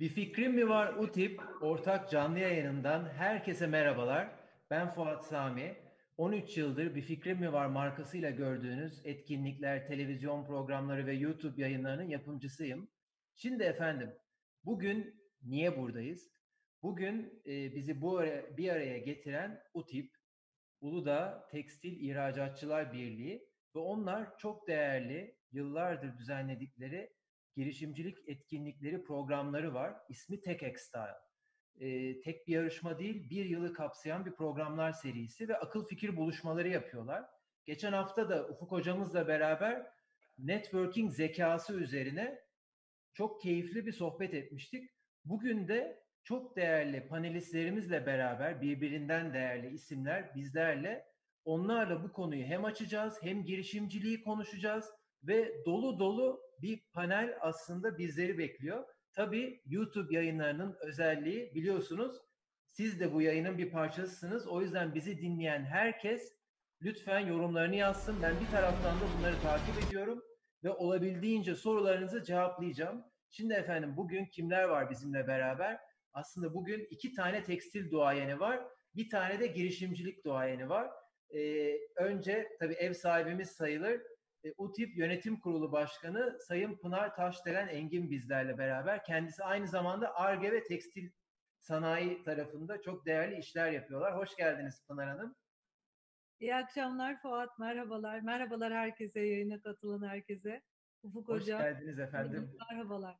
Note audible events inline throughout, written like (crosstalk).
Bir fikrim mi var UTIP ortak canlı yayınından herkese merhabalar. Ben Fuat Sami. 13 yıldır Bir Fikrim mi var markasıyla gördüğünüz etkinlikler, televizyon programları ve YouTube yayınlarının yapımcısıyım. Şimdi efendim, bugün niye buradayız? Bugün e, bizi bu araya, bir araya getiren UTIP, Uludağ Tekstil İhracatçılar Birliği ve onlar çok değerli, yıllardır düzenledikleri girişimcilik etkinlikleri, programları var. İsmi Tech Extile. Ee, tek bir yarışma değil, bir yılı kapsayan bir programlar serisi ve akıl fikir buluşmaları yapıyorlar. Geçen hafta da Ufuk hocamızla beraber networking zekası üzerine çok keyifli bir sohbet etmiştik. Bugün de çok değerli panelistlerimizle beraber birbirinden değerli isimler bizlerle onlarla bu konuyu hem açacağız hem girişimciliği konuşacağız ve dolu dolu bir panel aslında bizleri bekliyor. Tabii YouTube yayınlarının özelliği biliyorsunuz siz de bu yayının bir parçasısınız. O yüzden bizi dinleyen herkes lütfen yorumlarını yazsın. Ben bir taraftan da bunları takip ediyorum ve olabildiğince sorularınızı cevaplayacağım. Şimdi efendim bugün kimler var bizimle beraber? Aslında bugün iki tane tekstil duayeni var. Bir tane de girişimcilik duayeni var. Ee, önce tabii ev sahibimiz sayılır e, UTİP Yönetim Kurulu Başkanı Sayın Pınar Taşdelen Engin bizlerle beraber. Kendisi aynı zamanda ARGE ve tekstil sanayi tarafında çok değerli işler yapıyorlar. Hoş geldiniz Pınar Hanım. İyi akşamlar Fuat, merhabalar. Merhabalar herkese, yayına katılan herkese. Ufuk Hoş Hoca. Hoş geldiniz efendim. Merhabalar.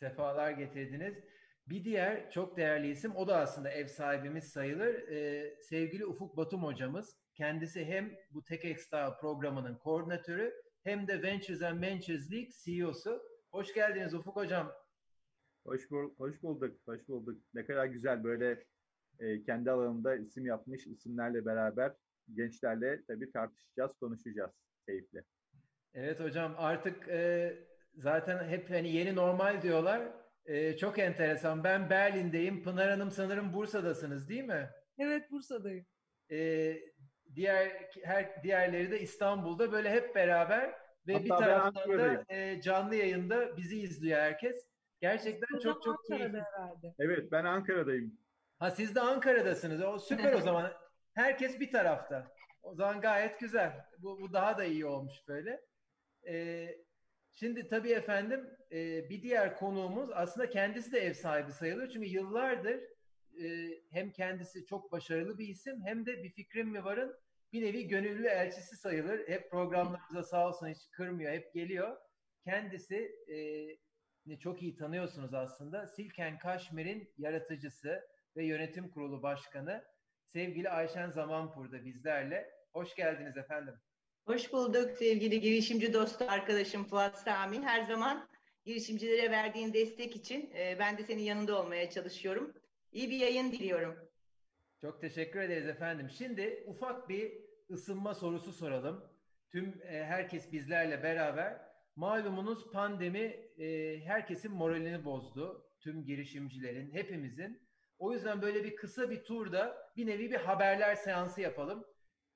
Sefalar getirdiniz. Bir diğer çok değerli isim, o da aslında ev sahibimiz sayılır. Ee, sevgili Ufuk Batum hocamız. Kendisi hem bu TechExtra programının koordinatörü hem de Ventures and Ventures League CEO'su. Hoş geldiniz Ufuk Hocam. Hoş, bul hoş bulduk, hoş bulduk. Ne kadar güzel böyle e, kendi alanında isim yapmış isimlerle beraber gençlerle tabii tartışacağız, konuşacağız keyifle. Evet hocam artık e, zaten hep hani yeni normal diyorlar. E, çok enteresan. Ben Berlin'deyim. Pınar Hanım sanırım Bursa'dasınız değil mi? Evet Bursa'dayım. E, diğer her diğerleri de İstanbul'da böyle hep beraber ve Hatta bir taraftan da e, canlı yayında bizi izliyor herkes. Gerçekten çok çok keyifli. Evet ben Ankara'dayım. Ha siz de Ankara'dasınız. O süper o (laughs) zaman. Herkes bir tarafta. O zaman gayet güzel. Bu, bu daha da iyi olmuş böyle. Ee, şimdi tabii efendim e, bir diğer konuğumuz aslında kendisi de ev sahibi sayılır. Çünkü yıllardır e, hem kendisi çok başarılı bir isim hem de bir fikrim mi varın bir nevi gönüllü elçisi sayılır. Hep programlarımıza sağ olsun hiç kırmıyor, hep geliyor. Kendisi e, çok iyi tanıyorsunuz aslında. Silken Kaşmir'in yaratıcısı ve yönetim kurulu başkanı sevgili Ayşen Zamanpur'da bizlerle. Hoş geldiniz efendim. Hoş bulduk sevgili girişimci dostu arkadaşım Fuat Sami. Her zaman girişimcilere verdiğin destek için e, ben de senin yanında olmaya çalışıyorum. İyi bir yayın diliyorum. Çok teşekkür ederiz efendim. Şimdi ufak bir ısınma sorusu soralım. Tüm e, herkes bizlerle beraber. Malumunuz pandemi e, herkesin moralini bozdu. Tüm girişimcilerin, hepimizin. O yüzden böyle bir kısa bir turda bir nevi bir haberler seansı yapalım.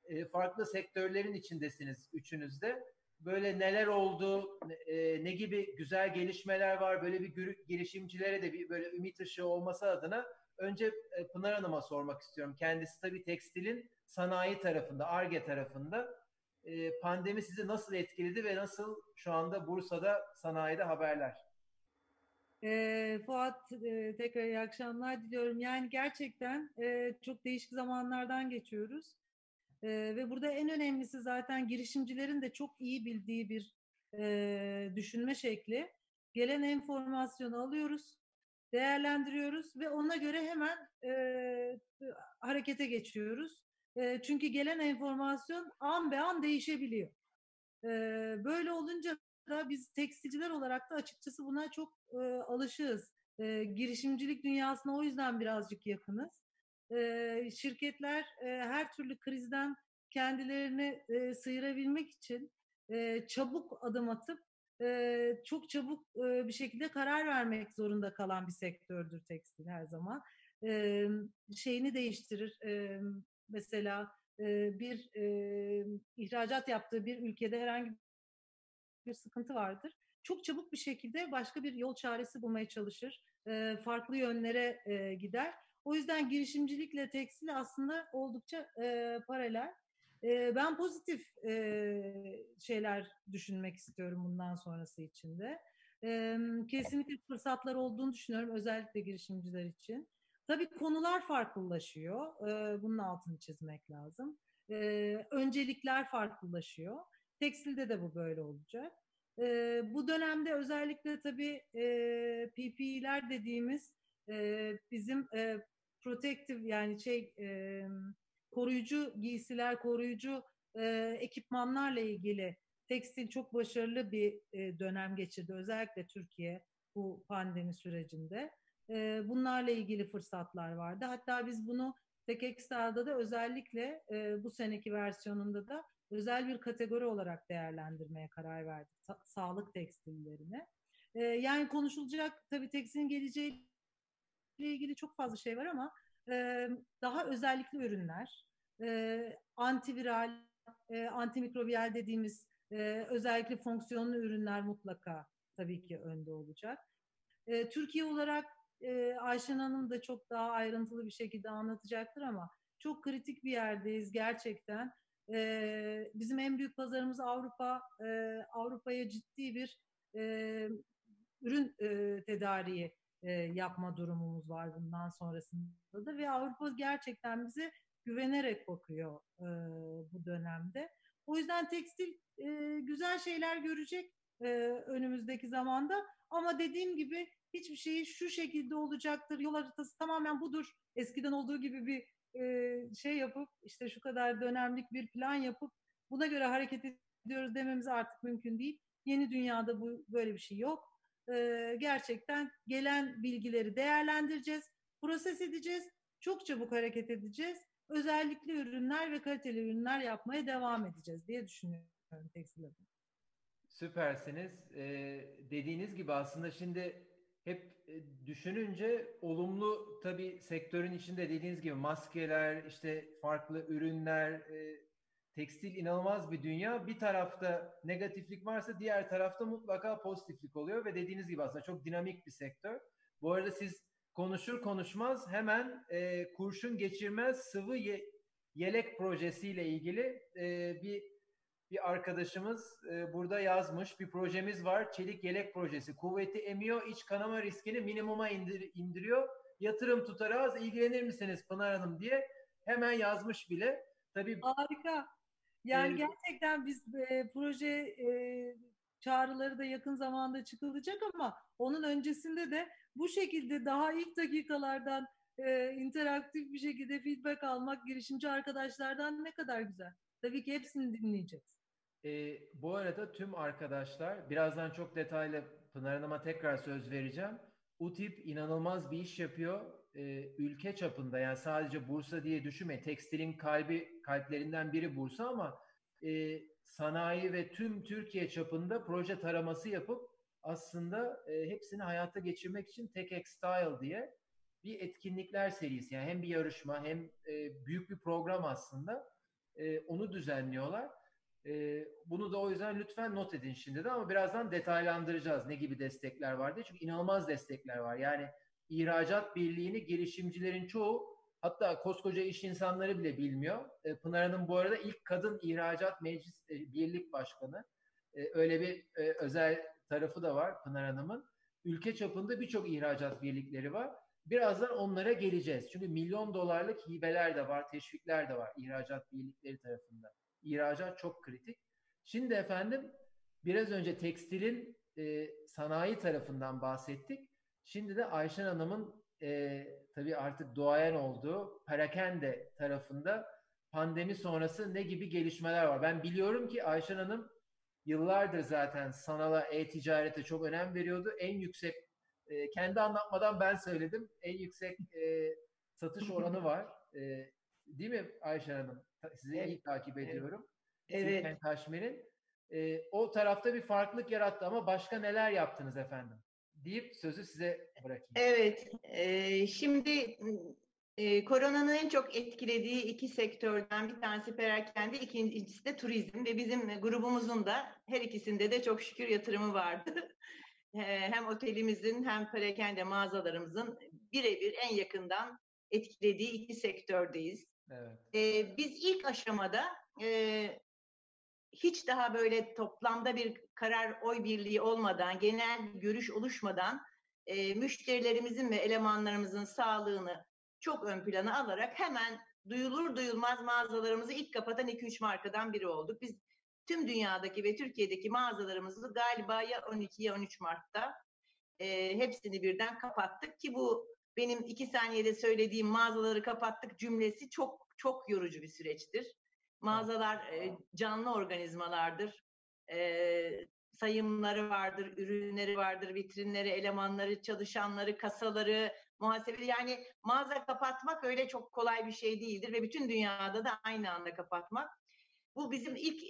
E, farklı sektörlerin içindesiniz üçünüz de. Böyle neler oldu, e, ne gibi güzel gelişmeler var, böyle bir girişimcilere de bir böyle ümit ışığı olması adına önce e, Pınar Hanım'a sormak istiyorum. Kendisi tabii tekstilin sanayi tarafında, ARGE tarafında. E, pandemi sizi nasıl etkiledi ve nasıl şu anda Bursa'da sanayide haberler? E, Fuat e, tekrar iyi akşamlar diliyorum. Yani gerçekten e, çok değişik zamanlardan geçiyoruz. E, ve burada en önemlisi zaten girişimcilerin de çok iyi bildiği bir e, düşünme şekli. Gelen enformasyonu alıyoruz, değerlendiriyoruz ve ona göre hemen e, harekete geçiyoruz. E, çünkü gelen enformasyon an be an değişebiliyor. E, böyle olunca da biz tekstilciler olarak da açıkçası buna çok e, alışığız. E, girişimcilik dünyasına o yüzden birazcık yakınız. E, şirketler e, her türlü krizden kendilerini e, sıyırabilmek için e, çabuk adım atıp e, çok çabuk e, bir şekilde karar vermek zorunda kalan bir sektördür tekstil her zaman. E, şeyini değiştirir. E, mesela e, bir e, ihracat yaptığı bir ülkede herhangi bir sıkıntı vardır. çok çabuk bir şekilde başka bir yol çaresi bulmaya çalışır. E, farklı yönlere e, gider. O yüzden girişimcilikle tekstil aslında oldukça e, paralel. Ben pozitif şeyler düşünmek istiyorum bundan sonrası için de. E, kesinlikle fırsatlar olduğunu düşünüyorum özellikle girişimciler için. Tabii konular farklılaşıyor. Bunun altını çizmek lazım. Öncelikler farklılaşıyor. Tekstilde de bu böyle olacak. Bu dönemde özellikle tabii e, PPE'ler dediğimiz bizim e, protective yani şey koruyucu giysiler, koruyucu e, ekipmanlarla ilgili tekstil çok başarılı bir e, dönem geçirdi. Özellikle Türkiye bu pandemi sürecinde. E, bunlarla ilgili fırsatlar vardı. Hatta biz bunu Tek da özellikle e, bu seneki versiyonunda da özel bir kategori olarak değerlendirmeye karar verdik. Sa- sağlık tekstillerini. E, yani konuşulacak tabii tekstilin geleceği ile ilgili çok fazla şey var ama daha özellikli ürünler, antiviral, antimikrobiyal dediğimiz özellikle fonksiyonlu ürünler mutlaka tabii ki önde olacak. Türkiye olarak Ayşen Hanım da çok daha ayrıntılı bir şekilde anlatacaktır ama çok kritik bir yerdeyiz gerçekten. Bizim en büyük pazarımız Avrupa. Avrupa'ya ciddi bir ürün e, tedariği e, yapma durumumuz var bundan sonrasında da ve Avrupa gerçekten bize güvenerek bakıyor e, bu dönemde. O yüzden tekstil e, güzel şeyler görecek e, önümüzdeki zamanda ama dediğim gibi hiçbir şeyi şu şekilde olacaktır, yol haritası tamamen budur. Eskiden olduğu gibi bir e, şey yapıp işte şu kadar dönemlik bir plan yapıp buna göre hareket ediyoruz dememiz artık mümkün değil. Yeni dünyada bu böyle bir şey yok. E, gerçekten gelen bilgileri değerlendireceğiz, proses edeceğiz, çok çabuk hareket edeceğiz. Özellikle ürünler ve kaliteli ürünler yapmaya devam edeceğiz diye düşünüyorum tekstil adına. Süpersiniz. Ee, dediğiniz gibi aslında şimdi hep düşününce olumlu tabii sektörün içinde dediğiniz gibi maskeler, işte farklı ürünler, e, tekstil inanılmaz bir dünya. Bir tarafta negatiflik varsa diğer tarafta mutlaka pozitiflik oluyor ve dediğiniz gibi aslında çok dinamik bir sektör. Bu arada siz konuşur konuşmaz hemen e, kurşun geçirmez sıvı ye, yelek projesiyle ilgili e, bir bir arkadaşımız e, burada yazmış. Bir projemiz var. Çelik yelek projesi. Kuvveti emiyor, iç kanama riskini minimuma indir, indiriyor. Yatırım tutarı az. İlgilenir misiniz Pınar Hanım diye hemen yazmış bile. Tabii Harika. Yani gerçekten biz e, proje e, çağrıları da yakın zamanda çıkılacak ama onun öncesinde de bu şekilde daha ilk dakikalardan e, interaktif bir şekilde feedback almak girişimci arkadaşlardan ne kadar güzel. Tabii ki hepsini dinleyeceğiz. E, bu arada tüm arkadaşlar, birazdan çok detaylı Pınar Hanım'a tekrar söz vereceğim. UTIP inanılmaz bir iş yapıyor. E, ülke çapında yani sadece Bursa diye düşünme. Tekstilin kalbi, kalplerinden biri Bursa ama e, sanayi ve tüm Türkiye çapında proje taraması yapıp aslında e, hepsini hayata geçirmek için Tek Style diye bir etkinlikler serisi. Yani hem bir yarışma hem e, büyük bir program aslında. E, onu düzenliyorlar. E, bunu da o yüzden lütfen not edin şimdi de ama birazdan detaylandıracağız ne gibi destekler var diye. Çünkü inanılmaz destekler var. Yani ihracat birliğini girişimcilerin çoğu hatta koskoca iş insanları bile bilmiyor. E, Pınar Hanım bu arada ilk kadın ihracat meclis e, birlik başkanı. E, öyle bir e, özel tarafı da var Pınar Hanım'ın. Ülke çapında birçok ihracat birlikleri var. Birazdan onlara geleceğiz. Çünkü milyon dolarlık hibeler de var, teşvikler de var ihracat birlikleri tarafından. İhracat çok kritik. Şimdi efendim biraz önce tekstilin e, sanayi tarafından bahsettik. Şimdi de Ayşen Hanım'ın e, tabii artık duayen olduğu Perakende tarafında pandemi sonrası ne gibi gelişmeler var? Ben biliyorum ki Ayşen Hanım yıllardır zaten sanala, e-ticarete çok önem veriyordu. En yüksek, e, kendi anlatmadan ben söyledim, en yüksek e, satış oranı (laughs) var. E, değil mi Ayşen Hanım? Sizi evet. iyi takip ediyorum. Evet. Silken Kaşmir'in. E, o tarafta bir farklılık yarattı ama başka neler yaptınız efendim? Deyip sözü size bırakayım. Evet. E, şimdi Ee, koronanın en çok etkilediği iki sektörden bir tanesi perakende, ikincisi de turizm ve bizim grubumuzun da her ikisinde de çok şükür yatırımı vardı. Ee, (laughs) hem otelimizin hem perakende mağazalarımızın birebir en yakından etkilediği iki sektördeyiz. Evet. Ee, biz ilk aşamada e, hiç daha böyle toplamda bir karar oy birliği olmadan, genel görüş oluşmadan e, müşterilerimizin ve elemanlarımızın sağlığını çok ön plana alarak hemen duyulur duyulmaz mağazalarımızı ilk kapatan 2-3 markadan biri olduk. Biz tüm dünyadaki ve Türkiye'deki mağazalarımızı galiba ya 12 ya 13 Mart'ta e, hepsini birden kapattık ki bu benim iki saniyede söylediğim mağazaları kapattık cümlesi çok çok yorucu bir süreçtir. Mağazalar canlı organizmalardır. Sayımları vardır, ürünleri vardır, vitrinleri, elemanları, çalışanları, kasaları, muhasebe yani mağaza kapatmak öyle çok kolay bir şey değildir ve bütün dünyada da aynı anda kapatmak. Bu bizim ilk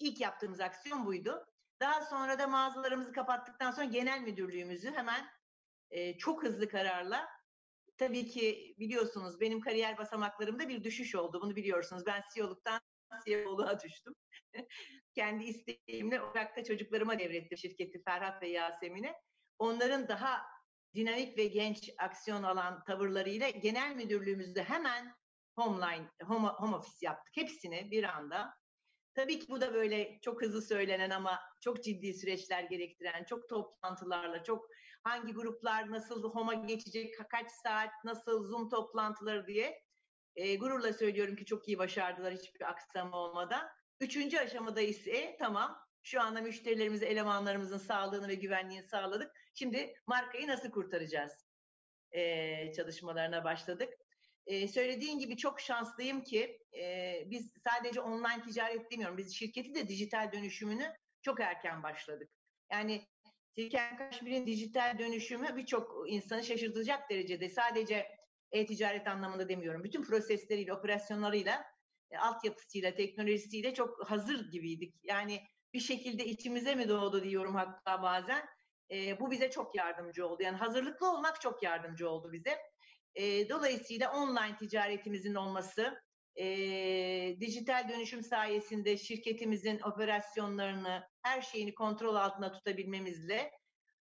ilk yaptığımız aksiyon buydu. Daha sonra da mağazalarımızı kapattıktan sonra genel müdürlüğümüzü hemen çok hızlı kararla tabii ki biliyorsunuz benim kariyer basamaklarımda bir düşüş oldu. Bunu biliyorsunuz. Ben CEO'luktan CEO'luğa düştüm. (laughs) Kendi isteğimle Ocak'ta çocuklarıma devrettim şirketi Ferhat ve Yasemin'e. Onların daha dinamik ve genç aksiyon alan tavırlarıyla genel müdürlüğümüzde hemen homeline, home, home office yaptık. Hepsini bir anda. Tabii ki bu da böyle çok hızlı söylenen ama çok ciddi süreçler gerektiren, çok toplantılarla, çok hangi gruplar nasıl HOM'a geçecek, kaç saat, nasıl Zoom toplantıları diye e, gururla söylüyorum ki çok iyi başardılar hiçbir aksama olmadan. Üçüncü aşamada ise tamam şu anda müşterilerimize, elemanlarımızın sağlığını ve güvenliğini sağladık. Şimdi markayı nasıl kurtaracağız? Ee, çalışmalarına başladık. Ee, söylediğin gibi çok şanslıyım ki e, biz sadece online ticaret demiyorum. Biz şirketi de dijital dönüşümünü çok erken başladık. Yani Silken Kaşmir'in dijital dönüşümü birçok insanı şaşırtacak derecede sadece e-ticaret anlamında demiyorum. Bütün prosesleriyle, operasyonlarıyla, e, altyapısıyla, teknolojisiyle çok hazır gibiydik. Yani bir şekilde içimize mi doğdu diyorum hatta bazen. E, bu bize çok yardımcı oldu. Yani hazırlıklı olmak çok yardımcı oldu bize. E, dolayısıyla online ticaretimizin olması, e, dijital dönüşüm sayesinde şirketimizin operasyonlarını, her şeyini kontrol altında tutabilmemizle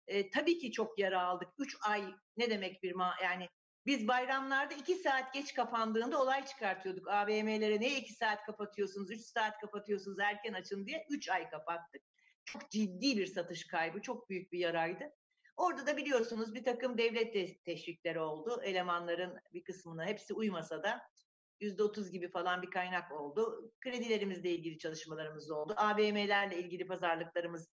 e, tabii ki çok yara aldık. Üç ay ne demek bir ma yani biz bayramlarda iki saat geç kapandığında olay çıkartıyorduk. AVM'lere ne iki saat kapatıyorsunuz, üç saat kapatıyorsunuz erken açın diye üç ay kapattık. Çok ciddi bir satış kaybı, çok büyük bir yaraydı. Orada da biliyorsunuz bir takım devlet teşvikleri oldu. Elemanların bir kısmına hepsi uymasa da yüzde otuz gibi falan bir kaynak oldu. Kredilerimizle ilgili çalışmalarımız oldu. AVM'lerle ilgili pazarlıklarımız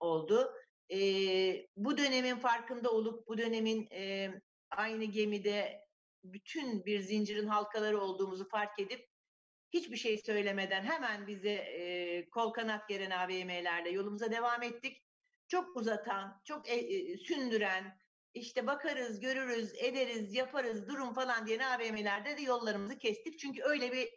oldu. Ee, bu dönemin farkında olup bu dönemin e, aynı gemide bütün bir zincirin halkaları olduğumuzu fark edip hiçbir şey söylemeden hemen bize e, kol kanat geren AVM'lerle yolumuza devam ettik. Çok uzatan, çok e, e, sündüren, işte bakarız, görürüz, ederiz, yaparız, durum falan diye AVM'lerde de yollarımızı kestik. Çünkü öyle bir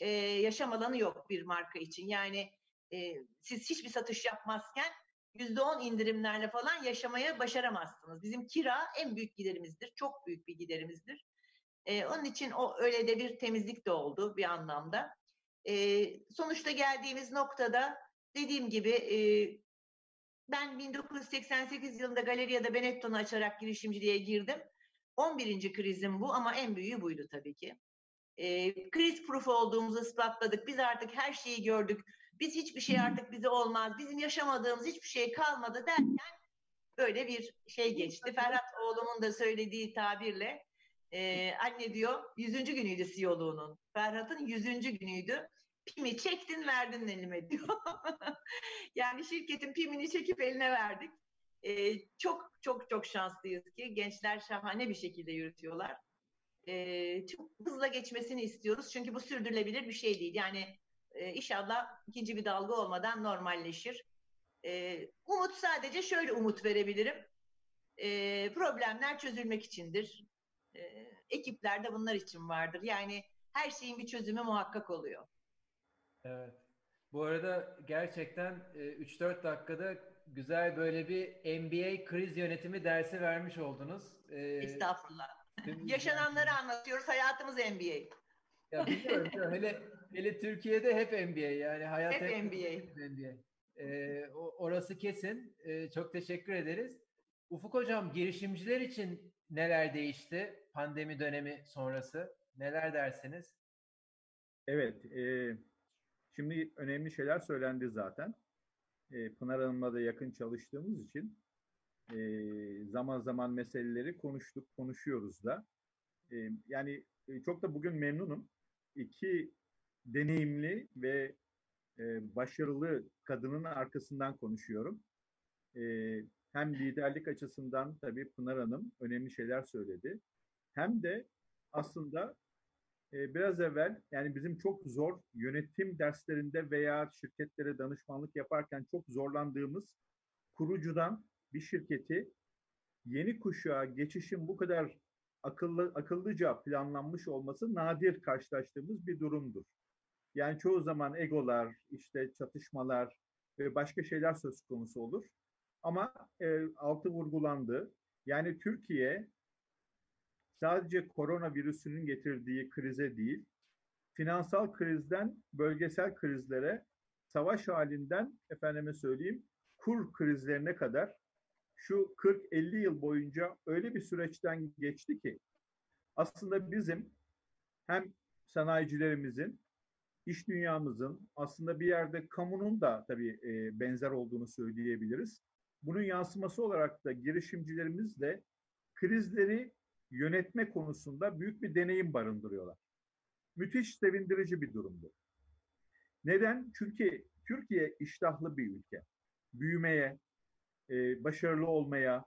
e, yaşam alanı yok bir marka için. Yani e, siz hiçbir satış yapmazken %10 indirimlerle falan yaşamaya başaramazsınız. Bizim kira en büyük giderimizdir. Çok büyük bir giderimizdir. Ee, onun için o öyle de bir temizlik de oldu bir anlamda. Ee, sonuçta geldiğimiz noktada dediğim gibi e, ben 1988 yılında Galeriya'da Benetton'u açarak girişimciliğe girdim. 11. krizim bu ama en büyüğü buydu tabii ki. E, kriz proof olduğumuzu ispatladık. Biz artık her şeyi gördük. Biz hiçbir şey artık bize olmaz. Bizim yaşamadığımız hiçbir şey kalmadı derken böyle bir şey geçti. Ferhat oğlumun da söylediği tabirle e, anne diyor yüzüncü günüydü CEO'luğunun. Ferhat'ın yüzüncü günüydü. Pimi çektin verdin elime diyor. (laughs) yani şirketin pimini çekip eline verdik. E, çok çok çok şanslıyız ki gençler şahane bir şekilde yürütüyorlar. E, çok hızla geçmesini istiyoruz çünkü bu sürdürülebilir bir şey değil. Yani e, inşallah ikinci bir dalga olmadan normalleşir. E, umut sadece şöyle umut verebilirim. E, problemler çözülmek içindir. E, ekipler de bunlar için vardır. Yani her şeyin bir çözümü muhakkak oluyor. Evet. Bu arada gerçekten 3-4 dakikada güzel böyle bir MBA kriz yönetimi dersi vermiş oldunuz. Estağfurullah. (laughs) Yaşananları anlatıyoruz. Hayatımız NBA. Ya biliyorum, biliyorum. Hele, hele Türkiye'de hep NBA yani hayat Hep hep, NBA. hep NBA. Ee, orası kesin. Ee, çok teşekkür ederiz. Ufuk Hocam girişimciler için neler değişti pandemi dönemi sonrası? Neler dersiniz? Evet, e, şimdi önemli şeyler söylendi zaten. E, Pınar Hanım'la da yakın çalıştığımız için e, zaman zaman meseleleri konuştuk, konuşuyoruz da. E, yani e, çok da bugün memnunum. İki deneyimli ve e, başarılı kadının arkasından konuşuyorum. E, hem liderlik açısından tabii Pınar Hanım önemli şeyler söyledi. Hem de aslında e, biraz evvel yani bizim çok zor yönetim derslerinde veya şirketlere danışmanlık yaparken çok zorlandığımız kurucudan bir şirketi yeni kuşağa geçişin bu kadar akıllı akıllıca planlanmış olması nadir karşılaştığımız bir durumdur. Yani çoğu zaman egolar, işte çatışmalar ve başka şeyler söz konusu olur. Ama e, altı vurgulandı. Yani Türkiye sadece koronavirüsünün getirdiği krize değil, finansal krizden bölgesel krizlere, savaş halinden efendime söyleyeyim kur krizlerine kadar şu 40-50 yıl boyunca öyle bir süreçten geçti ki aslında bizim hem sanayicilerimizin, iş dünyamızın aslında bir yerde kamunun da tabii e, benzer olduğunu söyleyebiliriz. Bunun yansıması olarak da girişimcilerimiz de krizleri yönetme konusunda büyük bir deneyim barındırıyorlar. Müthiş sevindirici bir durumdu. Neden? Çünkü Türkiye iştahlı bir ülke. Büyümeye, e, başarılı olmaya,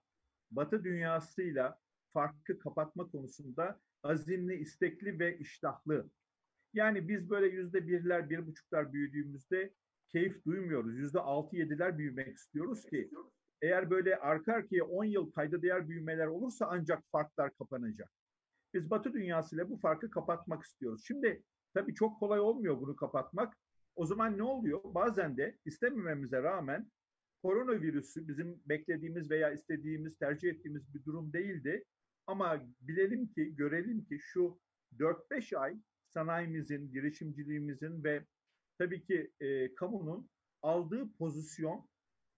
Batı dünyasıyla farkı kapatma konusunda azimli, istekli ve iştahlı. Yani biz böyle yüzde birler, bir buçuklar büyüdüğümüzde keyif duymuyoruz. Yüzde altı, yediler büyümek istiyoruz ki eğer böyle arka arkaya 10 yıl kayda değer büyümeler olursa ancak farklar kapanacak. Biz Batı dünyasıyla bu farkı kapatmak istiyoruz. Şimdi tabii çok kolay olmuyor bunu kapatmak. O zaman ne oluyor? Bazen de istemememize rağmen koronavirüsü bizim beklediğimiz veya istediğimiz, tercih ettiğimiz bir durum değildi. Ama bilelim ki, görelim ki şu 4-5 ay sanayimizin, girişimciliğimizin ve tabii ki e, kamunun aldığı pozisyon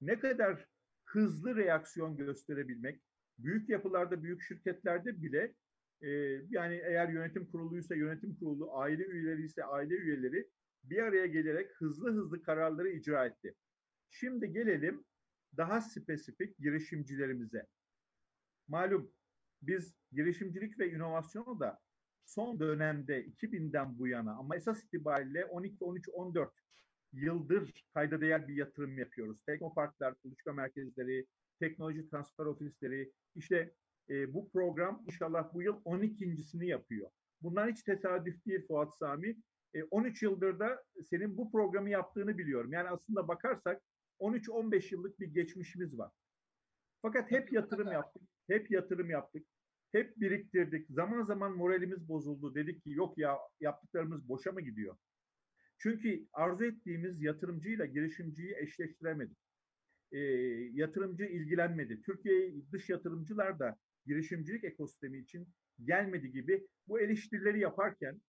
ne kadar hızlı reaksiyon gösterebilmek, büyük yapılarda, büyük şirketlerde bile e, yani eğer yönetim kuruluysa yönetim kurulu, aile üyeleri ise aile üyeleri bir araya gelerek hızlı hızlı kararları icra etti. Şimdi gelelim daha spesifik girişimcilerimize. Malum biz girişimcilik ve inovasyonu da son dönemde 2000'den bu yana ama esas itibariyle 12, 13, 14 yıldır kayda değer bir yatırım yapıyoruz. Teknoparklar, kuluçka merkezleri, teknoloji transfer ofisleri. İşte e, bu program inşallah bu yıl 12.sini yapıyor. Bunlar hiç tesadüf değil Fuat Sami. E, 13 yıldır da senin bu programı yaptığını biliyorum. Yani aslında bakarsak 13-15 yıllık bir geçmişimiz var. Fakat hep yatırım yaptık. Hep yatırım yaptık. Hep biriktirdik. Zaman zaman moralimiz bozuldu. Dedik ki yok ya yaptıklarımız boşa mı gidiyor? Çünkü arzu ettiğimiz yatırımcıyla girişimciyi eşleştiremedik. E, yatırımcı ilgilenmedi. Türkiye dış yatırımcılar da girişimcilik ekosistemi için gelmedi gibi bu eleştirileri yaparken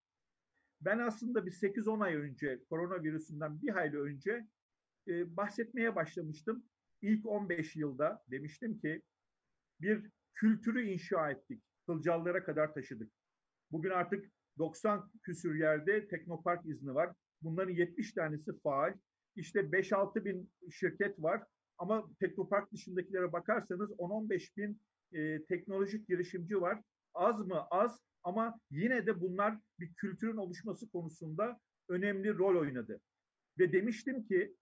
ben aslında bir 8-10 ay önce koronavirüsünden bir hayli önce e, bahsetmeye başlamıştım. İlk 15 yılda demiştim ki bir kültürü inşa ettik. Kılcallara kadar taşıdık. Bugün artık 90 küsür yerde teknopark izni var. Bunların 70 tanesi faal. İşte 5-6 bin şirket var. Ama teknopark dışındakilere bakarsanız 10-15 bin e, teknolojik girişimci var. Az mı? Az ama yine de bunlar bir kültürün oluşması konusunda önemli rol oynadı. Ve demiştim ki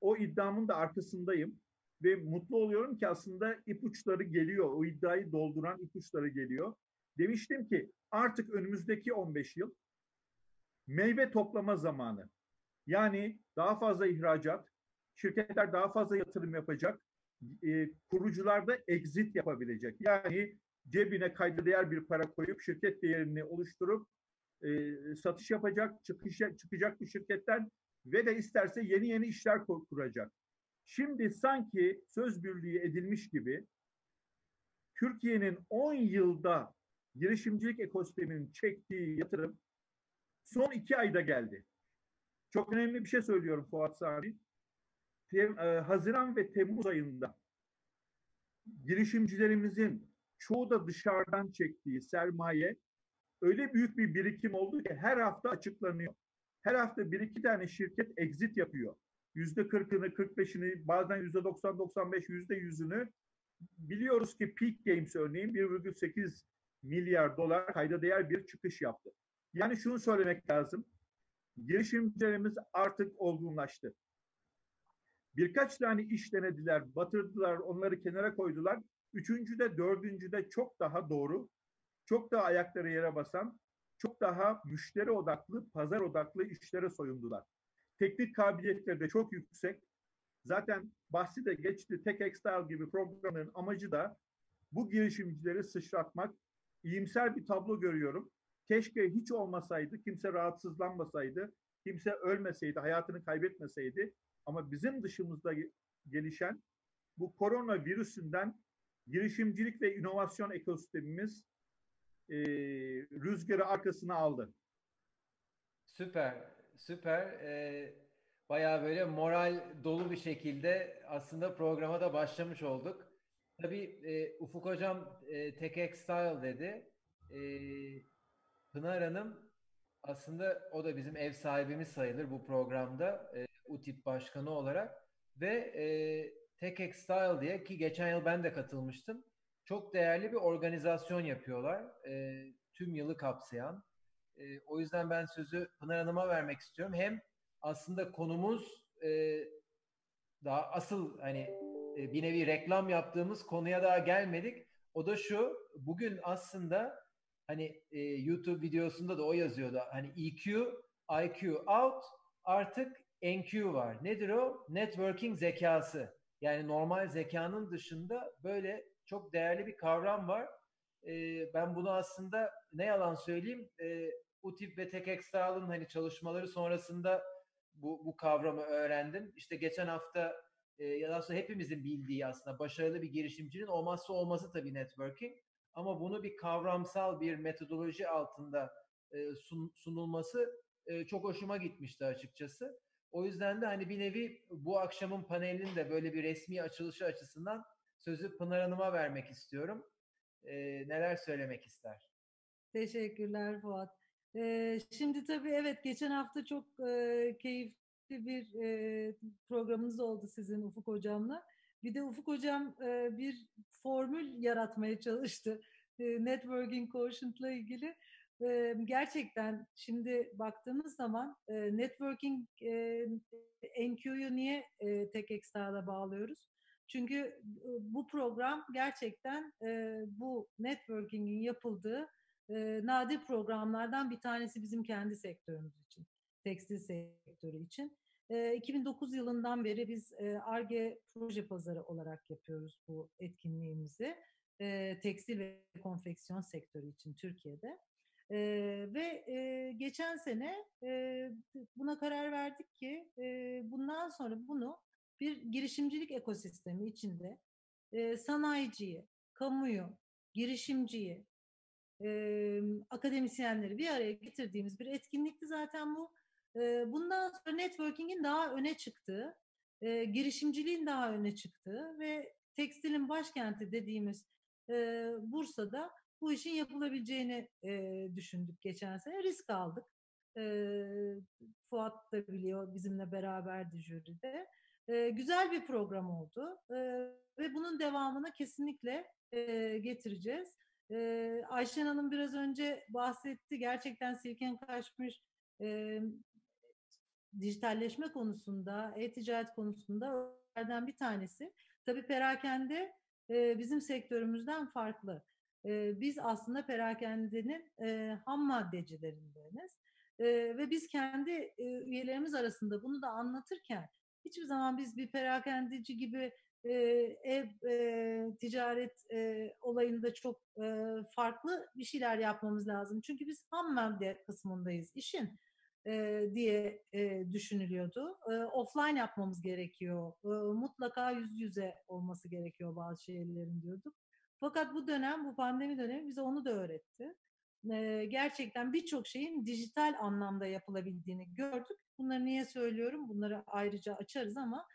o iddiamın da arkasındayım ve mutlu oluyorum ki aslında ipuçları geliyor. O iddiayı dolduran ipuçları geliyor. Demiştim ki artık önümüzdeki 15 yıl meyve toplama zamanı. Yani daha fazla ihracat, şirketler daha fazla yatırım yapacak, e, kurucular da exit yapabilecek. Yani cebine kayda değer bir para koyup şirket değerini oluşturup e, satış yapacak, çıkış, çıkacak bu şirketten ve de isterse yeni yeni işler kuracak. Şimdi sanki söz birliği edilmiş gibi Türkiye'nin 10 yılda girişimcilik ekosisteminin çektiği yatırım son iki ayda geldi. Çok önemli bir şey söylüyorum Fuat Sami. Tem, e, Haziran ve Temmuz ayında girişimcilerimizin çoğu da dışarıdan çektiği sermaye öyle büyük bir birikim oldu ki her hafta açıklanıyor. Her hafta bir iki tane şirket exit yapıyor. Yüzde kırkını, kırk beşini, bazen yüzde doksan, doksan beş, yüzde yüzünü biliyoruz ki Peak Games örneğin 1,8 milyar dolar kayda değer bir çıkış yaptı. Yani şunu söylemek lazım. Girişimcilerimiz artık olgunlaştı. Birkaç tane iş denediler, batırdılar, onları kenara koydular. Üçüncüde, dördüncüde çok daha doğru, çok daha ayakları yere basan, çok daha müşteri odaklı, pazar odaklı işlere soyundular. Teknik kabiliyetleri de çok yüksek. Zaten bahsi de geçti. Tek Extile gibi programların amacı da bu girişimcileri sıçratmak. İyimser bir tablo görüyorum. Keşke hiç olmasaydı, kimse rahatsızlanmasaydı, kimse ölmeseydi, hayatını kaybetmeseydi. Ama bizim dışımızda gelişen bu korona virüsünden girişimcilik ve inovasyon ekosistemimiz e, rüzgarı arkasına aldı. Süper, süper. Ee, bayağı böyle moral dolu bir şekilde aslında programa da başlamış olduk. Tabii e, Ufuk Hocam e, Tek Style dedi. E, Pınar Hanım aslında o da bizim ev sahibimiz sayılır bu programda. E, UTIP Başkanı olarak ve e, Tek Style diye ki geçen yıl ben de katılmıştım. Çok değerli bir organizasyon yapıyorlar. E, tüm yılı kapsayan. E, o yüzden ben sözü Pınar Hanım'a vermek istiyorum. Hem aslında konumuz e, daha asıl hani e, bir nevi reklam yaptığımız konuya daha gelmedik. O da şu, bugün aslında hani e, YouTube videosunda da o yazıyordu. Hani EQ, IQ out, artık NQ var. Nedir o? Networking zekası. Yani normal zekanın dışında böyle çok değerli bir kavram var. E, ben bunu aslında ne yalan söyleyeyim e, UTIP ve TechExtral'ın hani çalışmaları sonrasında bu, bu kavramı öğrendim. İşte geçen hafta e, ya da hepimizin bildiği aslında başarılı bir girişimcinin olmazsa olmazı tabii networking. Ama bunu bir kavramsal bir metodoloji altında e, sun, sunulması e, çok hoşuma gitmişti açıkçası. O yüzden de hani bir nevi bu akşamın panelinin de böyle bir resmi açılışı açısından sözü Pınar Hanım'a vermek istiyorum. E, neler söylemek ister? Teşekkürler Fuat. Ee, şimdi tabii evet geçen hafta çok e, keyifli bir e, programınız oldu sizin Ufuk Hocam'la. Bir de Ufuk Hocam e, bir formül yaratmaya çalıştı. E, networking Quotient'la ilgili. E, gerçekten şimdi baktığımız zaman e, networking e, NQ'yu niye e, tek ekstrada bağlıyoruz? Çünkü e, bu program gerçekten e, bu networking'in yapıldığı e, nadir programlardan bir tanesi bizim kendi sektörümüz için, tekstil sektörü için. E, 2009 yılından beri biz ARGE proje pazarı olarak yapıyoruz bu etkinliğimizi. Tekstil ve konfeksiyon sektörü için Türkiye'de. Ve geçen sene buna karar verdik ki bundan sonra bunu bir girişimcilik ekosistemi içinde sanayiciyi, kamuyu, girişimciyi, akademisyenleri bir araya getirdiğimiz bir etkinlikti zaten bu. Bundan sonra networking'in daha öne çıktığı, e, girişimciliğin daha öne çıktığı ve tekstilin başkenti dediğimiz Bursa'da bu işin yapılabileceğini düşündük geçen sene. Risk aldık. Fuat da biliyor bizimle beraberdi jüride. Güzel bir program oldu ve bunun devamını kesinlikle getireceğiz. Ayşen Hanım biraz önce bahsetti. Gerçekten Silken Kaşmir dijitalleşme konusunda, e-ticaret konusunda örneğlerden bir tanesi. Tabii perakende e, bizim sektörümüzden farklı. E, biz aslında perakendenin e, ham maddecilerindeniz. E, ve biz kendi e, üyelerimiz arasında bunu da anlatırken hiçbir zaman biz bir perakendeci gibi e, ev e, ticaret e, olayında çok e, farklı bir şeyler yapmamız lazım. Çünkü biz ham madde kısmındayız işin e, diye e, düşünülüyordu. E, offline yapmamız gerekiyor. Mutlaka yüz yüze olması gerekiyor bazı şeylerin diyorduk. Fakat bu dönem, bu pandemi dönemi bize onu da öğretti. Gerçekten birçok şeyin dijital anlamda yapılabildiğini gördük. Bunları niye söylüyorum? Bunları ayrıca açarız ama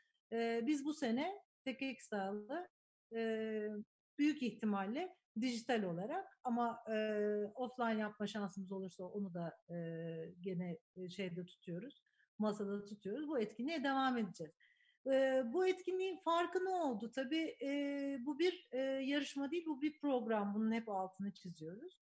biz bu sene Tek Style'ı e, büyük ihtimalle dijital olarak ama e, offline yapma şansımız olursa onu da e, gene şeyde tutuyoruz, masada tutuyoruz. Bu etkinliğe devam edeceğiz. E, bu etkinliğin farkı ne oldu? Tabii e, bu bir e, yarışma değil, bu bir program. Bunun hep altını çiziyoruz.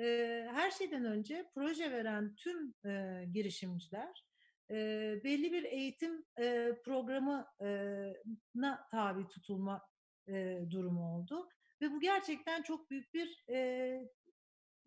E, her şeyden önce proje veren tüm e, girişimciler e, belli bir eğitim e, programına tabi tutulma e, durumu oldu. Ve bu gerçekten çok büyük bir e,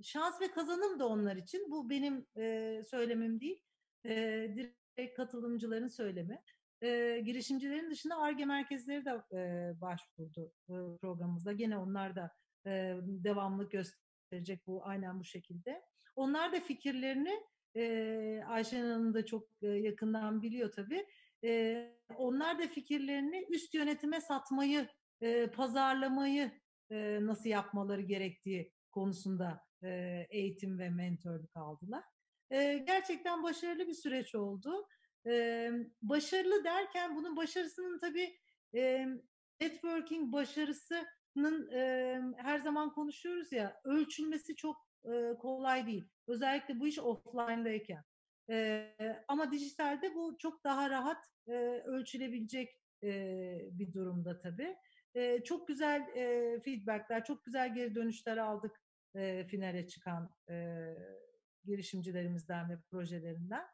şans ve kazanım da onlar için. Bu benim e, söylemim değil, e, direkt katılımcıların söylemi. E, girişimcilerin dışında ARGE merkezleri de e, başvurdu e, programımızda. Gene onlar da e, devamlı gösterecek bu aynen bu şekilde. Onlar da fikirlerini e, Ayşen Hanım da çok e, yakından biliyor tabii. E, onlar da fikirlerini üst yönetime satmayı, e, pazarlamayı e, nasıl yapmaları gerektiği konusunda e, eğitim ve mentorluk aldılar. E, gerçekten başarılı bir süreç oldu. E, başarılı derken bunun başarısının tabii e, networking başarısının e, her zaman konuşuyoruz ya ölçülmesi çok e, kolay değil. Özellikle bu iş offline'dayken. E, ama dijitalde bu çok daha rahat e, ölçülebilecek e, bir durumda tabii. Çok güzel e, feedbackler, çok güzel geri dönüşler aldık finale çıkan girişimcilerimizden ve projelerinden.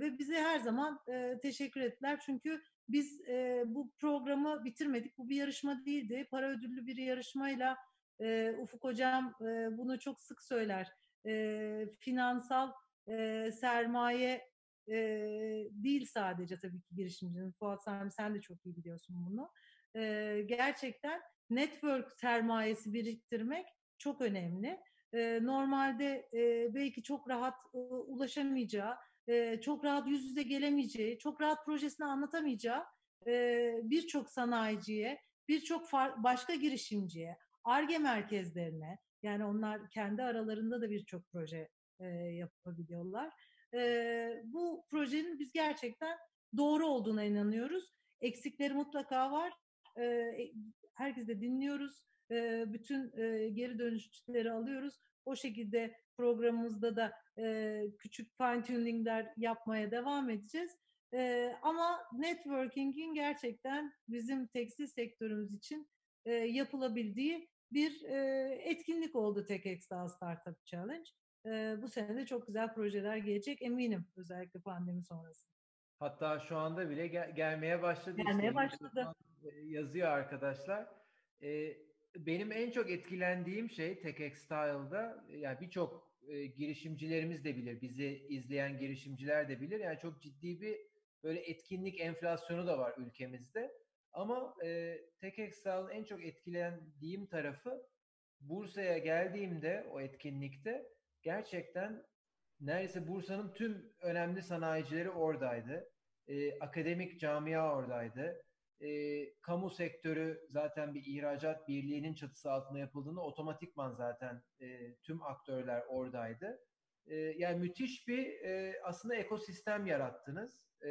Ve bize her zaman teşekkür ettiler. Çünkü biz bu programı bitirmedik. Bu bir yarışma değildi. Para ödüllü bir yarışmayla e, Ufuk Hocam bunu çok sık söyler. Finansal sermaye değil sadece tabii ki girişimcinin. Fuat Sami sen de çok iyi biliyorsun bunu. E, gerçekten network sermayesi biriktirmek çok önemli. E, normalde e, belki çok rahat e, ulaşamayacağı, e, çok rahat yüz yüze gelemeyeceği, çok rahat projesini anlatamayacağı e, birçok sanayiciye, birçok başka girişimciye, ARGE merkezlerine, yani onlar kendi aralarında da birçok proje e, yapabiliyorlar. E, bu projenin biz gerçekten doğru olduğuna inanıyoruz. Eksikleri mutlaka var. E, herkes de dinliyoruz. Bütün geri dönüşleri alıyoruz. O şekilde programımızda da küçük fine tuningler yapmaya devam edeceğiz. Ama networking'in gerçekten bizim tekstil sektörümüz için yapılabildiği bir etkinlik oldu TechXDA Startup Challenge. Bu sene de çok güzel projeler gelecek eminim özellikle pandemi sonrası. Hatta şu anda bile gel- gelmeye başladı. Gelmeye işte. başladı. Yazıyor arkadaşlar. E, benim en çok etkilendiğim şey TechX Style'da yani birçok e, girişimcilerimiz de bilir, bizi izleyen girişimciler de bilir. Yani çok ciddi bir böyle etkinlik enflasyonu da var ülkemizde. Ama e, TechExcel'ın en çok etkilendiğim tarafı Bursa'ya geldiğimde o etkinlikte gerçekten neredeyse Bursa'nın tüm önemli sanayicileri oradaydı. E, akademik camia oradaydı. E, kamu sektörü zaten bir ihracat birliğinin çatısı altında yapıldığında otomatikman zaten e, tüm aktörler oradaydı. E, yani müthiş bir e, aslında ekosistem yarattınız e,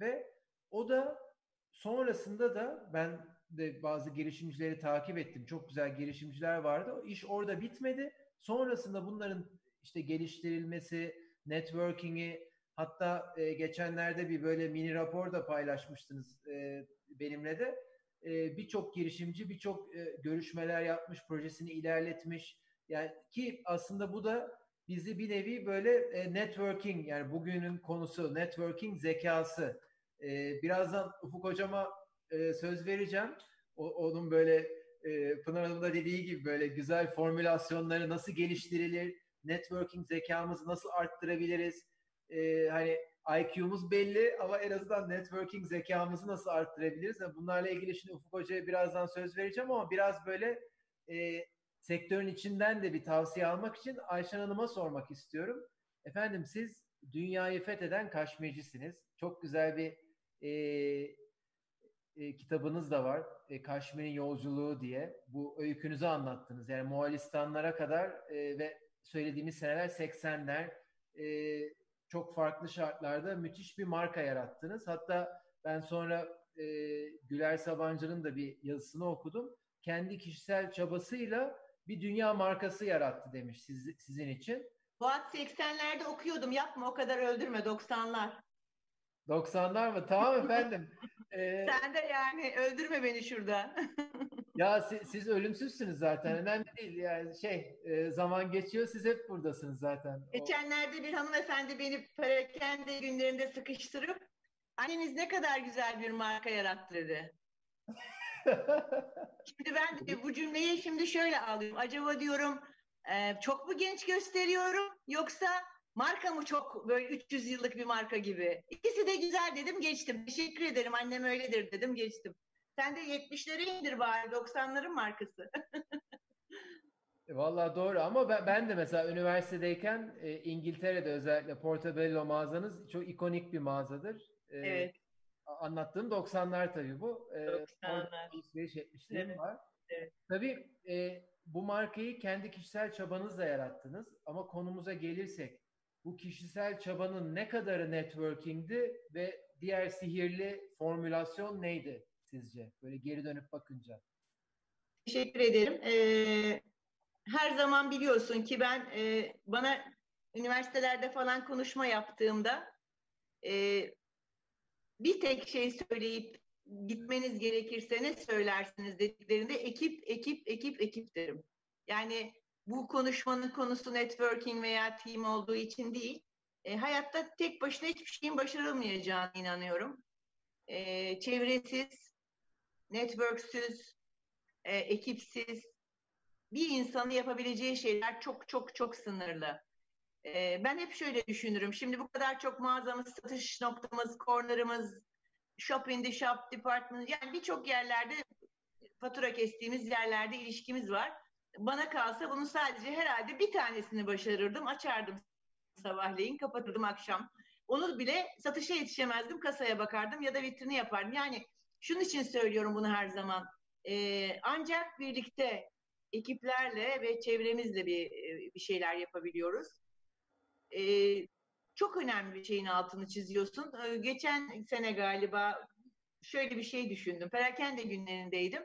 ve o da Sonrasında da ben de bazı girişimcileri takip ettim. Çok güzel girişimciler vardı. O iş orada bitmedi. Sonrasında bunların işte geliştirilmesi, networking'i hatta e, geçenlerde bir böyle mini rapor da paylaşmıştınız e, benimle de. E, birçok girişimci birçok e, görüşmeler yapmış, projesini ilerletmiş. Yani ki aslında bu da bizi bir nevi böyle e, networking yani bugünün konusu networking zekası e, birazdan Ufuk Hocama e, söz vereceğim. O, onun böyle e, Pınar Hanım da dediği gibi böyle güzel formülasyonları nasıl geliştirilir, networking zekamızı nasıl arttırabiliriz, e, hani IQ'muz belli ama en azından networking zekamızı nasıl arttırabiliriz? Yani bunlarla ilgili şimdi Ufuk Hoca'ya birazdan söz vereceğim ama biraz böyle e, sektörün içinden de bir tavsiye almak için Ayşen Hanım'a sormak istiyorum. Efendim siz dünyayı fetheden kaşmircisiniz. Çok güzel bir e, e, kitabınız da var. E, Kaşmir'in Yolculuğu diye. Bu öykünüzü anlattınız. Yani Moğolistanlara kadar e, ve söylediğimiz seneler 80'ler. E, çok farklı şartlarda müthiş bir marka yarattınız. Hatta ben sonra e, Güler Sabancı'nın da bir yazısını okudum. Kendi kişisel çabasıyla bir dünya markası yarattı demiş siz, sizin için. Fuat 80'lerde okuyordum. Yapma o kadar öldürme 90'lar. 90'lar mı? Tamam efendim. Ee, (laughs) Sen de yani öldürme beni şurada. (laughs) ya siz, siz ölümsüzsünüz zaten. Önemli değil. Yani şey e, zaman geçiyor. Siz hep buradasınız zaten. Geçenlerde bir hanımefendi beni perakende günlerinde sıkıştırıp anneniz ne kadar güzel bir marka yarattı dedi. (laughs) şimdi ben de bu cümleyi şimdi şöyle alıyorum. Acaba diyorum e, çok mu genç gösteriyorum yoksa marka mı çok böyle 300 yıllık bir marka gibi? İkisi de güzel dedim geçtim. Teşekkür ederim annem öyledir dedim geçtim. Sen de 70'lere indir bari 90'ların markası. (laughs) E, vallahi doğru ama ben, ben de mesela üniversitedeyken e, İngiltere'de özellikle Portobello mağazanız çok ikonik bir mağazadır. E, evet. Anlattığım 90'lar tabii bu. 90'lar. Alışveriş etmişlerim evet. var. Evet. Tabii e, bu markayı kendi kişisel çabanızla yarattınız ama konumuza gelirsek bu kişisel çabanın ne kadarı networking'di ve diğer sihirli formülasyon neydi sizce? Böyle geri dönüp bakınca. Teşekkür ederim. Ee, her zaman biliyorsun ki ben e, bana üniversitelerde falan konuşma yaptığımda e, bir tek şey söyleyip gitmeniz gerekirse ne söylersiniz dediklerinde ekip, ekip, ekip, ekip derim. Yani bu konuşmanın konusu networking veya team olduğu için değil. E, hayatta tek başına hiçbir şeyin başarılmayacağına inanıyorum. E, çevresiz, networksüz, e, ekipsiz bir insanın yapabileceği şeyler çok çok çok sınırlı. E, ben hep şöyle düşünürüm. Şimdi bu kadar çok mağazamız, satış noktamız, corner'ımız, shop in the shop department yani birçok yerlerde fatura kestiğimiz yerlerde ilişkimiz var. Bana kalsa bunu sadece herhalde bir tanesini başarırdım. Açardım sabahleyin, kapatırdım akşam. Onu bile satışa yetişemezdim, kasaya bakardım ya da vitrini yapardım. Yani şunun için söylüyorum bunu her zaman. Ee, ancak birlikte ekiplerle ve çevremizle bir, bir şeyler yapabiliyoruz. Ee, çok önemli bir şeyin altını çiziyorsun. Ee, geçen sene galiba şöyle bir şey düşündüm. Perakende günlerindeydim.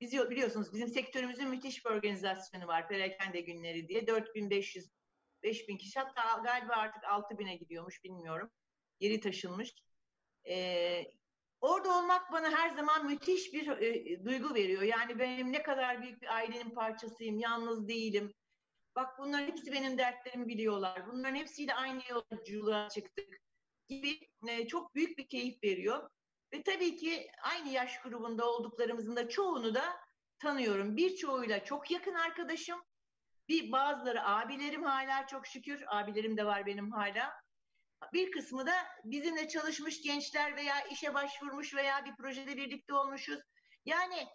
Biz biliyorsunuz bizim sektörümüzün müthiş bir organizasyonu var. Perakende günleri diye. 4500 5000 kişi hatta galiba artık 6000'e gidiyormuş bilmiyorum. Yeri taşınmış. Ee, orada olmak bana her zaman müthiş bir e, duygu veriyor. Yani benim ne kadar büyük bir ailenin parçasıyım, yalnız değilim. Bak bunların hepsi benim dertlerimi biliyorlar. Bunların hepsiyle aynı yolculuğa çıktık gibi e, çok büyük bir keyif veriyor. Ve tabii ki aynı yaş grubunda olduklarımızın da çoğunu da tanıyorum. Birçoğuyla çok yakın arkadaşım. Bir bazıları abilerim hala çok şükür. Abilerim de var benim hala. Bir kısmı da bizimle çalışmış gençler veya işe başvurmuş veya bir projede birlikte olmuşuz. Yani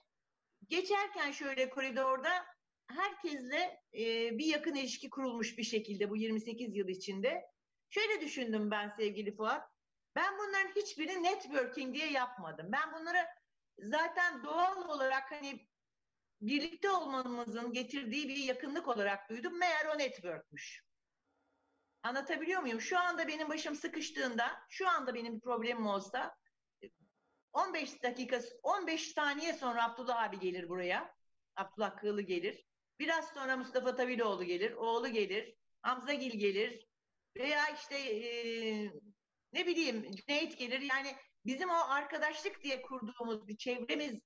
geçerken şöyle koridorda herkesle e, bir yakın ilişki kurulmuş bir şekilde bu 28 yıl içinde. Şöyle düşündüm ben sevgili Fuat. Ben bunların hiçbirini networking diye yapmadım. Ben bunları zaten doğal olarak hani birlikte olmamızın getirdiği bir yakınlık olarak duydum. Meğer o networkmüş. Anlatabiliyor muyum? Şu anda benim başım sıkıştığında, şu anda benim bir problemim olsa 15 dakika, 15 saniye sonra Abdullah abi gelir buraya. Abdullah Kığlı gelir. Biraz sonra Mustafa Taviloğlu gelir, oğlu gelir, Hamza Gil gelir veya işte e, ne bileyim Cüneyt gelir. Yani bizim o arkadaşlık diye kurduğumuz bir çevremiz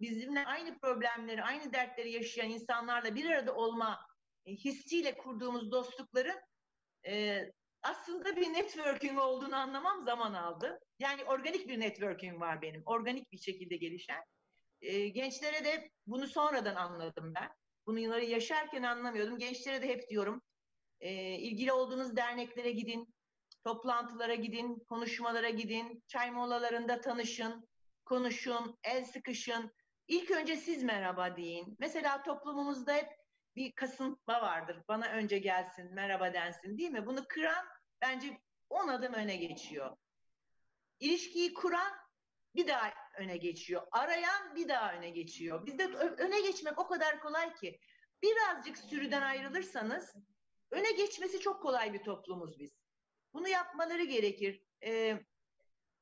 bizimle aynı problemleri, aynı dertleri yaşayan insanlarla bir arada olma e, hissiyle kurduğumuz dostlukların e, aslında bir networking olduğunu anlamam zaman aldı. Yani organik bir networking var benim. Organik bir şekilde gelişen. E, gençlere de bunu sonradan anladım ben. Bunları yaşarken anlamıyordum. Gençlere de hep diyorum e, ilgili olduğunuz derneklere gidin, toplantılara gidin, konuşmalara gidin, çay molalarında tanışın, konuşun, el sıkışın. İlk önce siz merhaba deyin. Mesela toplumumuzda hep bir kasıntma vardır. Bana önce gelsin, merhaba densin değil mi? Bunu kıran bence on adım öne geçiyor. İlişkiyi kuran bir daha öne geçiyor. Arayan bir daha öne geçiyor. Bizde öne geçmek o kadar kolay ki. Birazcık sürüden ayrılırsanız öne geçmesi çok kolay bir toplumuz biz. Bunu yapmaları gerekir. Ee,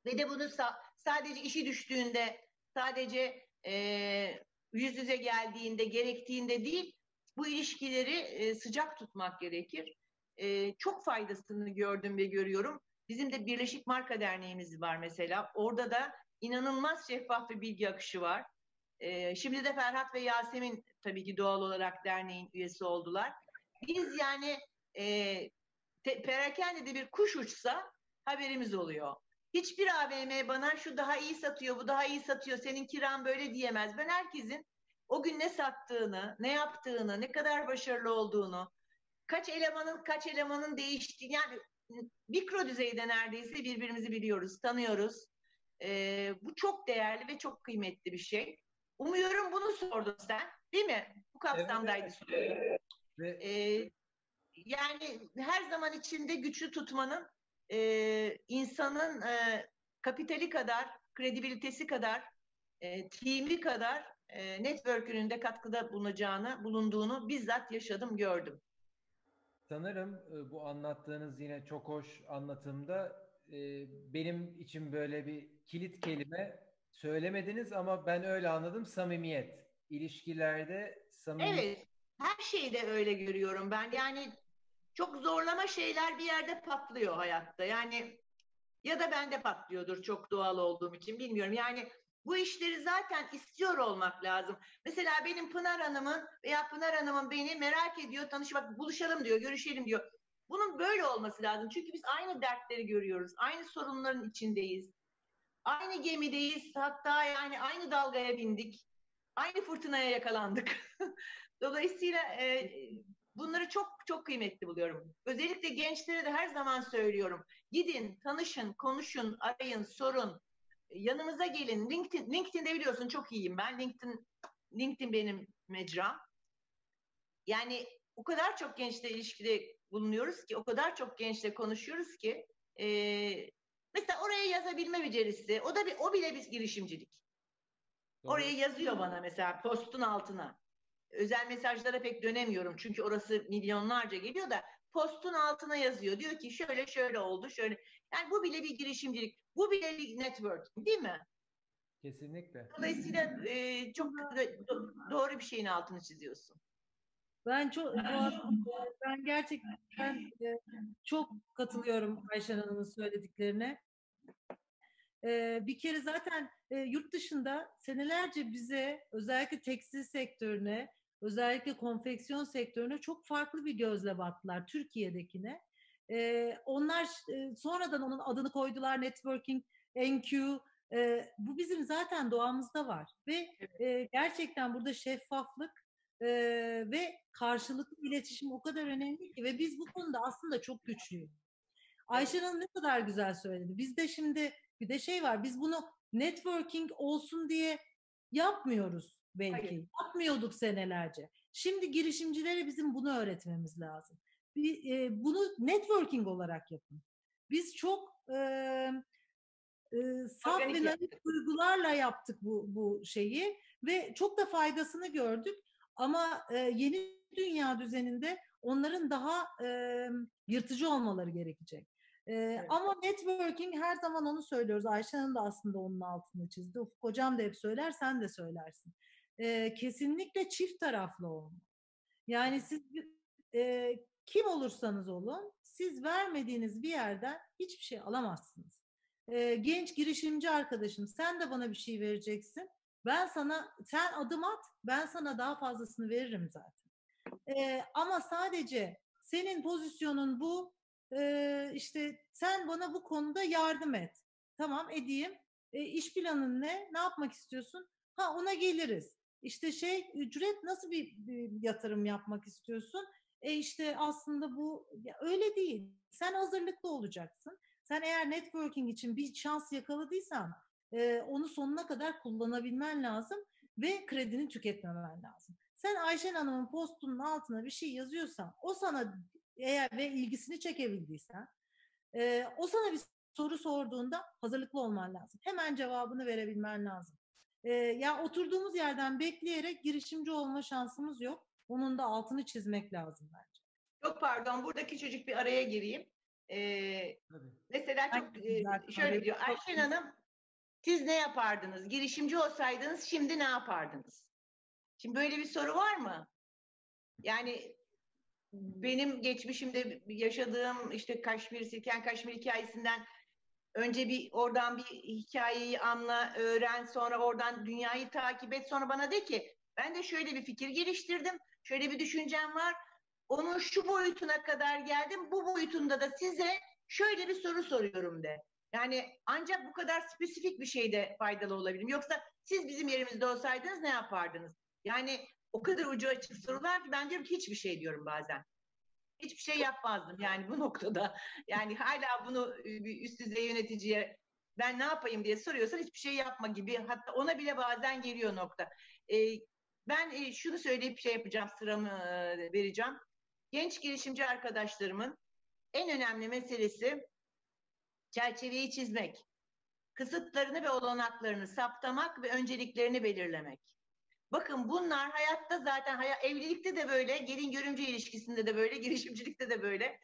ve de bunu sa- sadece işi düştüğünde, sadece e, yüz yüze geldiğinde, gerektiğinde değil, bu ilişkileri e, sıcak tutmak gerekir. E, çok faydasını gördüm ve görüyorum. Bizim de Birleşik Marka Derneğimiz var mesela. Orada da inanılmaz şeffaf bir bilgi akışı var. E, şimdi de Ferhat ve Yasemin tabii ki doğal olarak derneğin üyesi oldular. Biz yani e, te, perakende bir kuş uçsa haberimiz oluyor. Hiçbir AVM bana şu daha iyi satıyor, bu daha iyi satıyor, senin kiran böyle diyemez. Ben herkesin o gün ne sattığını, ne yaptığını, ne kadar başarılı olduğunu, kaç elemanın kaç elemanın değiştiğini yani mikro düzeyde neredeyse birbirimizi biliyoruz, tanıyoruz. Ee, bu çok değerli ve çok kıymetli bir şey. Umuyorum bunu sordun sen, değil mi? Bu kapsamdaydı evet, evet. Ee, yani her zaman içinde güçlü tutmanın e, insanın e, kapitali kadar, kredibilitesi kadar, e, team'i kadar e, network'ünün de katkıda bulunacağını, bulunduğunu bizzat yaşadım, gördüm. Sanırım e, bu anlattığınız yine çok hoş anlatımda e, benim için böyle bir kilit kelime söylemediniz ama ben öyle anladım samimiyet. İlişkilerde samimiyet. Evet, her şeyde öyle görüyorum ben. Yani çok zorlama şeyler bir yerde patlıyor hayatta. Yani ya da bende patlıyordur çok doğal olduğum için bilmiyorum. Yani bu işleri zaten istiyor olmak lazım. Mesela benim Pınar Hanım'ın veya Pınar Hanım'ın beni merak ediyor, tanışmak, buluşalım diyor, görüşelim diyor. Bunun böyle olması lazım. Çünkü biz aynı dertleri görüyoruz. Aynı sorunların içindeyiz. Aynı gemideyiz. Hatta yani aynı dalgaya bindik. Aynı fırtınaya yakalandık. (laughs) Dolayısıyla e, bunları çok çok kıymetli buluyorum. Özellikle gençlere de her zaman söylüyorum. Gidin, tanışın, konuşun, arayın, sorun yanımıza gelin. LinkedIn, LinkedIn'de biliyorsun çok iyiyim ben. LinkedIn, LinkedIn benim mecram. Yani o kadar çok gençle ilişkide bulunuyoruz ki, o kadar çok gençle konuşuyoruz ki, e, mesela oraya yazabilme becerisi, o da bir, o bile bir girişimcilik. Doğru. Oraya yazıyor bana mesela postun altına. Özel mesajlara pek dönemiyorum çünkü orası milyonlarca geliyor da postun altına yazıyor. Diyor ki şöyle şöyle oldu, şöyle. Yani bu bile bir girişimcilik. Bu bile bir network değil mi? Kesinlikle. Dolayısıyla e, çok do- doğru bir şeyin altını çiziyorsun. Ben çok ben gerçekten e, çok katılıyorum Ayşen Hanım'ın söylediklerine. E, bir kere zaten e, yurt dışında senelerce bize özellikle tekstil sektörüne, özellikle konfeksiyon sektörüne çok farklı bir gözle baktılar Türkiye'dekine. E, onlar e, sonradan onun adını koydular networking, NQ. E, bu bizim zaten doğamızda var ve e, gerçekten burada şeffaflık e, ve karşılıklı iletişim o kadar önemli ki ve biz bu konuda aslında çok güçlüyüz. Ayşe Hanım ne kadar güzel söyledi. Bizde şimdi bir de şey var. Biz bunu networking olsun diye yapmıyoruz belki. Hayır. Yapmıyorduk senelerce. Şimdi girişimcilere bizim bunu öğretmemiz lazım bir, e, bunu networking olarak yapın. Biz çok e, e, saf ve naif duygularla yaptık bu, bu şeyi ve çok da faydasını gördük. Ama e, yeni dünya düzeninde onların daha e, yırtıcı olmaları gerekecek. E, evet. Ama networking her zaman onu söylüyoruz. Ayşe Hanım da aslında onun altını çizdi. Ufuk Hocam da hep söyler, sen de söylersin. E, kesinlikle çift taraflı olmalı. Yani siz e, kim olursanız olun siz vermediğiniz bir yerden hiçbir şey alamazsınız. Ee, genç girişimci arkadaşım sen de bana bir şey vereceksin. Ben sana sen adım at ben sana daha fazlasını veririm zaten. Ee, ama sadece senin pozisyonun bu e, işte sen bana bu konuda yardım et. Tamam edeyim. E, iş planın ne? Ne yapmak istiyorsun? Ha ona geliriz. İşte şey ücret nasıl bir, bir yatırım yapmak istiyorsun? E işte aslında bu öyle değil. Sen hazırlıklı olacaksın. Sen eğer networking için bir şans yakaladıysan e, onu sonuna kadar kullanabilmen lazım ve kredini tüketmemen lazım. Sen Ayşen Hanım'ın postunun altına bir şey yazıyorsan o sana eğer ve ilgisini çekebildiysen e, o sana bir soru sorduğunda hazırlıklı olman lazım. Hemen cevabını verebilmen lazım. Ee, ya oturduğumuz yerden bekleyerek girişimci olma şansımız yok. Onun da altını çizmek lazım bence. Çok pardon burada küçücük bir araya gireyim. Ee, mesela çok e, şöyle diyor Ayşen Hanım siz ne yapardınız? Girişimci olsaydınız şimdi ne yapardınız? Şimdi böyle bir soru var mı? Yani benim geçmişimde yaşadığım işte Kaşmir, Silken Kaşmir hikayesinden önce bir oradan bir hikayeyi anla, öğren, sonra oradan dünyayı takip et. Sonra bana de ki ben de şöyle bir fikir geliştirdim, şöyle bir düşüncem var. Onun şu boyutuna kadar geldim, bu boyutunda da size şöyle bir soru soruyorum de. Yani ancak bu kadar spesifik bir şeyde faydalı olabilirim. Yoksa siz bizim yerimizde olsaydınız ne yapardınız? Yani o kadar ucu açık sorular ki ben diyorum ki hiçbir şey diyorum bazen. Hiçbir şey yapmazdım yani bu (laughs) noktada. Yani hala bunu e, üst düzey yöneticiye ben ne yapayım diye soruyorsan hiçbir şey yapma gibi. Hatta ona bile bazen geliyor nokta. Ee, ben e, şunu söyleyip şey yapacağım sıramı e, vereceğim. Genç girişimci arkadaşlarımın en önemli meselesi çerçeveyi çizmek. Kısıtlarını ve olanaklarını saptamak ve önceliklerini belirlemek. Bakın bunlar hayatta zaten haya- evlilikte de böyle, gelin görümce ilişkisinde de böyle, (laughs) girişimcilikte de böyle.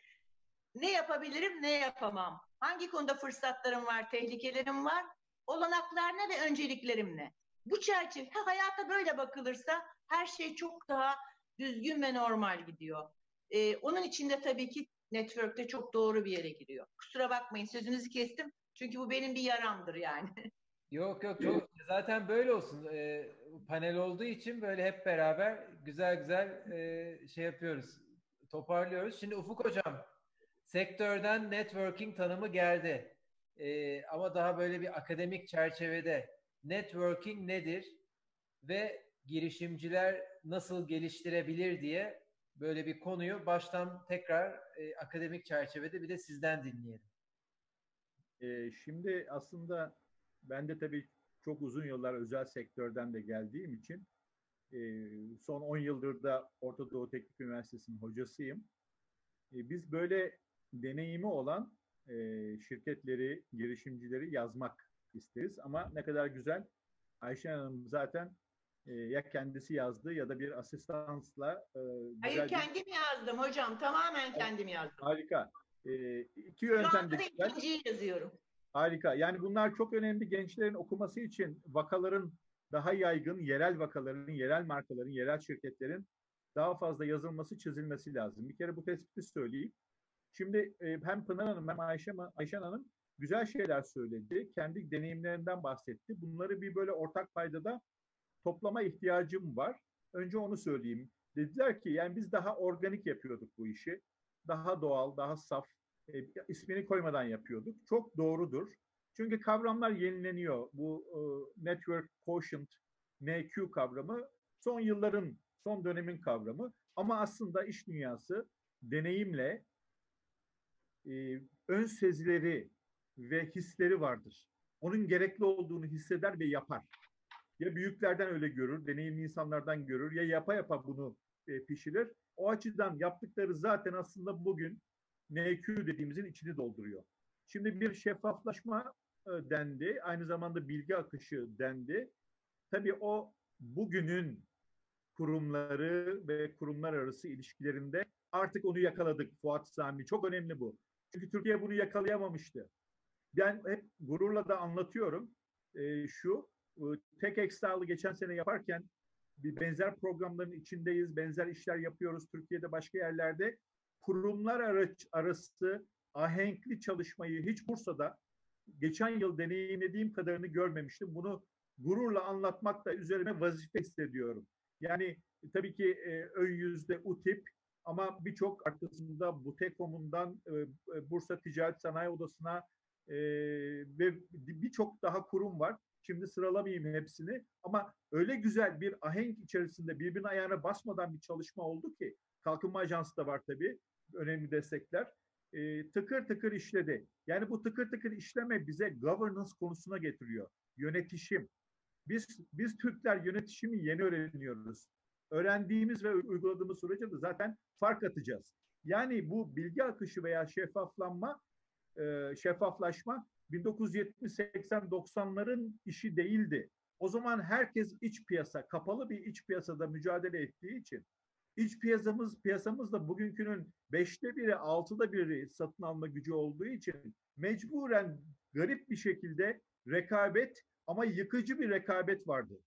Ne yapabilirim, ne yapamam? Hangi konuda fırsatlarım var, tehlikelerim var? Olanaklar ne ve önceliklerim ne? Bu çerçeve, ha, hayata böyle bakılırsa her şey çok daha düzgün ve normal gidiyor. Ee, onun içinde tabii ki network'te çok doğru bir yere giriyor. Kusura bakmayın sözünüzü kestim. Çünkü bu benim bir yaramdır yani. (laughs) Yok yok çok zaten böyle olsun. Ee, panel olduğu için böyle hep beraber güzel güzel e, şey yapıyoruz. Toparlıyoruz. Şimdi Ufuk hocam sektörden networking tanımı geldi. Ee, ama daha böyle bir akademik çerçevede networking nedir ve girişimciler nasıl geliştirebilir diye böyle bir konuyu baştan tekrar e, akademik çerçevede bir de sizden dinleyelim. Ee, şimdi aslında ben de tabii çok uzun yıllar özel sektörden de geldiğim için e, son 10 yıldır da Orta Doğu Teknik Üniversitesi'nin hocasıyım. E, biz böyle deneyimi olan e, şirketleri, girişimcileri yazmak isteriz. Ama ne kadar güzel Ayşe Hanım zaten e, ya kendisi yazdı ya da bir asistansla e, Hayır bir- kendim yazdım hocam. Tamamen kendim yazdım. harika. E, iki Şu yöntem anda de da güzel. ikinciyi yazıyorum. Harika. Yani bunlar çok önemli gençlerin okuması için vakaların daha yaygın, yerel vakaların, yerel markaların, yerel şirketlerin daha fazla yazılması, çizilmesi lazım. Bir kere bu tespiti söyleyeyim. Şimdi e, hem Pınar Hanım hem Ayşe, Ayşen Hanım güzel şeyler söyledi. Kendi deneyimlerinden bahsetti. Bunları bir böyle ortak paydada toplama ihtiyacım var. Önce onu söyleyeyim. Dediler ki yani biz daha organik yapıyorduk bu işi. Daha doğal, daha saf, e, ismini koymadan yapıyorduk. Çok doğrudur. Çünkü kavramlar yenileniyor. Bu e, Network Quotient, NQ kavramı son yılların, son dönemin kavramı. Ama aslında iş dünyası deneyimle e, ön sezileri ve hisleri vardır. Onun gerekli olduğunu hisseder ve yapar. Ya büyüklerden öyle görür, deneyimli insanlardan görür ya yapa yapa bunu e, pişirir. O açıdan yaptıkları zaten aslında bugün NQ dediğimizin içini dolduruyor. Şimdi bir şeffaflaşma e, dendi, aynı zamanda bilgi akışı dendi. Tabii o bugünün kurumları ve kurumlar arası ilişkilerinde artık onu yakaladık Fuat Sami. Çok önemli bu. Çünkü Türkiye bunu yakalayamamıştı. Ben hep gururla da anlatıyorum. E, şu, e, tek Excel'ı geçen sene yaparken bir benzer programların içindeyiz, benzer işler yapıyoruz Türkiye'de başka yerlerde. Kurumlar araç, arası ahenkli çalışmayı hiç Bursa'da geçen yıl deneyimlediğim kadarını görmemiştim. Bunu gururla anlatmak da üzerime vazife hissediyorum. Yani tabii ki e, ön yüzde UTIP ama birçok arkasında Butekom'undan e, e, Bursa Ticaret Sanayi Odası'na ve birçok daha kurum var. Şimdi sıralamayayım hepsini ama öyle güzel bir ahenk içerisinde birbirinin ayağına basmadan bir çalışma oldu ki Kalkınma Ajansı da var tabii önemli destekler. E, tıkır tıkır işledi. Yani bu tıkır tıkır işleme bize governance konusuna getiriyor. Yönetişim. Biz biz Türkler yönetişimi yeni öğreniyoruz. Öğrendiğimiz ve uyguladığımız sürece de zaten fark atacağız. Yani bu bilgi akışı veya şeffaflanma e, şeffaflaşma 1970-80-90'ların işi değildi. O zaman herkes iç piyasa, kapalı bir iç piyasada mücadele ettiği için iç piyasamız piyasamız da bugünkünün beşte biri, altıda biri satın alma gücü olduğu için mecburen garip bir şekilde rekabet ama yıkıcı bir rekabet vardı.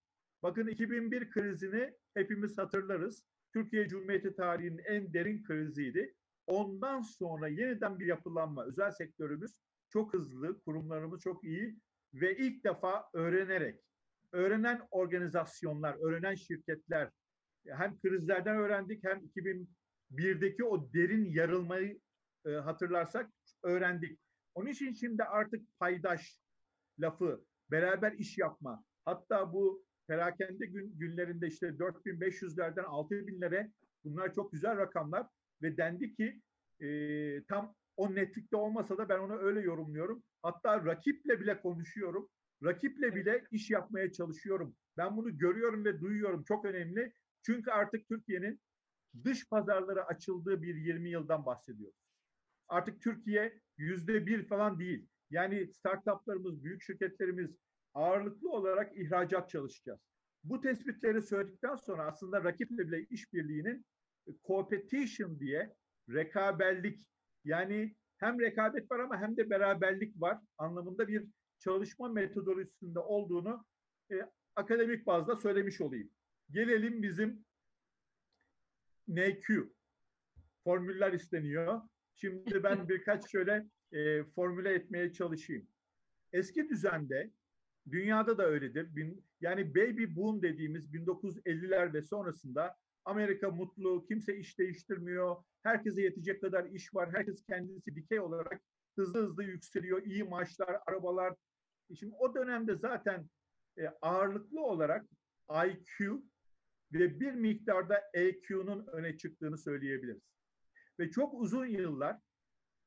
Bakın 2001 krizini hepimiz hatırlarız. Türkiye Cumhuriyeti tarihinin en derin kriziydi. Ondan sonra yeniden bir yapılanma, özel sektörümüz çok hızlı, kurumlarımız çok iyi ve ilk defa öğrenerek, öğrenen organizasyonlar, öğrenen şirketler, hem krizlerden öğrendik hem 2001'deki o derin yarılmayı e, hatırlarsak öğrendik. Onun için şimdi artık paydaş lafı, beraber iş yapma, hatta bu perakende gün, günlerinde işte 4500'lerden 6000'lere bunlar çok güzel rakamlar ve dendi ki e, tam o netlikte olmasa da ben onu öyle yorumluyorum. Hatta rakiple bile konuşuyorum. Rakiple bile iş yapmaya çalışıyorum. Ben bunu görüyorum ve duyuyorum. Çok önemli. Çünkü artık Türkiye'nin dış pazarlara açıldığı bir 20 yıldan bahsediyoruz. Artık Türkiye yüzde bir falan değil. Yani startuplarımız, büyük şirketlerimiz ağırlıklı olarak ihracat çalışacağız. Bu tespitleri söyledikten sonra aslında rakiple bile işbirliğinin competition diye rekabellik yani hem rekabet var ama hem de beraberlik var anlamında bir çalışma metodolojisinde olduğunu e, akademik bazda söylemiş olayım. Gelelim bizim NQ. Formüller isteniyor. Şimdi ben (laughs) birkaç şöyle e, formüle etmeye çalışayım. Eski düzende dünyada da öyledir. Bin, yani baby boom dediğimiz 1950'ler ve sonrasında Amerika mutlu, kimse iş değiştirmiyor, herkese yetecek kadar iş var, herkes kendisi dikey olarak hızlı hızlı yükseliyor, iyi maaşlar, arabalar. Şimdi o dönemde zaten e, ağırlıklı olarak IQ ve bir miktarda EQ'nun öne çıktığını söyleyebiliriz. Ve çok uzun yıllar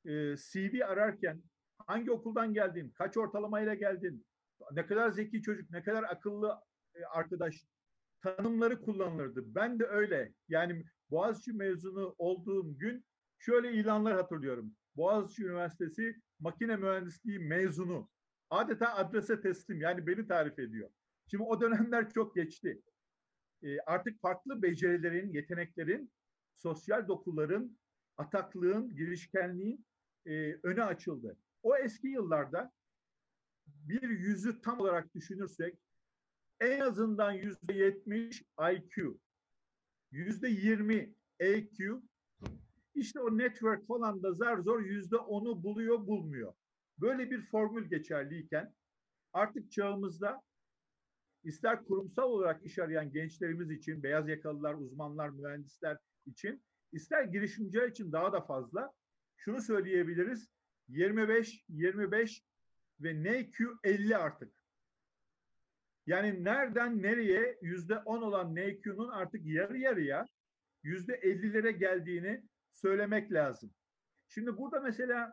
e, CV ararken hangi okuldan geldin, kaç ortalamayla geldin, ne kadar zeki çocuk, ne kadar akıllı e, arkadaş tanımları kullanılırdı. Ben de öyle. Yani Boğaziçi mezunu olduğum gün şöyle ilanlar hatırlıyorum. Boğaziçi Üniversitesi makine mühendisliği mezunu. Adeta adrese teslim. Yani beni tarif ediyor. Şimdi o dönemler çok geçti. E, artık farklı becerilerin, yeteneklerin, sosyal dokuların, ataklığın, girişkenliğin e, öne açıldı. O eski yıllarda bir yüzü tam olarak düşünürsek en azından yüzde yetmiş IQ, yüzde yirmi EQ, işte o network falan da zar zor yüzde onu buluyor bulmuyor. Böyle bir formül geçerliyken artık çağımızda ister kurumsal olarak iş arayan gençlerimiz için, beyaz yakalılar, uzmanlar, mühendisler için, ister girişimciler için daha da fazla şunu söyleyebiliriz. 25, 25 ve NQ 50 artık. Yani nereden nereye yüzde 10 olan NQ'nun artık yarı yarıya yüzde 50'lere geldiğini söylemek lazım. Şimdi burada mesela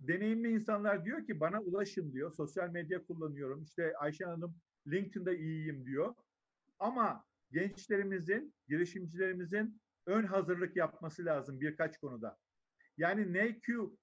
deneyimli insanlar diyor ki bana ulaşın diyor. Sosyal medya kullanıyorum. İşte Ayşe Hanım LinkedIn'de iyiyim diyor. Ama gençlerimizin, girişimcilerimizin ön hazırlık yapması lazım birkaç konuda. Yani NQ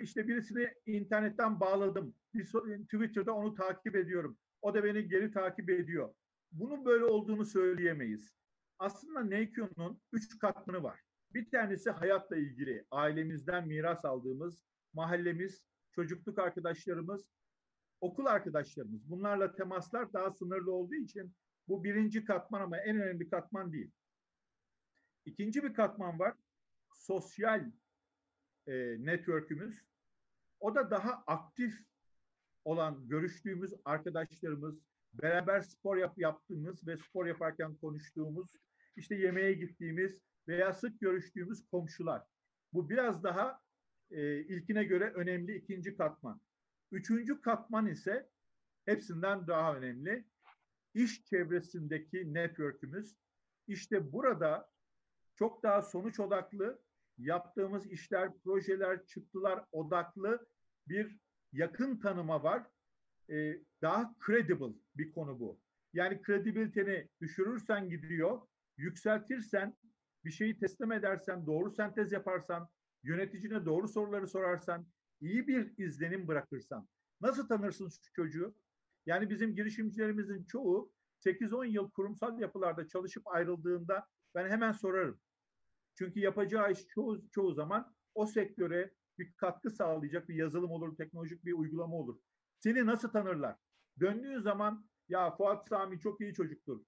işte birisini internetten bağladım. Bir Twitter'da onu takip ediyorum. O da beni geri takip ediyor. Bunun böyle olduğunu söyleyemeyiz. Aslında NQ'nun üç katmanı var. Bir tanesi hayatla ilgili. Ailemizden miras aldığımız mahallemiz, çocukluk arkadaşlarımız, okul arkadaşlarımız. Bunlarla temaslar daha sınırlı olduğu için bu birinci katman ama en önemli katman değil. İkinci bir katman var. Sosyal e, network'ümüz. O da daha aktif olan görüştüğümüz arkadaşlarımız, beraber spor yap yaptığımız ve spor yaparken konuştuğumuz, işte yemeğe gittiğimiz veya sık görüştüğümüz komşular. Bu biraz daha e, ilkine göre önemli ikinci katman. Üçüncü katman ise hepsinden daha önemli. İş çevresindeki network'ümüz. İşte burada çok daha sonuç odaklı, yaptığımız işler, projeler, çıktılar odaklı bir yakın tanıma var. Ee, daha credible bir konu bu. Yani kredibiliteni düşürürsen gidiyor, yükseltirsen, bir şeyi teslim edersen, doğru sentez yaparsan, yöneticine doğru soruları sorarsan, iyi bir izlenim bırakırsan. Nasıl tanırsın şu çocuğu? Yani bizim girişimcilerimizin çoğu 8-10 yıl kurumsal yapılarda çalışıp ayrıldığında ben hemen sorarım. Çünkü yapacağı iş çoğu, çoğu zaman o sektöre bir katkı sağlayacak bir yazılım olur, teknolojik bir uygulama olur. Seni nasıl tanırlar? Döndüğün zaman ya Fuat Sami çok iyi çocuktur.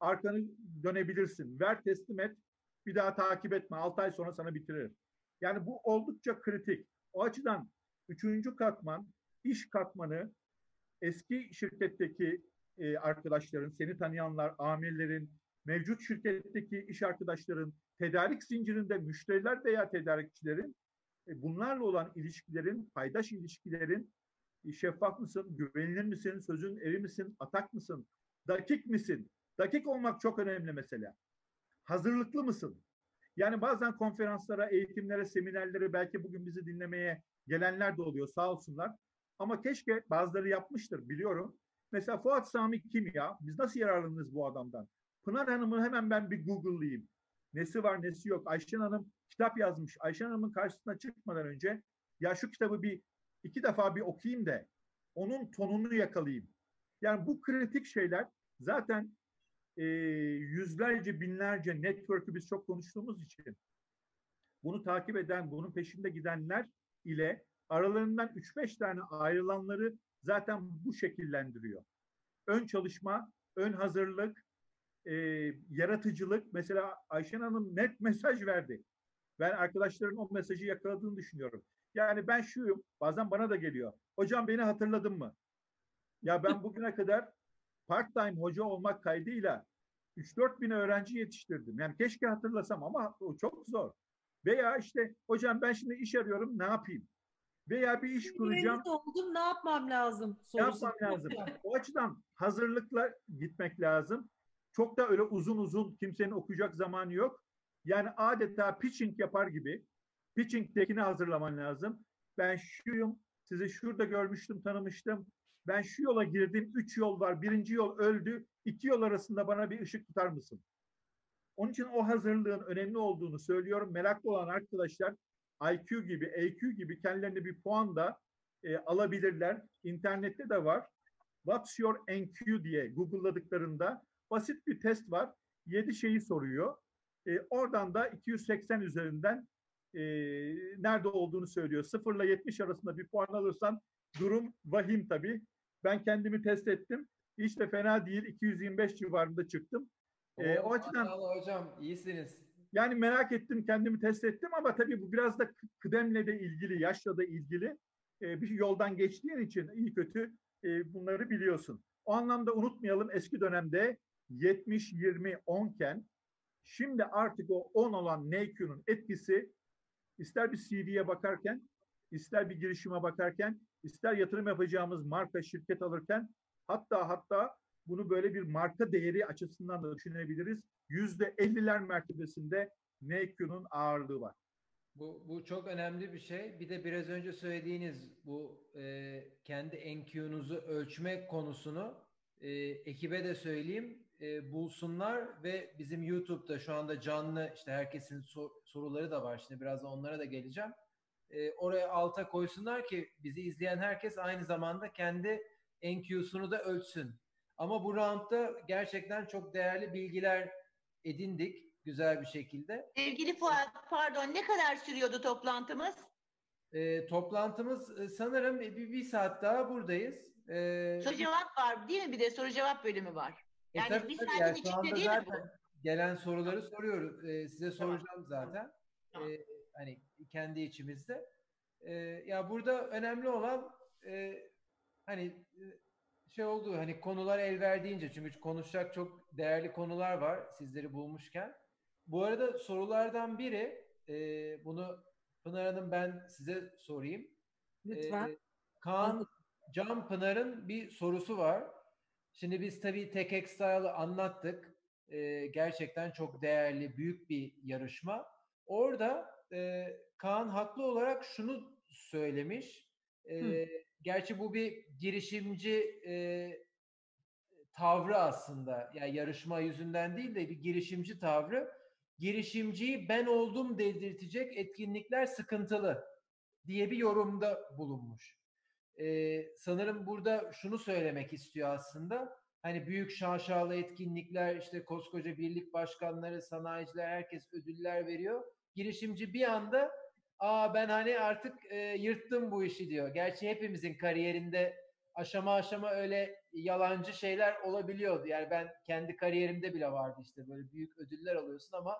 Arkanı dönebilirsin. Ver teslim et. Bir daha takip etme. 6 ay sonra sana bitirir. Yani bu oldukça kritik. O açıdan üçüncü katman, iş katmanı eski şirketteki e, arkadaşların, seni tanıyanlar, amirlerin, mevcut şirketteki iş arkadaşların, tedarik zincirinde müşteriler veya tedarikçilerin bunlarla olan ilişkilerin, paydaş ilişkilerin e, şeffaf mısın, güvenilir misin, sözün eri misin, atak mısın, dakik misin? Dakik olmak çok önemli mesela. Hazırlıklı mısın? Yani bazen konferanslara, eğitimlere, seminerlere belki bugün bizi dinlemeye gelenler de oluyor sağ olsunlar. Ama keşke bazıları yapmıştır biliyorum. Mesela Fuat Sami kim ya? Biz nasıl yararlanırız bu adamdan? Pınar Hanım'ı hemen ben bir Google'layayım. Nesi var nesi yok. Ayşen Hanım kitap yazmış. Ayşen Hanım'ın karşısına çıkmadan önce ya şu kitabı bir iki defa bir okuyayım da onun tonunu yakalayayım. Yani bu kritik şeyler zaten e, yüzlerce binlerce network'ü biz çok konuştuğumuz için bunu takip eden, bunun peşinde gidenler ile aralarından 3-5 tane ayrılanları zaten bu şekillendiriyor. Ön çalışma, ön hazırlık, e, yaratıcılık. Mesela Ayşen Hanım net mesaj verdi. Ben arkadaşların o mesajı yakaladığını düşünüyorum. Yani ben şuyum, bazen bana da geliyor. Hocam beni hatırladın mı? Ya ben bugüne kadar part-time hoca olmak kaydıyla 3-4 bin öğrenci yetiştirdim. Yani keşke hatırlasam ama o çok zor. Veya işte hocam ben şimdi iş arıyorum ne yapayım? Veya bir iş kuracağım. oldum ne yapmam lazım? Ne yapmam lazım? O açıdan hazırlıkla gitmek lazım. Çok da öyle uzun uzun kimsenin okuyacak zamanı yok. Yani adeta pitching yapar gibi pitching dekini hazırlaman lazım. Ben şuyum, sizi şurada görmüştüm, tanımıştım. Ben şu yola girdim, üç yol var. Birinci yol öldü. İki yol arasında bana bir ışık tutar mısın? Onun için o hazırlığın önemli olduğunu söylüyorum. Meraklı olan arkadaşlar IQ gibi, AQ gibi kendilerine bir puan da e, alabilirler. İnternette de var. What's your NQ diye Google'ladıklarında basit bir test var. Yedi şeyi soruyor. E, oradan da 280 üzerinden e, nerede olduğunu söylüyor. 0 ile 70 arasında bir puan alırsan durum vahim tabii. Ben kendimi test ettim. Hiç de fena değil. 225 civarında çıktım. Ee, o açıdan hocam iyisiniz. Yani merak ettim, kendimi test ettim ama tabii bu biraz da kıdemle de ilgili, yaşla da ilgili e, bir yoldan geçtiğin için iyi kötü e, bunları biliyorsun. O anlamda unutmayalım eski dönemde 70-20-10 iken şimdi artık o 10 olan NQ'nun etkisi ister bir CV'ye bakarken, ister bir girişime bakarken, ister yatırım yapacağımız marka, şirket alırken hatta hatta bunu böyle bir marka değeri açısından da düşünebiliriz. Yüzde elliler mertebesinde NQ'nun ağırlığı var. Bu, bu çok önemli bir şey. Bir de biraz önce söylediğiniz bu e, kendi NQ'nuzu ölçme konusunu e, ekibe de söyleyeyim. E, bulsunlar ve bizim YouTube'da şu anda canlı işte herkesin sor, soruları da var. Şimdi biraz da onlara da geleceğim. E, oraya alta koysunlar ki bizi izleyen herkes aynı zamanda kendi NQ'sunu da ölçsün. Ama bu roundda gerçekten çok değerli bilgiler edindik güzel bir şekilde. Sevgili Fuat, pardon ne kadar sürüyordu toplantımız? E, toplantımız e, sanırım bir, bir saat daha buradayız. E, soru cevap var değil mi? Bir de soru cevap bölümü var. E, yani e, bir saatin yani içinde değil mi bu? Gelen soruları soruyoruz. E, size soracağım zaten. Tamam. E, hani kendi içimizde. E, ya burada önemli olan e, hani şey oldu hani konular el verdiğince çünkü konuşacak çok değerli konular var sizleri bulmuşken. Bu arada sorulardan biri e, bunu Pınar Hanım ben size sorayım. Lütfen. E, Kaan Can Pınar'ın bir sorusu var. Şimdi biz tabii Tek Extile'ı anlattık. E, gerçekten çok değerli, büyük bir yarışma. Orada e, Kaan haklı olarak şunu söylemiş. E, gerçi bu bir girişimci e, tavrı aslında. Yani yarışma yüzünden değil de bir girişimci tavrı. Girişimciyi ben oldum dedirtecek etkinlikler sıkıntılı diye bir yorumda bulunmuş. Ee, sanırım burada şunu söylemek istiyor aslında. Hani büyük şaşalı etkinlikler, işte koskoca birlik başkanları, sanayiciler, herkes ödüller veriyor. Girişimci bir anda, aa ben hani artık e, yırttım bu işi diyor. Gerçi hepimizin kariyerinde aşama aşama öyle yalancı şeyler olabiliyordu. Yani ben kendi kariyerimde bile vardı işte böyle büyük ödüller alıyorsun ama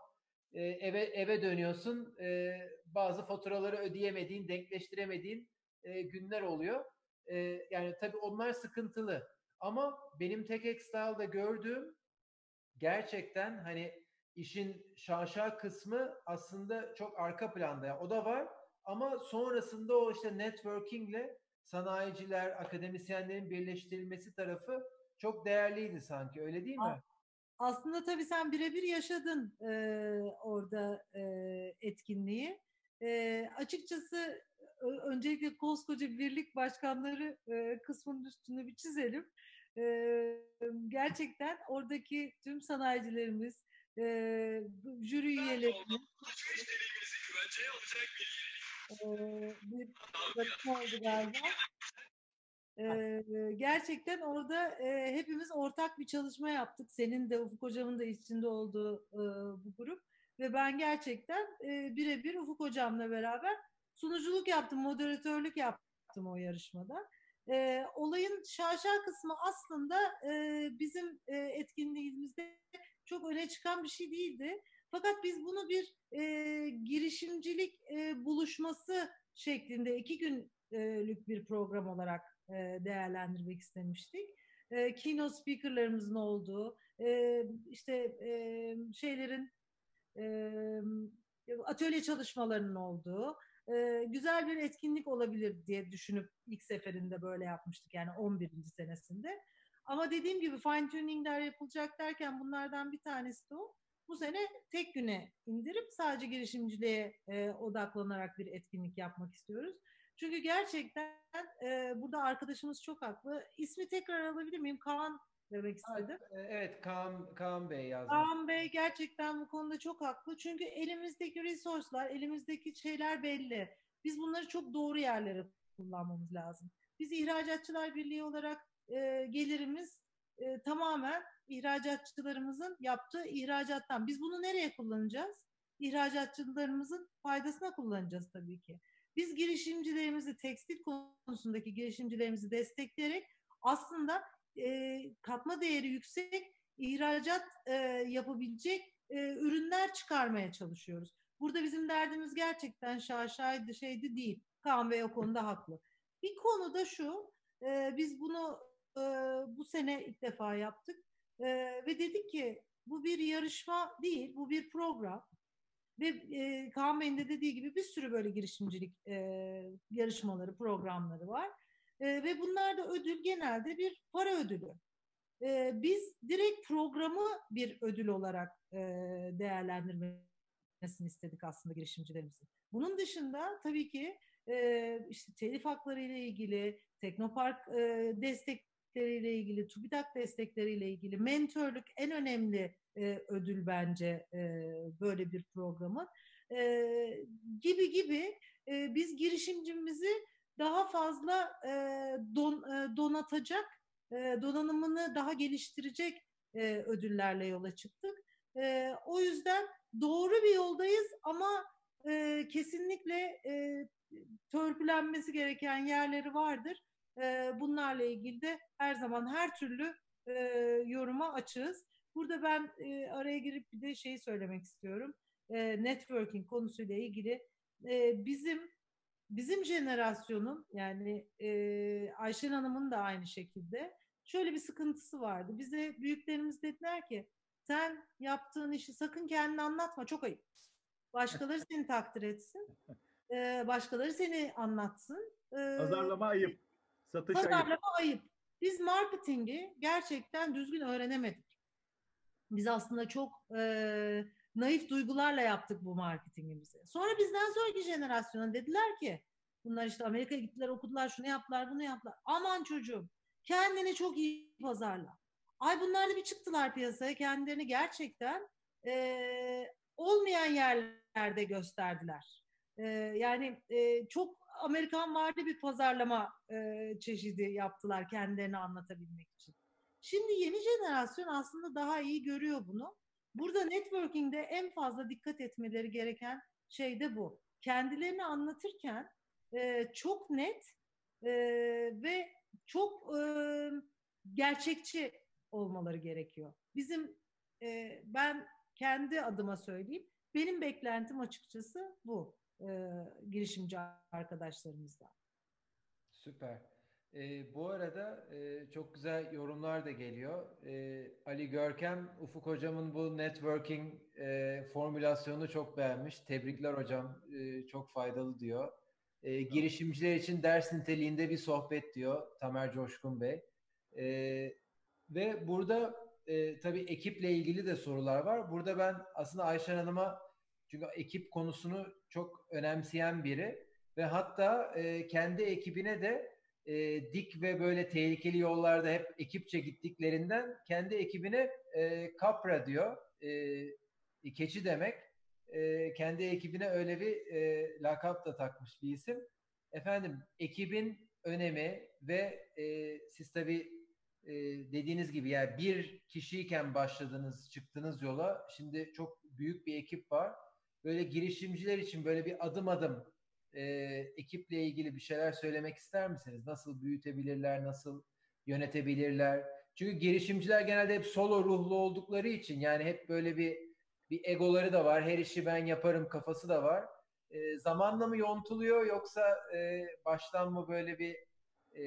e, eve eve dönüyorsun e, bazı faturaları ödeyemediğin, denkleştiremediğin e, günler oluyor. E, yani tabii onlar sıkıntılı. Ama benim Tek Extile'da gördüğüm gerçekten hani işin şaşa kısmı aslında çok arka planda. Yani o da var ama sonrasında o işte networkingle sanayiciler, akademisyenlerin birleştirilmesi tarafı çok değerliydi sanki öyle değil mi? Aslında tabii sen birebir yaşadın e, orada e, etkinliği. E, açıkçası öncelikle koskoca birlik başkanları e, kısmının üstünü bir çizelim. E, gerçekten oradaki tüm sanayicilerimiz, e, jüri üyelerimiz e, bir oldu galiba. Ee, gerçekten orada e, hepimiz ortak bir çalışma yaptık. Senin de Ufuk Hocam'ın da içinde olduğu e, bu grup. Ve ben gerçekten e, birebir Ufuk Hocam'la beraber sunuculuk yaptım, moderatörlük yaptım o yarışmada. E, olayın şaşa kısmı aslında e, bizim e, etkinliğimizde çok öne çıkan bir şey değildi. Fakat biz bunu bir e, girişimcilik e, buluşması şeklinde iki günlük bir program olarak e, değerlendirmek istemiştik. E, keynote speakerlarımızın olduğu, e, işte e, şeylerin e, atölye çalışmalarının olduğu, e, güzel bir etkinlik olabilir diye düşünüp ilk seferinde böyle yapmıştık yani 11. senesinde. Ama dediğim gibi fine tuningler yapılacak derken bunlardan bir tanesi de o. Bu sene tek güne indirip sadece girişimciliğe e, odaklanarak bir etkinlik yapmak istiyoruz. Çünkü gerçekten e, burada arkadaşımız çok haklı. İsmi tekrar alabilir miyim? Kaan demek istedim. Evet, Kaan, Kaan Bey yazmış. Kaan Bey gerçekten bu konuda çok haklı. Çünkü elimizdeki resource'lar, elimizdeki şeyler belli. Biz bunları çok doğru yerlere kullanmamız lazım. Biz ihracatçılar birliği olarak e, gelirimiz e, tamamen ihracatçılarımızın yaptığı ihracattan. Biz bunu nereye kullanacağız? İhracatçılarımızın faydasına kullanacağız tabii ki. Biz girişimcilerimizi, tekstil konusundaki girişimcilerimizi destekleyerek aslında e, katma değeri yüksek ihracat e, yapabilecek e, ürünler çıkarmaya çalışıyoruz. Burada bizim derdimiz gerçekten şaşaydı şeydi değil. Kaan Bey o konuda haklı. Bir konu da şu, e, biz bunu e, bu sene ilk defa yaptık e, ve dedik ki bu bir yarışma değil, bu bir program. Ve e, Kaan Bey'in de dediği gibi bir sürü böyle girişimcilik e, yarışmaları, programları var. E, ve bunlarda ödül genelde bir para ödülü. E, biz direkt programı bir ödül olarak e, değerlendirmesini istedik aslında girişimcilerimizin. Bunun dışında tabii ki e, işte telif hakları ile ilgili, Teknopark e, destekleriyle ilgili, TÜBİTAK destekleriyle ilgili mentörlük en önemli e, ödül bence e, böyle bir programın. E, gibi gibi e, biz girişimcimizi daha fazla e, don, e, donatacak, e, donanımını daha geliştirecek e, ödüllerle yola çıktık. E, o yüzden doğru bir yoldayız ama e, kesinlikle e, törpülenmesi gereken yerleri vardır. E, bunlarla ilgili de her zaman her türlü e, yoruma açığız. Burada ben e, araya girip bir de şeyi söylemek istiyorum. E, networking konusuyla ilgili e, bizim bizim jenerasyonun yani e, Ayşen Hanım'ın da aynı şekilde şöyle bir sıkıntısı vardı. Bize büyüklerimiz dediler ki sen yaptığın işi sakın kendini anlatma çok ayıp. Başkaları seni takdir etsin. (laughs) E, başkaları seni anlatsın. E, pazarlama ayıp. Satış pazarlama ayıp. ayıp. Biz marketingi gerçekten düzgün öğrenemedik. Biz aslında çok e, naif duygularla yaptık bu marketingimizi. Sonra bizden sonraki jenerasyona dediler ki bunlar işte Amerika'ya gittiler okudular şunu yaptılar bunu yaptılar. Aman çocuğum kendini çok iyi pazarla. Ay bunlar da bir çıktılar piyasaya kendilerini gerçekten e, olmayan yerlerde gösterdiler. E, yani e, çok Amerikan vardı bir pazarlama e, çeşidi yaptılar kendilerini anlatabilmek için. Şimdi yeni jenerasyon aslında daha iyi görüyor bunu. Burada networking'de en fazla dikkat etmeleri gereken şey de bu. Kendilerini anlatırken e, çok net e, ve çok e, gerçekçi olmaları gerekiyor. Bizim e, ben kendi adıma söyleyeyim. Benim beklentim açıkçası bu e, girişimci arkadaşlarımızdan. Süper. E, bu arada e, çok güzel yorumlar da geliyor. E, Ali Görkem, Ufuk Hocam'ın bu networking e, formülasyonunu çok beğenmiş. Tebrikler hocam, e, çok faydalı diyor. E, girişimciler için ders niteliğinde bir sohbet diyor Tamer Coşkun Bey. E, ve burada e, tabii ekiple ilgili de sorular var. Burada ben aslında Ayşen Hanım'a çünkü ekip konusunu çok önemseyen biri ve hatta e, kendi ekibine de e, dik ve böyle tehlikeli yollarda hep ekipçe gittiklerinden kendi ekibine e, Capra diyor. E, keçi demek. E, kendi ekibine öyle bir e, lakap da takmış bir isim. Efendim ekibin önemi ve e, siz tabii e, dediğiniz gibi yani bir kişiyken başladınız, çıktınız yola. Şimdi çok büyük bir ekip var. Böyle girişimciler için böyle bir adım adım e, ekiple ilgili bir şeyler söylemek ister misiniz? Nasıl büyütebilirler, nasıl yönetebilirler? Çünkü girişimciler genelde hep solo ruhlu oldukları için yani hep böyle bir bir egoları da var. Her işi ben yaparım kafası da var. E, zamanla mı yontuluyor yoksa e, baştan mı böyle bir e,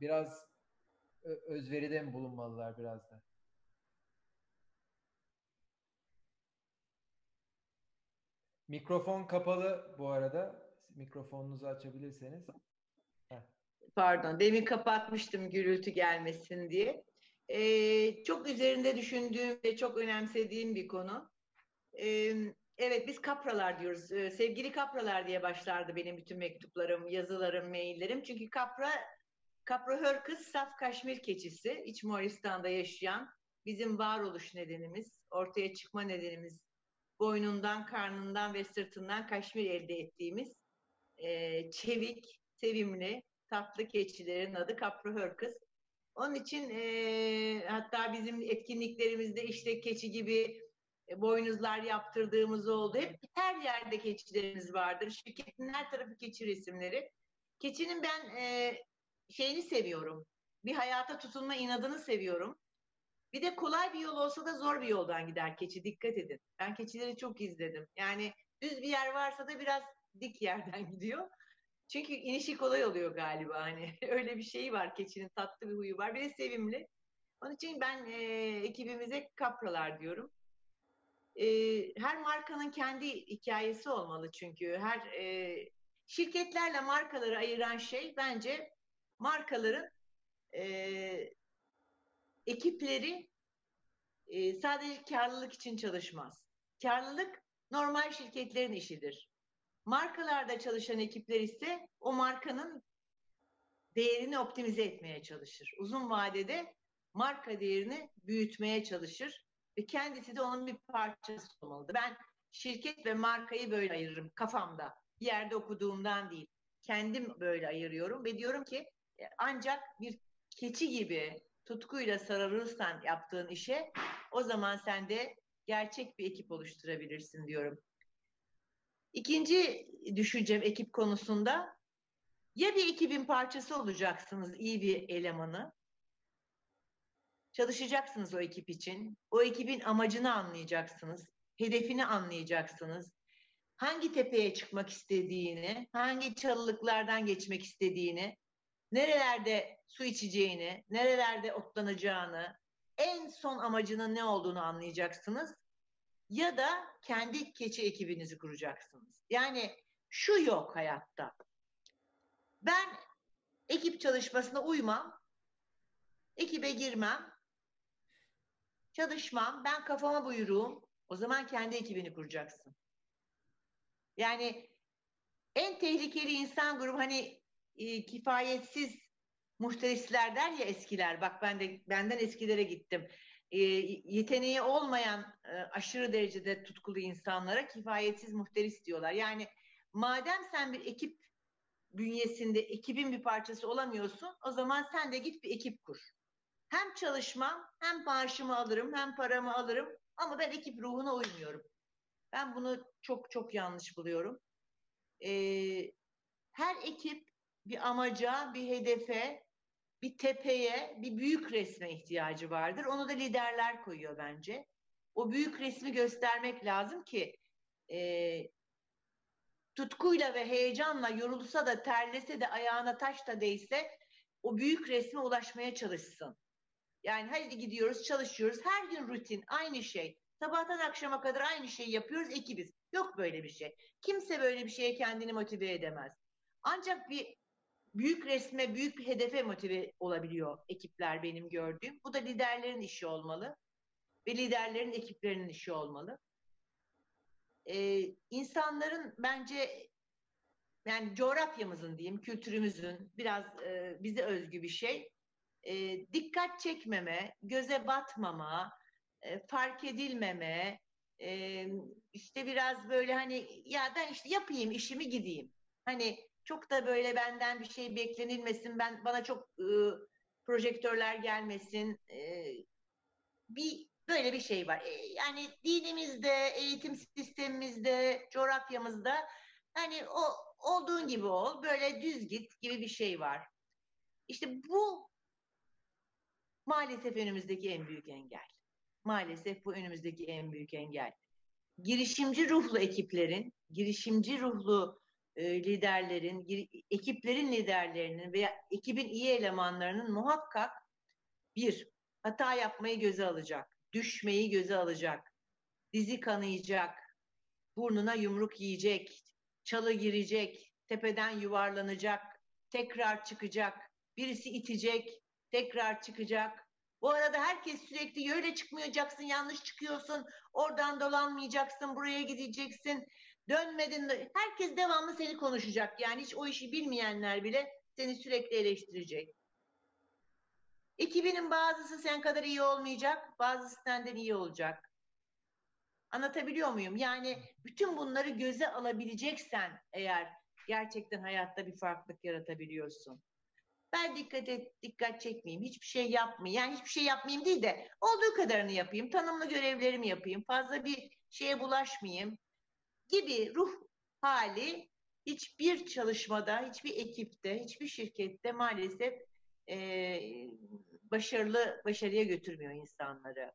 biraz özveride mi bulunmalılar biraz da? Mikrofon kapalı bu arada. Mikrofonunuzu açabilirseniz. Heh. Pardon, demin kapatmıştım gürültü gelmesin diye. Ee, çok üzerinde düşündüğüm ve çok önemsediğim bir konu. Ee, evet, biz kapralar diyoruz. Ee, sevgili kapralar diye başlardı benim bütün mektuplarım, yazılarım, maillerim. Çünkü kapra Caprahörküs saf kaşmir keçisi, İç Moğolistan'da yaşayan bizim varoluş nedenimiz, ortaya çıkma nedenimiz, boynundan, karnından ve sırtından kaşmir elde ettiğimiz e, çevik, sevimli, tatlı keçilerin adı Caprahörküs. Onun için e, hatta bizim etkinliklerimizde işte keçi gibi e, boynuzlar yaptırdığımız oldu. Hep her yerde keçilerimiz vardır. Şirketin her tarafı keçi resimleri. Keçinin ben e, şeyini seviyorum. Bir hayata tutunma inadını seviyorum. Bir de kolay bir yol olsa da zor bir yoldan gider keçi. Dikkat edin. Ben keçileri çok izledim. Yani düz bir yer varsa da biraz dik yerden gidiyor. Çünkü inişi kolay oluyor galiba. Hani (laughs) öyle bir şey var. Keçinin tatlı bir huyu var. Bir de sevimli. Onun için ben e, ekibimize kapralar diyorum. E, her markanın kendi hikayesi olmalı çünkü. Her e, şirketlerle markaları ayıran şey bence markaların e, ekipleri e, sadece karlılık için çalışmaz. Karlılık normal şirketlerin işidir. Markalarda çalışan ekipler ise o markanın değerini optimize etmeye çalışır. Uzun vadede marka değerini büyütmeye çalışır ve kendisi de onun bir parçası olmalıdır. Ben şirket ve markayı böyle ayırırım kafamda. Bir yerde okuduğumdan değil. Kendim böyle ayırıyorum ve diyorum ki e, ancak bir keçi gibi tutkuyla sarılırsan yaptığın işe o zaman sen de gerçek bir ekip oluşturabilirsin diyorum. İkinci düşüncem ekip konusunda ya bir ekibin parçası olacaksınız iyi bir elemanı çalışacaksınız o ekip için. O ekibin amacını anlayacaksınız. Hedefini anlayacaksınız. Hangi tepeye çıkmak istediğini, hangi çalılıklardan geçmek istediğini, nerelerde su içeceğini, nerelerde otlanacağını, en son amacının ne olduğunu anlayacaksınız. Ya da kendi keçi ekibinizi kuracaksınız. Yani şu yok hayatta. Ben ekip çalışmasına uymam, ekibe girmem, çalışmam, ben kafama buyuruğum. O zaman kendi ekibini kuracaksın. Yani en tehlikeli insan grubu hani e, kifayetsiz muhterisler der ya eskiler. Bak ben de benden eskilere gittim. E, yeteneği olmayan e, aşırı derecede tutkulu insanlara kifayetsiz muhteris diyorlar. Yani madem sen bir ekip bünyesinde ekibin bir parçası olamıyorsun, o zaman sen de git bir ekip kur. Hem çalışmam, hem maaşımı alırım, hem paramı alırım ama ben ekip ruhuna uymuyorum. Ben bunu çok çok yanlış buluyorum. Ee, her ekip bir amaca, bir hedefe, bir tepeye, bir büyük resme ihtiyacı vardır. Onu da liderler koyuyor bence. O büyük resmi göstermek lazım ki e, tutkuyla ve heyecanla yorulsa da terlese de ayağına taş da değse o büyük resme ulaşmaya çalışsın. Yani hadi gidiyoruz çalışıyoruz her gün rutin aynı şey. Sabahtan akşama kadar aynı şeyi yapıyoruz ekibiz. Yok böyle bir şey. Kimse böyle bir şeye kendini motive edemez. Ancak bir büyük resme, büyük bir hedefe motive olabiliyor ekipler benim gördüğüm. Bu da liderlerin işi olmalı ve liderlerin ekiplerinin işi olmalı. Ee, insanların bence yani coğrafyamızın diyeyim, kültürümüzün biraz e, bize özgü bir şey. E, dikkat çekmeme, göze batmama, e, fark edilmeme, e, işte biraz böyle hani ya ben işte yapayım işimi gideyim. Hani çok da böyle benden bir şey beklenilmesin, ben bana çok e, projektörler gelmesin. E, bir böyle bir şey var. E, yani dinimizde, eğitim sistemimizde, coğrafyamızda hani o olduğun gibi ol, böyle düz git gibi bir şey var. İşte bu maalesef önümüzdeki en büyük engel. Maalesef bu önümüzdeki en büyük engel. Girişimci ruhlu ekiplerin, girişimci ruhlu e, liderlerin, ekiplerin liderlerinin veya ekibin iyi elemanlarının muhakkak bir, hata yapmayı göze alacak, düşmeyi göze alacak, dizi kanayacak, burnuna yumruk yiyecek, çalı girecek, tepeden yuvarlanacak, tekrar çıkacak, birisi itecek, tekrar çıkacak. Bu arada herkes sürekli öyle çıkmayacaksın, yanlış çıkıyorsun, oradan dolanmayacaksın, buraya gideceksin, dönmedin. Herkes devamlı seni konuşacak. Yani hiç o işi bilmeyenler bile seni sürekli eleştirecek. Ekibinin bazısı sen kadar iyi olmayacak, bazısı senden iyi olacak. Anlatabiliyor muyum? Yani bütün bunları göze alabileceksen eğer gerçekten hayatta bir farklılık yaratabiliyorsun. Ben dikkat et, dikkat çekmeyeyim, hiçbir şey yapmayayım. Yani hiçbir şey yapmayayım değil de olduğu kadarını yapayım, tanımlı görevlerimi yapayım, fazla bir şeye bulaşmayayım gibi ruh hali hiçbir çalışmada, hiçbir ekipte, hiçbir şirkette maalesef e, başarılı başarıya götürmüyor insanları.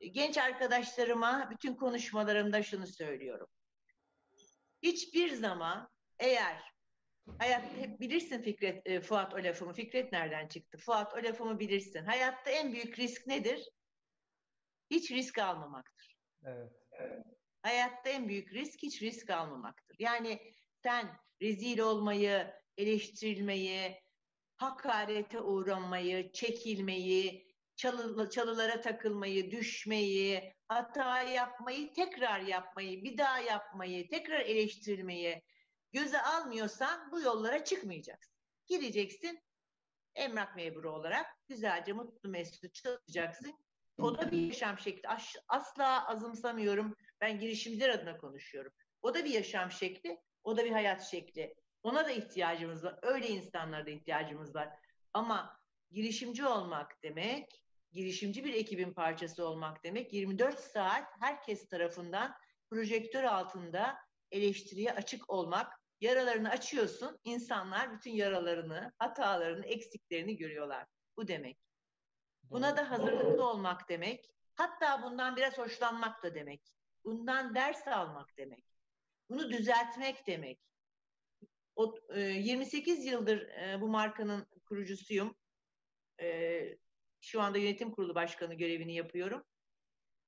Genç arkadaşlarıma bütün konuşmalarımda şunu söylüyorum. Hiçbir zaman eğer hayat hep bilirsin Fikret e, Fuat o lafımı. Fikret nereden çıktı? Fuat o lafımı bilirsin. Hayatta en büyük risk nedir? Hiç risk almamaktır. Evet. Hayatta en büyük risk hiç risk almamaktır. Yani sen rezil olmayı, eleştirilmeyi, hakarete uğramayı, çekilmeyi, çalı, çalılara takılmayı, düşmeyi, hata yapmayı, tekrar yapmayı, bir daha yapmayı, tekrar eleştirilmeyi göze almıyorsan bu yollara çıkmayacaksın. Gireceksin emlak memuru olarak güzelce mutlu mesut çalışacaksın. O da bir yaşam şekli. Asla azımsamıyorum. Ben girişimciler adına konuşuyorum. O da bir yaşam şekli, o da bir hayat şekli. Ona da ihtiyacımız var. Öyle insanlara da ihtiyacımız var. Ama girişimci olmak demek, girişimci bir ekibin parçası olmak demek 24 saat herkes tarafından projektör altında eleştiriye açık olmak. Yaralarını açıyorsun, insanlar bütün yaralarını, hatalarını, eksiklerini görüyorlar. Bu demek. Buna da hazırlıklı olmak demek. Hatta bundan biraz hoşlanmak da demek. Bundan ders almak demek. Bunu düzeltmek demek. O, e, 28 yıldır e, bu markanın kurucusuyum. E, şu anda yönetim kurulu başkanı görevini yapıyorum.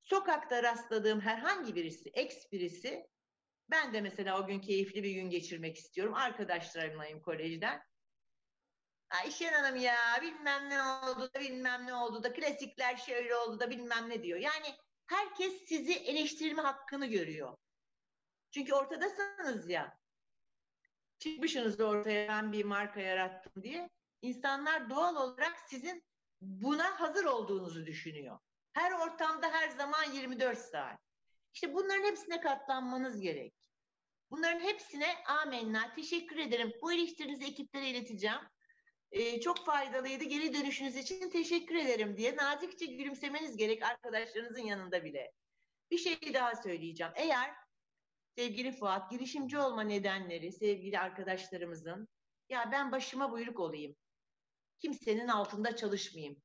Sokakta rastladığım herhangi birisi, ex birisi, ben de mesela o gün keyifli bir gün geçirmek istiyorum. Arkadaşlarımlayım kolejden. Ayşen Hanım ya bilmem ne oldu da bilmem ne oldu da klasikler şöyle oldu da bilmem ne diyor. Yani herkes sizi eleştirme hakkını görüyor. Çünkü ortadasınız ya. Çıkmışsınız ortaya ben bir marka yarattım diye. İnsanlar doğal olarak sizin buna hazır olduğunuzu düşünüyor. Her ortamda her zaman 24 saat. İşte bunların hepsine katlanmanız gerek. Bunların hepsine amenna. Teşekkür ederim. Bu eleştirinizi ekiplere ileteceğim. Ee, çok faydalıydı. Geri dönüşünüz için teşekkür ederim diye nazikçe gülümsemeniz gerek arkadaşlarınızın yanında bile. Bir şey daha söyleyeceğim. Eğer sevgili Fuat girişimci olma nedenleri sevgili arkadaşlarımızın ya ben başıma buyruk olayım. Kimsenin altında çalışmayayım.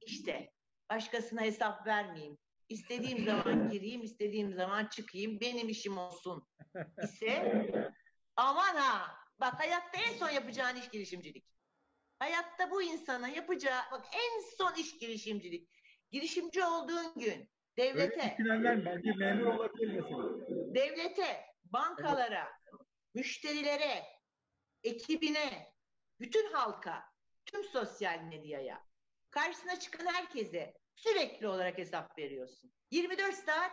İşte başkasına hesap vermeyeyim. İstediğim zaman (laughs) gireyim, istediğim zaman çıkayım. Benim işim olsun ise aman ha bak hayatta en son yapacağın iş girişimcilik. Hayatta bu insana yapacağı bak en son iş girişimcilik. Girişimci olduğun gün devlete, belki memur olabilir mesela. devlete, bankalara, müşterilere, ekibine, bütün halka, tüm sosyal medyaya, karşısına çıkan herkese sürekli olarak hesap veriyorsun. 24 saat,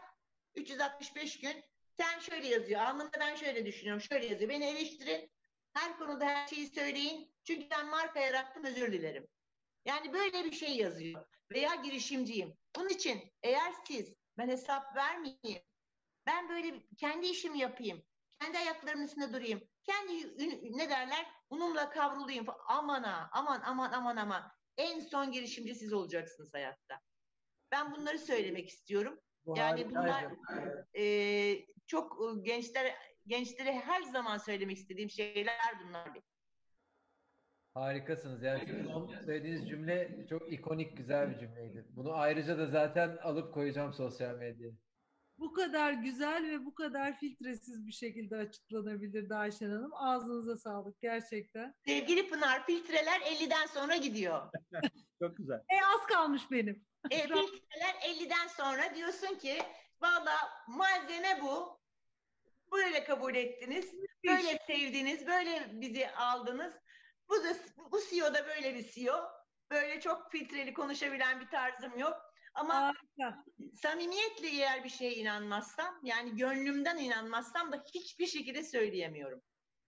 365 gün sen şöyle yazıyor, alnımda ben şöyle düşünüyorum, şöyle yazıyor. Beni eleştirin, her konuda her şeyi söyleyin. Çünkü ben marka yarattım, özür dilerim. Yani böyle bir şey yazıyor. Veya girişimciyim. Bunun için eğer siz ben hesap vermeyeyim, ben böyle kendi işimi yapayım, kendi ayaklarımın üstünde durayım, kendi ne derler unumla kavrulayım. Aman ha, aman aman aman aman. En son girişimci siz olacaksınız hayatta. Ben bunları söylemek istiyorum. Yani bunlar e, çok gençler gençlere her zaman söylemek istediğim şeyler bunlar. Harikasınız. Yani son söylediğiniz cümle çok ikonik, güzel bir cümleydi. Bunu ayrıca da zaten alıp koyacağım sosyal medyaya. Bu kadar güzel ve bu kadar filtresiz bir şekilde açıklanabilir Ayşen Hanım. Ağzınıza sağlık gerçekten. Sevgili Pınar, filtreler 50'den sonra gidiyor. (laughs) Çok güzel. E az kalmış benim. E, filtreler 50'den sonra diyorsun ki valla malzeme bu. Böyle kabul ettiniz. Böyle sevdiniz. Böyle bizi aldınız. Bu da bu CEO da böyle bir CEO. Böyle çok filtreli konuşabilen bir tarzım yok. Ama Harika. samimiyetle eğer bir şeye inanmazsam yani gönlümden inanmazsam da hiçbir şekilde söyleyemiyorum.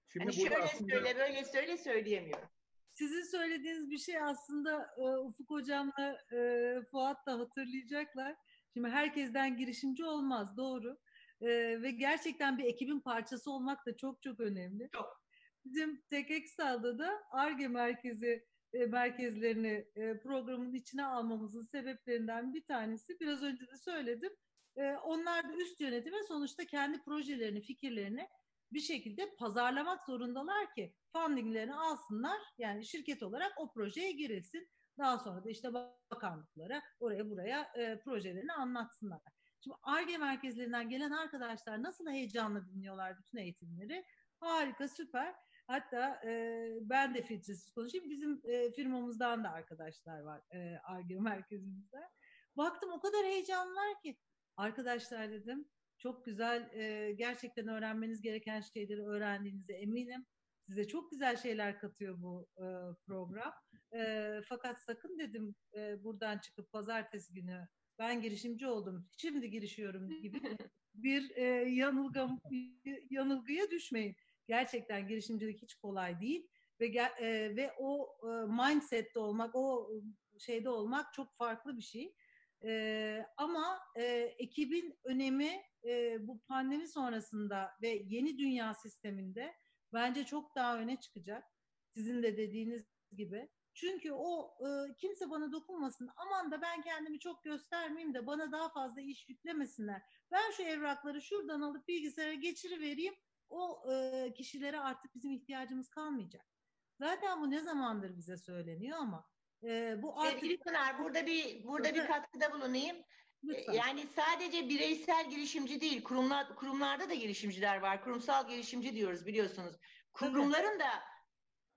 Şimdi burada şöyle aslında söyle böyle söyle söyleyemiyorum. Sizin söylediğiniz bir şey aslında e, Ufuk Hocam'la e, Fuat da hatırlayacaklar. Şimdi herkesten girişimci olmaz doğru. E, ve gerçekten bir ekibin parçası olmak da çok çok önemli. Çok. Bizim TEKEXA'da da ARGE merkezi e, merkezlerini e, programın içine almamızın sebeplerinden bir tanesi biraz önce de söyledim. E, onlar da üst yönetime sonuçta kendi projelerini, fikirlerini bir şekilde pazarlamak zorundalar ki fundinglerini alsınlar. Yani şirket olarak o projeye girilsin. Daha sonra da işte bakanlıklara oraya buraya e, projelerini anlatsınlar. Şimdi ARGE merkezlerinden gelen arkadaşlar nasıl heyecanla dinliyorlar bütün eğitimleri. Harika, süper. Hatta e, ben de filtresiz konuşayım. Bizim e, firmamızdan da arkadaşlar var e, ARGE merkezimizde. Baktım o kadar heyecanlılar ki. Arkadaşlar dedim çok güzel, e, gerçekten öğrenmeniz gereken şeyleri öğrendiğinize eminim. Size çok güzel şeyler katıyor bu e, program. E, fakat sakın dedim e, buradan çıkıp pazartesi günü ben girişimci oldum, şimdi girişiyorum gibi (laughs) bir e, yanılgı, yanılgıya düşmeyin. Gerçekten girişimcilik hiç kolay değil ve e, ve o e, mindsette olmak, o şeyde olmak çok farklı bir şey. E, ama e, ekibin önemi e, bu pandemi sonrasında ve yeni dünya sisteminde bence çok daha öne çıkacak. Sizin de dediğiniz gibi. Çünkü o e, kimse bana dokunmasın. Aman da ben kendimi çok göstermeyeyim de bana daha fazla iş yüklemesinler. Ben şu evrakları şuradan alıp bilgisayara geçirivereyim. O e, kişilere artık bizim ihtiyacımız kalmayacak. Zaten bu ne zamandır bize söyleniyor ama e, bu artık Sevgili Pınar burada bir burada bir katkıda bulunayım. lütfen. Yani sadece bireysel girişimci değil, kurumlar kurumlarda da girişimciler var. Kurumsal girişimci diyoruz biliyorsunuz. Kurumların da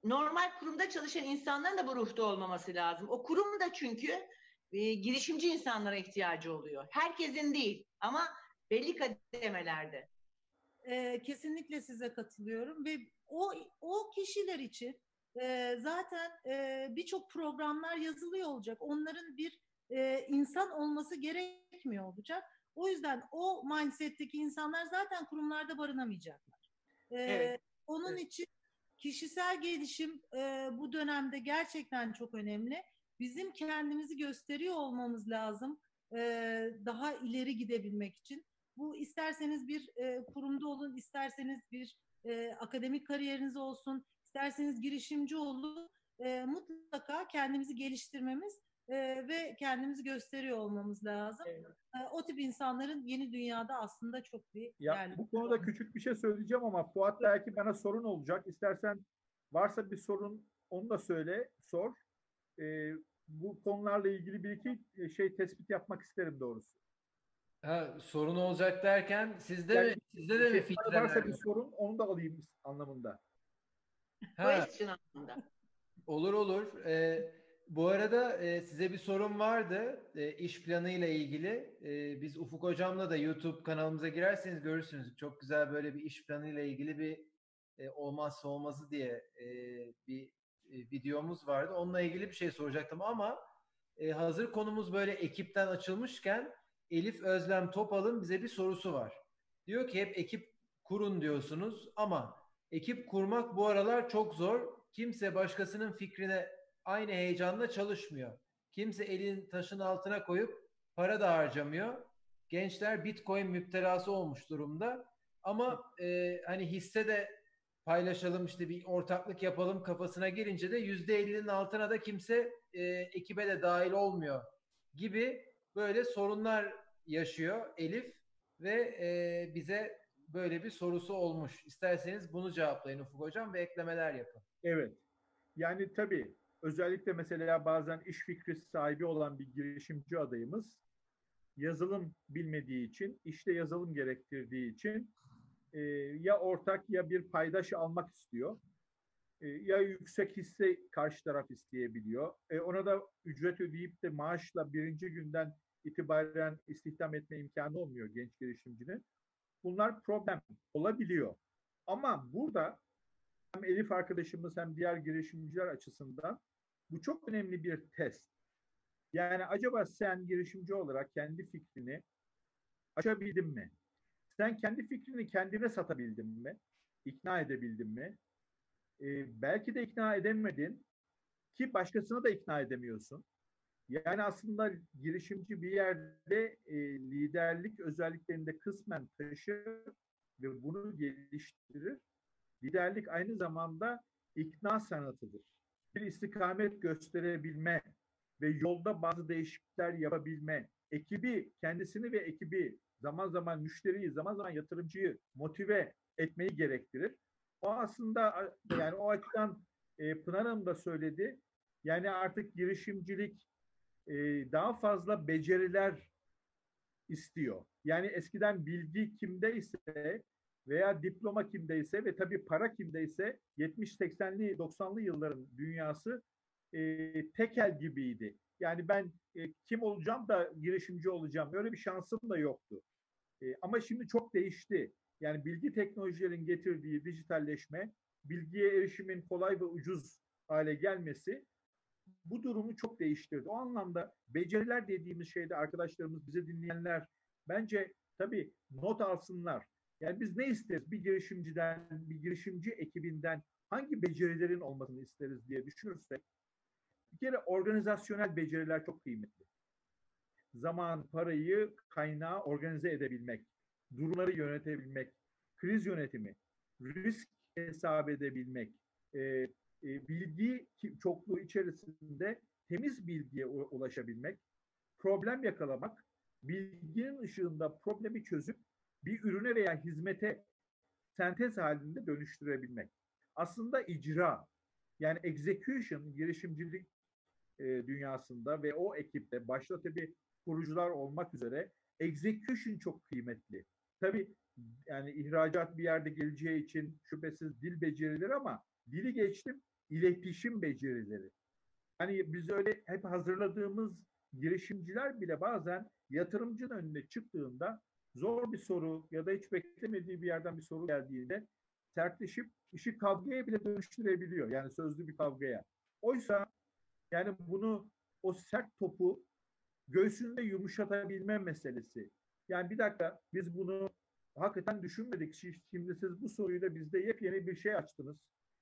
normal kurumda çalışan insanların da bu ruhta olmaması lazım. O kurum da çünkü e, girişimci insanlara ihtiyacı oluyor. Herkesin değil ama belli kademelerde. E, kesinlikle size katılıyorum ve o o kişiler için e, zaten e, birçok programlar yazılıyor olacak. Onların bir e, insan olması gerekmiyor olacak. O yüzden o mindset'teki insanlar zaten kurumlarda barınamayacaklar. E, Evet. Onun Evet. için kişisel gelişim e, bu dönemde gerçekten çok önemli. Bizim kendimizi gösteriyor olmamız lazım e, daha ileri gidebilmek için. Bu isterseniz bir e, kurumda olun, isterseniz bir e, akademik kariyeriniz olsun, isterseniz girişimci olun. E, mutlaka kendimizi geliştirmemiz e, ve kendimizi gösteriyor olmamız lazım. Evet. E, o tip insanların yeni dünyada aslında çok bir Ya yerli- bu konuda küçük bir şey söyleyeceğim ama Fuat belki bana sorun olacak. İstersen varsa bir sorun onu da söyle, sor. Ee, bu konularla ilgili bir iki e, şey tespit yapmak isterim doğrusu. Ha, sorun olacak derken sizde Yani mi sizde de mi Şey, filtreler varsa bir sorun onu da alayım anlamında. Ha, Question anlamında. olur olur. Ee, bu arada e, size bir sorum vardı e, iş planıyla ilgili. E, biz Ufuk Hocam'la da YouTube kanalımıza girerseniz görürsünüz. Çok güzel böyle bir iş planıyla ilgili bir e, olmazsa olmazı diye e, bir e, videomuz vardı. Onunla ilgili bir şey soracaktım ama e, hazır konumuz böyle ekipten açılmışken Elif Özlem Topal'ın bize bir sorusu var. Diyor ki hep ekip kurun diyorsunuz ama ekip kurmak bu aralar çok zor. Kimse başkasının fikrine aynı heyecanla çalışmıyor. Kimse elin taşın altına koyup para da harcamıyor. Gençler Bitcoin müptelası olmuş durumda. Ama e, hani hisse de paylaşalım işte bir ortaklık yapalım kafasına girince de yüzde ellinin altına da kimse e, ekibe de dahil olmuyor gibi böyle sorunlar yaşıyor Elif ve e, bize böyle bir sorusu olmuş. İsterseniz bunu cevaplayın Ufuk Hocam ve eklemeler yapın. Evet. Yani tabii özellikle mesela bazen iş fikri sahibi olan bir girişimci adayımız yazılım bilmediği için, işte yazılım gerektirdiği için e, ya ortak ya bir paydaş almak istiyor. E, ya yüksek hisse karşı taraf isteyebiliyor. E, ona da ücret ödeyip de maaşla birinci günden itibaren istihdam etme imkanı olmuyor genç girişimcinin. Bunlar problem olabiliyor. Ama burada hem Elif arkadaşımız hem diğer girişimciler açısından bu çok önemli bir test. Yani acaba sen girişimci olarak kendi fikrini açabildin mi? Sen kendi fikrini kendine satabildin mi? İkna edebildin mi? Ee, belki de ikna edemedin ki başkasını da ikna edemiyorsun. Yani aslında girişimci bir yerde e, liderlik özelliklerini de kısmen taşır ve bunu geliştirir. Liderlik aynı zamanda ikna sanatıdır. Bir istikamet gösterebilme ve yolda bazı değişiklikler yapabilme, ekibi, kendisini ve ekibi, zaman zaman müşteriyi, zaman zaman yatırımcıyı motive etmeyi gerektirir. O aslında yani o açıdan e, Pınar Hanım da söyledi. Yani artık girişimcilik e, daha fazla beceriler istiyor. Yani eskiden bilgi kimdeyse veya diploma kimdeyse ve tabii para kimdeyse 70-80'li 90'lı yılların dünyası e, tekel gibiydi. Yani ben e, kim olacağım da girişimci olacağım. Öyle bir şansım da yoktu. E, ama şimdi çok değişti. Yani bilgi teknolojilerin getirdiği dijitalleşme, bilgiye erişimin kolay ve ucuz hale gelmesi bu durumu çok değiştirdi. O anlamda beceriler dediğimiz şeyde arkadaşlarımız, bize dinleyenler bence tabii not alsınlar. Yani biz ne isteriz? Bir girişimciden, bir girişimci ekibinden hangi becerilerin olmasını isteriz diye düşünürsek bir kere organizasyonel beceriler çok kıymetli. Zaman, parayı, kaynağı organize edebilmek, durumları yönetebilmek, kriz yönetimi, risk hesap edebilmek, e, e, bilgi çokluğu içerisinde temiz bilgiye ulaşabilmek, problem yakalamak, bilginin ışığında problemi çözüp bir ürüne veya hizmete sentez halinde dönüştürebilmek. Aslında icra, yani execution, girişimcilik e, dünyasında ve o ekipte başta tabii kurucular olmak üzere execution çok kıymetli. Tabii yani ihracat bir yerde geleceği için şüphesiz dil becerileri ama dili geçtim iletişim becerileri. Hani biz öyle hep hazırladığımız girişimciler bile bazen yatırımcının önüne çıktığında zor bir soru ya da hiç beklemediği bir yerden bir soru geldiğinde sertleşip işi kavgaya bile dönüştürebiliyor. Yani sözlü bir kavgaya. Oysa yani bunu o sert topu göğsünde yumuşatabilme meselesi. Yani bir dakika biz bunu hakikaten düşünmedik. Şimdi siz bu soruyu da bizde yepyeni bir şey açtınız.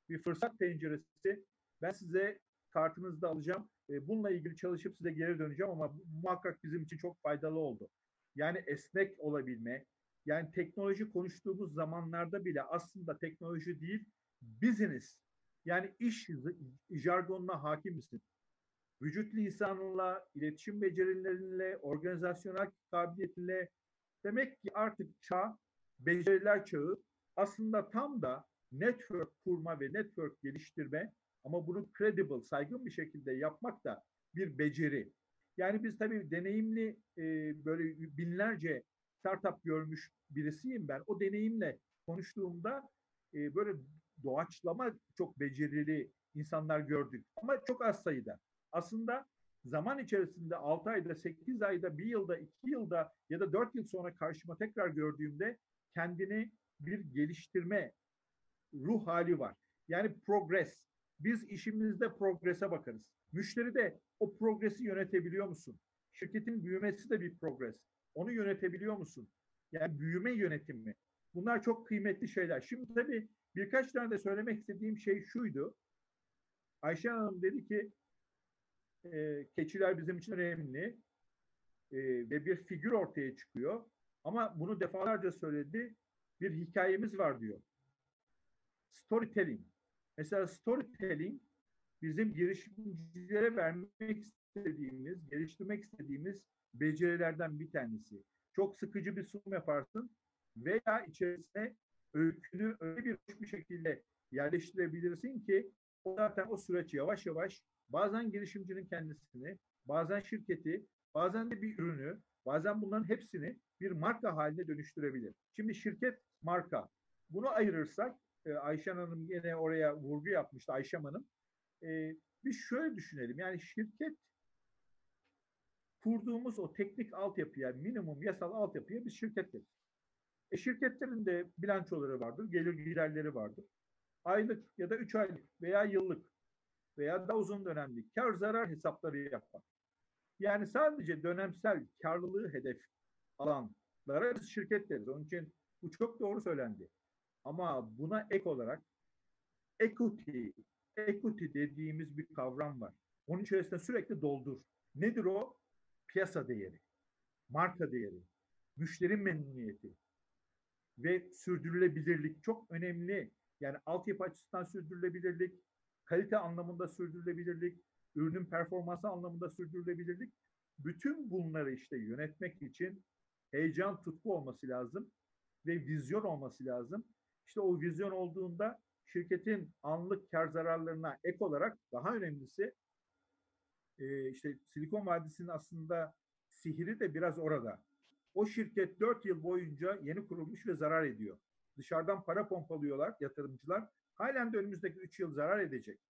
Bir fırsat penceresi. Ben size kartınızı da alacağım. Bununla ilgili çalışıp size geri döneceğim ama muhakkak bizim için çok faydalı oldu. Yani esnek olabilme, Yani teknoloji konuştuğumuz zamanlarda bile aslında teknoloji değil, business. Yani iş jargonuna hakim misin? Vücut lisanınla, iletişim becerilerinle, organizasyonel kabiliyetinle demek ki artık çağ, beceriler çağı aslında tam da network kurma ve network geliştirme ama bunu credible, saygın bir şekilde yapmak da bir beceri. Yani biz tabii deneyimli e, böyle binlerce startup görmüş birisiyim ben. O deneyimle konuştuğumda e, böyle doğaçlama çok becerili insanlar gördük. Ama çok az sayıda. Aslında zaman içerisinde 6 ayda, 8 ayda, 1 yılda, 2 yılda ya da 4 yıl sonra karşıma tekrar gördüğümde kendini bir geliştirme ruh hali var. Yani progress. Biz işimizde progrese bakarız. Müşteri de o progresi yönetebiliyor musun? Şirketin büyümesi de bir progres. Onu yönetebiliyor musun? Yani büyüme yönetimi. Bunlar çok kıymetli şeyler. Şimdi tabii birkaç tane de söylemek istediğim şey şuydu. Ayşe Hanım dedi ki e, keçiler bizim için önemli e, ve bir figür ortaya çıkıyor. Ama bunu defalarca söyledi. Bir hikayemiz var diyor. Storytelling. Mesela storytelling bizim girişimcilere vermek istediğimiz, geliştirmek istediğimiz becerilerden bir tanesi. Çok sıkıcı bir sunum yaparsın veya içerisine öykünü öyle bir, bir şekilde yerleştirebilirsin ki o zaten o süreç yavaş yavaş bazen girişimcinin kendisini, bazen şirketi, bazen de bir ürünü, bazen bunların hepsini bir marka haline dönüştürebilir. Şimdi şirket marka. Bunu ayırırsak e, Ayşen Hanım yine oraya vurgu yapmıştı Ayşem Hanım. E, biz şöyle düşünelim. Yani şirket kurduğumuz o teknik altyapıya, minimum yasal altyapıya biz şirket deriz. E şirketlerin de bilançoları vardır, gelir giderleri vardır. Aylık ya da üç aylık veya yıllık veya da uzun dönemli kar zarar hesapları yapmak. Yani sadece dönemsel karlılığı hedef alanlara biz şirket deriz. Onun için bu çok doğru söylendi. Ama buna ek olarak equity, equity dediğimiz bir kavram var. Onun içerisinde sürekli doldur. Nedir o? Piyasa değeri, marka değeri, müşteri memnuniyeti ve sürdürülebilirlik çok önemli. Yani altyapı açısından sürdürülebilirlik, kalite anlamında sürdürülebilirlik, ürünün performansı anlamında sürdürülebilirlik. Bütün bunları işte yönetmek için heyecan, tutku olması lazım ve vizyon olması lazım. İşte o vizyon olduğunda şirketin anlık kar zararlarına ek olarak daha önemlisi e, işte Silikon Vadisi'nin aslında sihri de biraz orada. O şirket 4 yıl boyunca yeni kurulmuş ve zarar ediyor. Dışarıdan para pompalıyorlar yatırımcılar. Halen de önümüzdeki 3 yıl zarar edecek.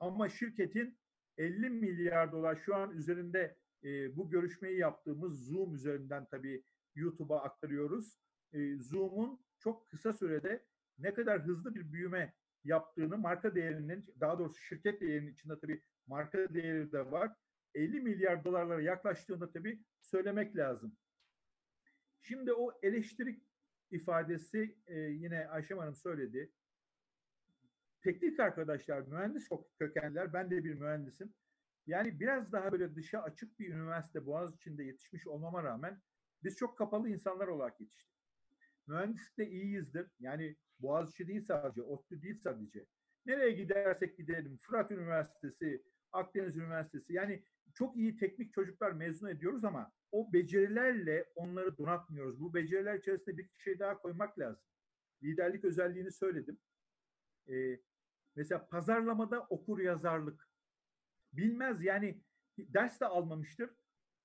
Ama şirketin 50 milyar dolar şu an üzerinde e, bu görüşmeyi yaptığımız Zoom üzerinden tabii YouTube'a aktarıyoruz. E, Zoom'un çok kısa sürede ne kadar hızlı bir büyüme yaptığını marka değerinin daha doğrusu şirket değerinin içinde tabii marka değeri de var. 50 milyar dolarlara yaklaştığında tabii söylemek lazım. Şimdi o eleştirik ifadesi e, yine Ayşem Hanım söyledi. Teknik arkadaşlar, mühendis kökenler, ben de bir mühendisim. Yani biraz daha böyle dışa açık bir üniversite Boğaziçi'nde yetişmiş olmama rağmen biz çok kapalı insanlar olarak yetiştik. Mühendislikte iyiyizdir. Yani Boğaziçi değil sadece, ODTÜ değil sadece. Nereye gidersek gidelim, Fırat Üniversitesi, Akdeniz Üniversitesi yani çok iyi teknik çocuklar mezun ediyoruz ama o becerilerle onları donatmıyoruz. Bu beceriler içerisinde bir şey daha koymak lazım. Liderlik özelliğini söyledim. Ee, mesela pazarlamada okur yazarlık. Bilmez yani ders de almamıştır.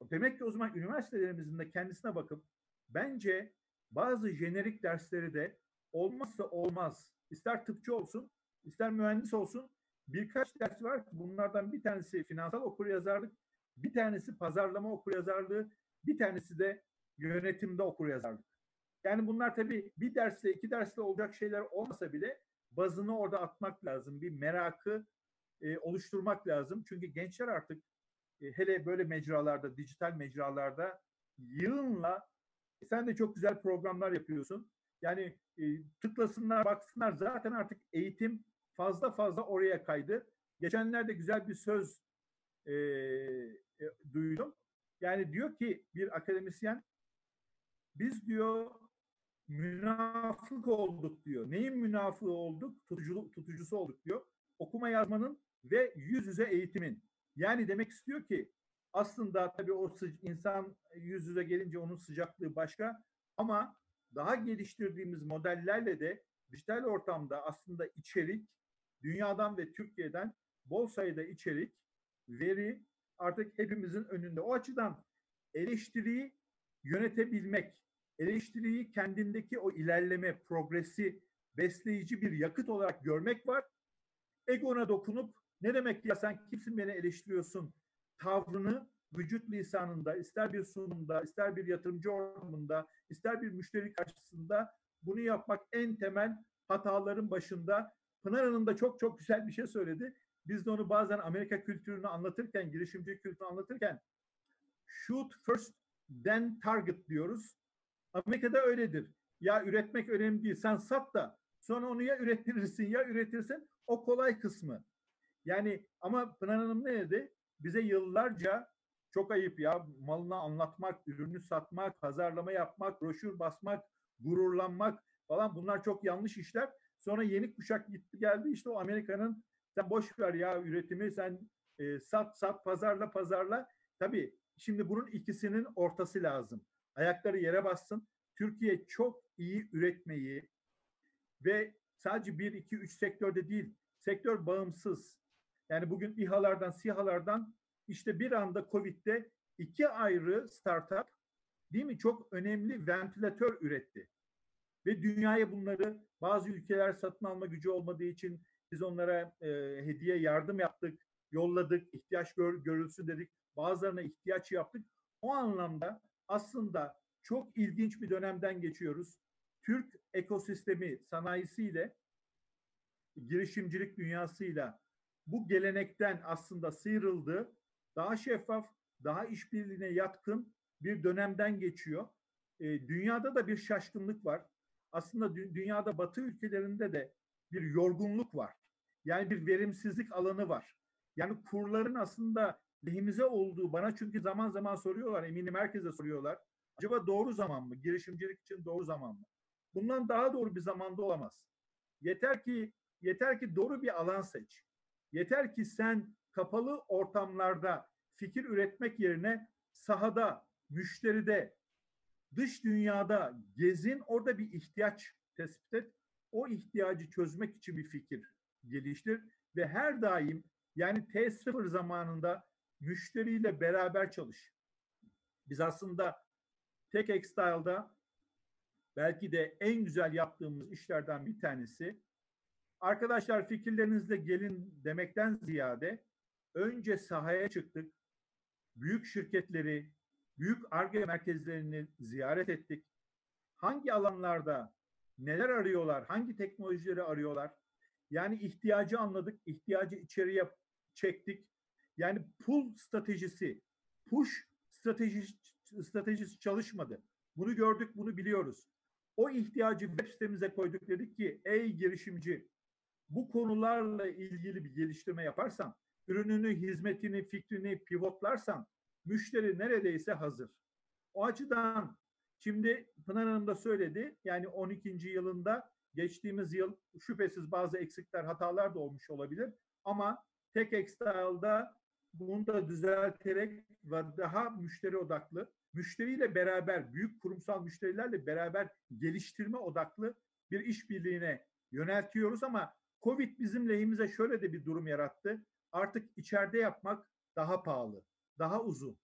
Demek ki o zaman üniversitelerimizin de kendisine bakıp bence bazı jenerik dersleri de olmazsa olmaz. İster tıpçı olsun, ister mühendis olsun birkaç ders var. Bunlardan bir tanesi finansal okuryazarlık, bir tanesi pazarlama okuryazarlığı, bir tanesi de yönetimde okuryazarlık. Yani bunlar tabii bir dersle iki dersle olacak şeyler olmasa bile bazını orada atmak lazım. Bir merakı e, oluşturmak lazım. Çünkü gençler artık e, hele böyle mecralarda, dijital mecralarda yığınla sen de çok güzel programlar yapıyorsun. Yani e, tıklasınlar, baksınlar. Zaten artık eğitim fazla fazla oraya kaydı. Geçenlerde güzel bir söz e, e, duydum. Yani diyor ki bir akademisyen biz diyor münafık olduk diyor. Neyin münafığı olduk? Tutucu, tutucusu olduk diyor. Okuma yazmanın ve yüz yüze eğitimin. Yani demek istiyor ki aslında tabii o insan yüz yüze gelince onun sıcaklığı başka ama daha geliştirdiğimiz modellerle de dijital ortamda aslında içerik dünyadan ve Türkiye'den bol sayıda içerik, veri artık hepimizin önünde. O açıdan eleştiriyi yönetebilmek, eleştiriyi kendindeki o ilerleme, progresi besleyici bir yakıt olarak görmek var. Egona dokunup ne demek ya sen kimsin beni eleştiriyorsun tavrını vücut lisanında, ister bir sunumda, ister bir yatırımcı ortamında, ister bir müşteri karşısında bunu yapmak en temel hataların başında. Pınar Hanım da çok çok güzel bir şey söyledi. Biz de onu bazen Amerika kültürünü anlatırken, girişimci kültürünü anlatırken shoot first then target diyoruz. Amerika'da öyledir. Ya üretmek önemli değil. Sen sat da sonra onu ya ürettirirsin ya üretirsin. O kolay kısmı. Yani ama Pınar Hanım ne dedi? Bize yıllarca çok ayıp ya malını anlatmak, ürünü satmak, pazarlama yapmak, broşür basmak, gururlanmak falan bunlar çok yanlış işler. Sonra yeni kuşak gitti geldi işte o Amerika'nın sen boş ver ya üretimi sen e, sat sat pazarla pazarla. Tabii şimdi bunun ikisinin ortası lazım. Ayakları yere bassın. Türkiye çok iyi üretmeyi ve sadece bir, iki, üç sektörde değil, sektör bağımsız. Yani bugün İHA'lardan, SİHA'lardan işte bir anda Covid'de iki ayrı startup değil mi çok önemli ventilatör üretti. Ve dünyaya bunları bazı ülkeler satın alma gücü olmadığı için biz onlara e, hediye yardım yaptık, yolladık, ihtiyaç gör, görülsün dedik. Bazılarına ihtiyaç yaptık. O anlamda aslında çok ilginç bir dönemden geçiyoruz. Türk ekosistemi sanayisiyle, girişimcilik dünyasıyla bu gelenekten aslında sıyrıldı. Daha şeffaf, daha işbirliğine yatkın bir dönemden geçiyor. E, dünyada da bir şaşkınlık var. Aslında dü- dünyada batı ülkelerinde de bir yorgunluk var. Yani bir verimsizlik alanı var. Yani kurların aslında lehimize olduğu bana çünkü zaman zaman soruyorlar, eminim herkese soruyorlar. Acaba doğru zaman mı? Girişimcilik için doğru zaman mı? Bundan daha doğru bir zamanda olamaz. Yeter ki yeter ki doğru bir alan seç. Yeter ki sen kapalı ortamlarda fikir üretmek yerine sahada, müşteride, dış dünyada gezin, orada bir ihtiyaç tespit et. O ihtiyacı çözmek için bir fikir geliştir ve her daim yani T0 zamanında müşteriyle beraber çalış. Biz aslında Tek Extile'da belki de en güzel yaptığımız işlerden bir tanesi arkadaşlar fikirlerinizle gelin demekten ziyade önce sahaya çıktık. Büyük şirketleri, büyük ARGE merkezlerini ziyaret ettik. Hangi alanlarda neler arıyorlar, hangi teknolojileri arıyorlar? Yani ihtiyacı anladık, ihtiyacı içeriye çektik. Yani pull stratejisi, push stratejisi, stratejisi çalışmadı. Bunu gördük, bunu biliyoruz. O ihtiyacı web sitemize koyduk dedik ki ey girişimci bu konularla ilgili bir geliştirme yaparsan, ürününü, hizmetini, fikrini pivotlarsan müşteri neredeyse hazır. O açıdan şimdi Pınar Hanım da söyledi yani 12. yılında geçtiğimiz yıl şüphesiz bazı eksikler, hatalar da olmuş olabilir ama Tek Extile'da bunu da düzelterek ve daha müşteri odaklı, müşteriyle beraber, büyük kurumsal müşterilerle beraber geliştirme odaklı bir işbirliğine yöneltiyoruz ama Covid bizim lehimize şöyle de bir durum yarattı. Artık içeride yapmak daha pahalı, daha uzun.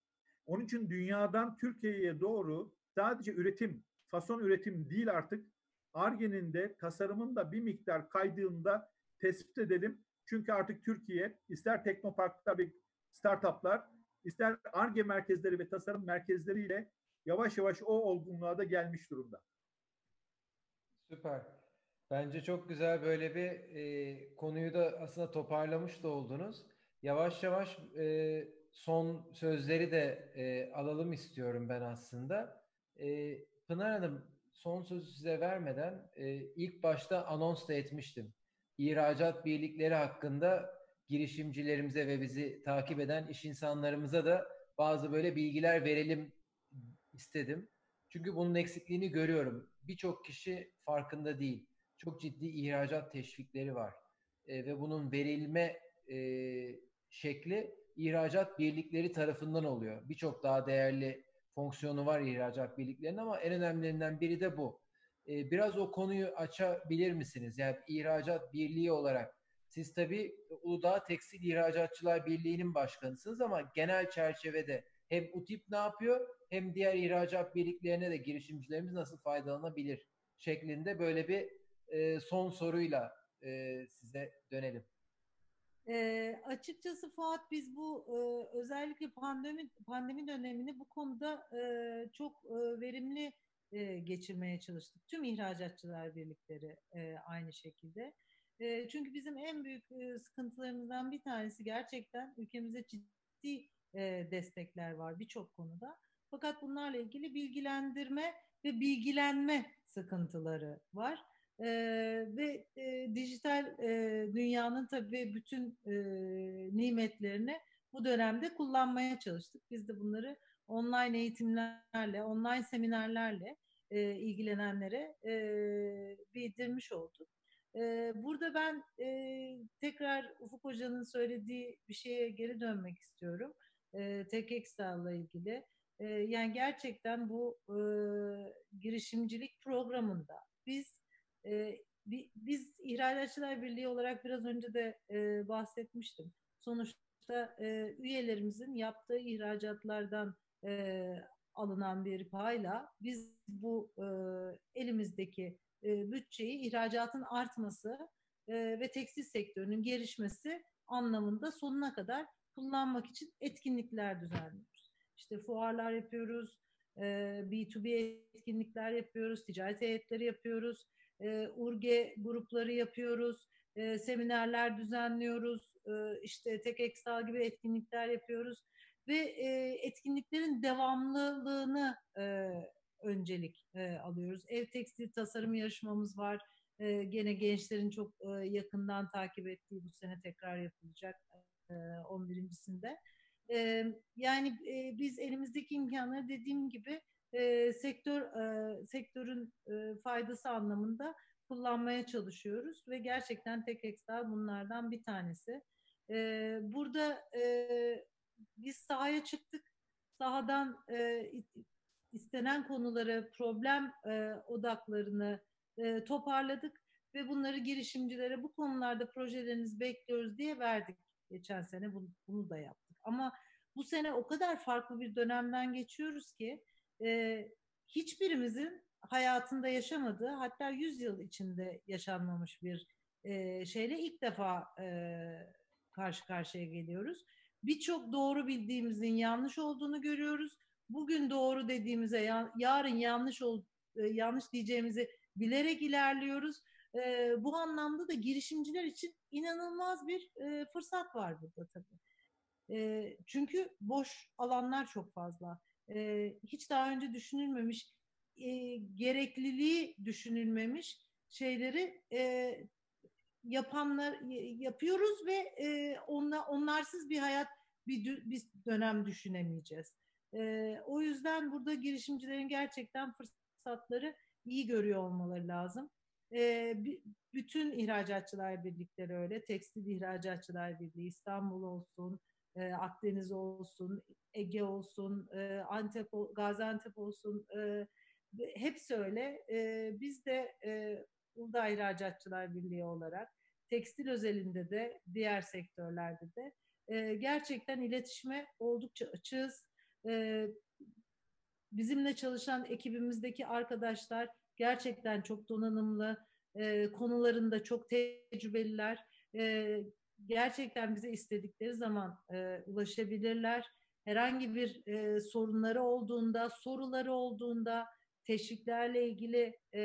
Onun için dünyadan Türkiye'ye doğru sadece üretim, fason üretim değil artık Arge'nin de tasarımın da bir miktar kaydığında tespit edelim. Çünkü artık Türkiye ister Teknopark'ta bir startuplar, ister Arge merkezleri ve tasarım merkezleriyle yavaş yavaş o olgunluğa da gelmiş durumda. Süper. Bence çok güzel böyle bir e, konuyu da aslında toparlamış da oldunuz. Yavaş yavaş e, son sözleri de e, alalım istiyorum ben aslında. E, Pınar Hanım son sözü size vermeden e, ilk başta anons da etmiştim. İhracat birlikleri hakkında girişimcilerimize ve bizi takip eden iş insanlarımıza da bazı böyle bilgiler verelim istedim. Çünkü bunun eksikliğini görüyorum. birçok kişi farkında değil. Çok ciddi ihracat teşvikleri var. E, ve bunun verilme e, şekli ihracat birlikleri tarafından oluyor. Birçok daha değerli fonksiyonu var ihracat birliklerinin ama en önemlilerinden biri de bu. E, biraz o konuyu açabilir misiniz? Yani ihracat birliği olarak siz tabii Uludağ Tekstil İhracatçılar Birliği'nin başkanısınız ama genel çerçevede hem UTİP ne yapıyor hem diğer ihracat birliklerine de girişimcilerimiz nasıl faydalanabilir şeklinde böyle bir e, son soruyla e, size dönelim. E, açıkçası Fuat biz bu e, özellikle pandemi pandemi dönemini bu konuda e, çok e, verimli e, geçirmeye çalıştık. Tüm ihracatçılar birlikleri e, aynı şekilde. E, çünkü bizim en büyük e, sıkıntılarımızdan bir tanesi gerçekten ülkemize ciddi e, destekler var birçok konuda. Fakat bunlarla ilgili bilgilendirme ve bilgilenme sıkıntıları var. E, ve e, dijital e, dünyanın tabii bütün e, nimetlerini bu dönemde kullanmaya çalıştık. Biz de bunları online eğitimlerle, online seminerlerle e, ilgilenenlere e, bildirmiş olduk. E, burada ben e, tekrar Ufuk Hoca'nın söylediği bir şeye geri dönmek istiyorum. E, Tek ilgili. E, yani gerçekten bu e, girişimcilik programında biz e, biz İhracatçılar Birliği olarak biraz önce de e, bahsetmiştim. Sonuçta e, üyelerimizin yaptığı ihracatlardan e, alınan bir payla biz bu e, elimizdeki e, bütçeyi ihracatın artması e, ve tekstil sektörünün gelişmesi anlamında sonuna kadar kullanmak için etkinlikler düzenliyoruz. İşte fuarlar yapıyoruz, e, B2B etkinlikler yapıyoruz, ticaret heyetleri yapıyoruz, e, URGE grupları yapıyoruz, e, seminerler düzenliyoruz, e, işte tek ekstal gibi etkinlikler yapıyoruz ve e, etkinliklerin devamlılığını e, öncelik e, alıyoruz. Ev tekstil tasarım yarışmamız var. E, gene gençlerin çok e, yakından takip ettiği bu sene tekrar yapılacak e, 11.sinde. E, yani e, biz elimizdeki imkanları dediğim gibi e, sektör e, sektörün e, faydası anlamında kullanmaya çalışıyoruz ve gerçekten tek ekstra bunlardan bir tanesi. E, burada e, biz sahaya çıktık. Sahadan e, istenen konuları, problem e, odaklarını e, toparladık ve bunları girişimcilere bu konularda projelerinizi bekliyoruz diye verdik. Geçen sene bunu, bunu da yaptık. Ama bu sene o kadar farklı bir dönemden geçiyoruz ki e, hiçbirimizin hayatında yaşamadığı hatta 100 yıl içinde yaşanmamış bir e, şeyle ilk defa e, karşı karşıya geliyoruz. Birçok doğru bildiğimizin yanlış olduğunu görüyoruz. Bugün doğru dediğimize ya, yarın yanlış ol, yanlış diyeceğimizi bilerek ilerliyoruz. E, bu anlamda da girişimciler için inanılmaz bir e, fırsat var burada tabii. E, çünkü boş alanlar çok fazla e, hiç daha önce düşünülmemiş, e, gerekliliği düşünülmemiş şeyleri e, yapanlar yapıyoruz ve e, onla, onlarsız bir hayat bir, bir dönem düşünemeyeceğiz. E, o yüzden burada girişimcilerin gerçekten fırsatları iyi görüyor olmaları lazım. E, bütün ihracatçılar birlikleri öyle. Tekstil ihracatçılar birliği İstanbul olsun, e, Akdeniz olsun, Ege olsun, e, Antep, Gaziantep olsun, e, hepsi öyle. E, biz de e, Uludağ İhracatçılar Birliği olarak tekstil özelinde de diğer sektörlerde de e, gerçekten iletişime oldukça açığız. E, bizimle çalışan ekibimizdeki arkadaşlar gerçekten çok donanımlı, e, konularında çok tecrübeliler. E, gerçekten bize istedikleri zaman e, ulaşabilirler. Herhangi bir e, sorunları olduğunda, soruları olduğunda, teşviklerle ilgili e,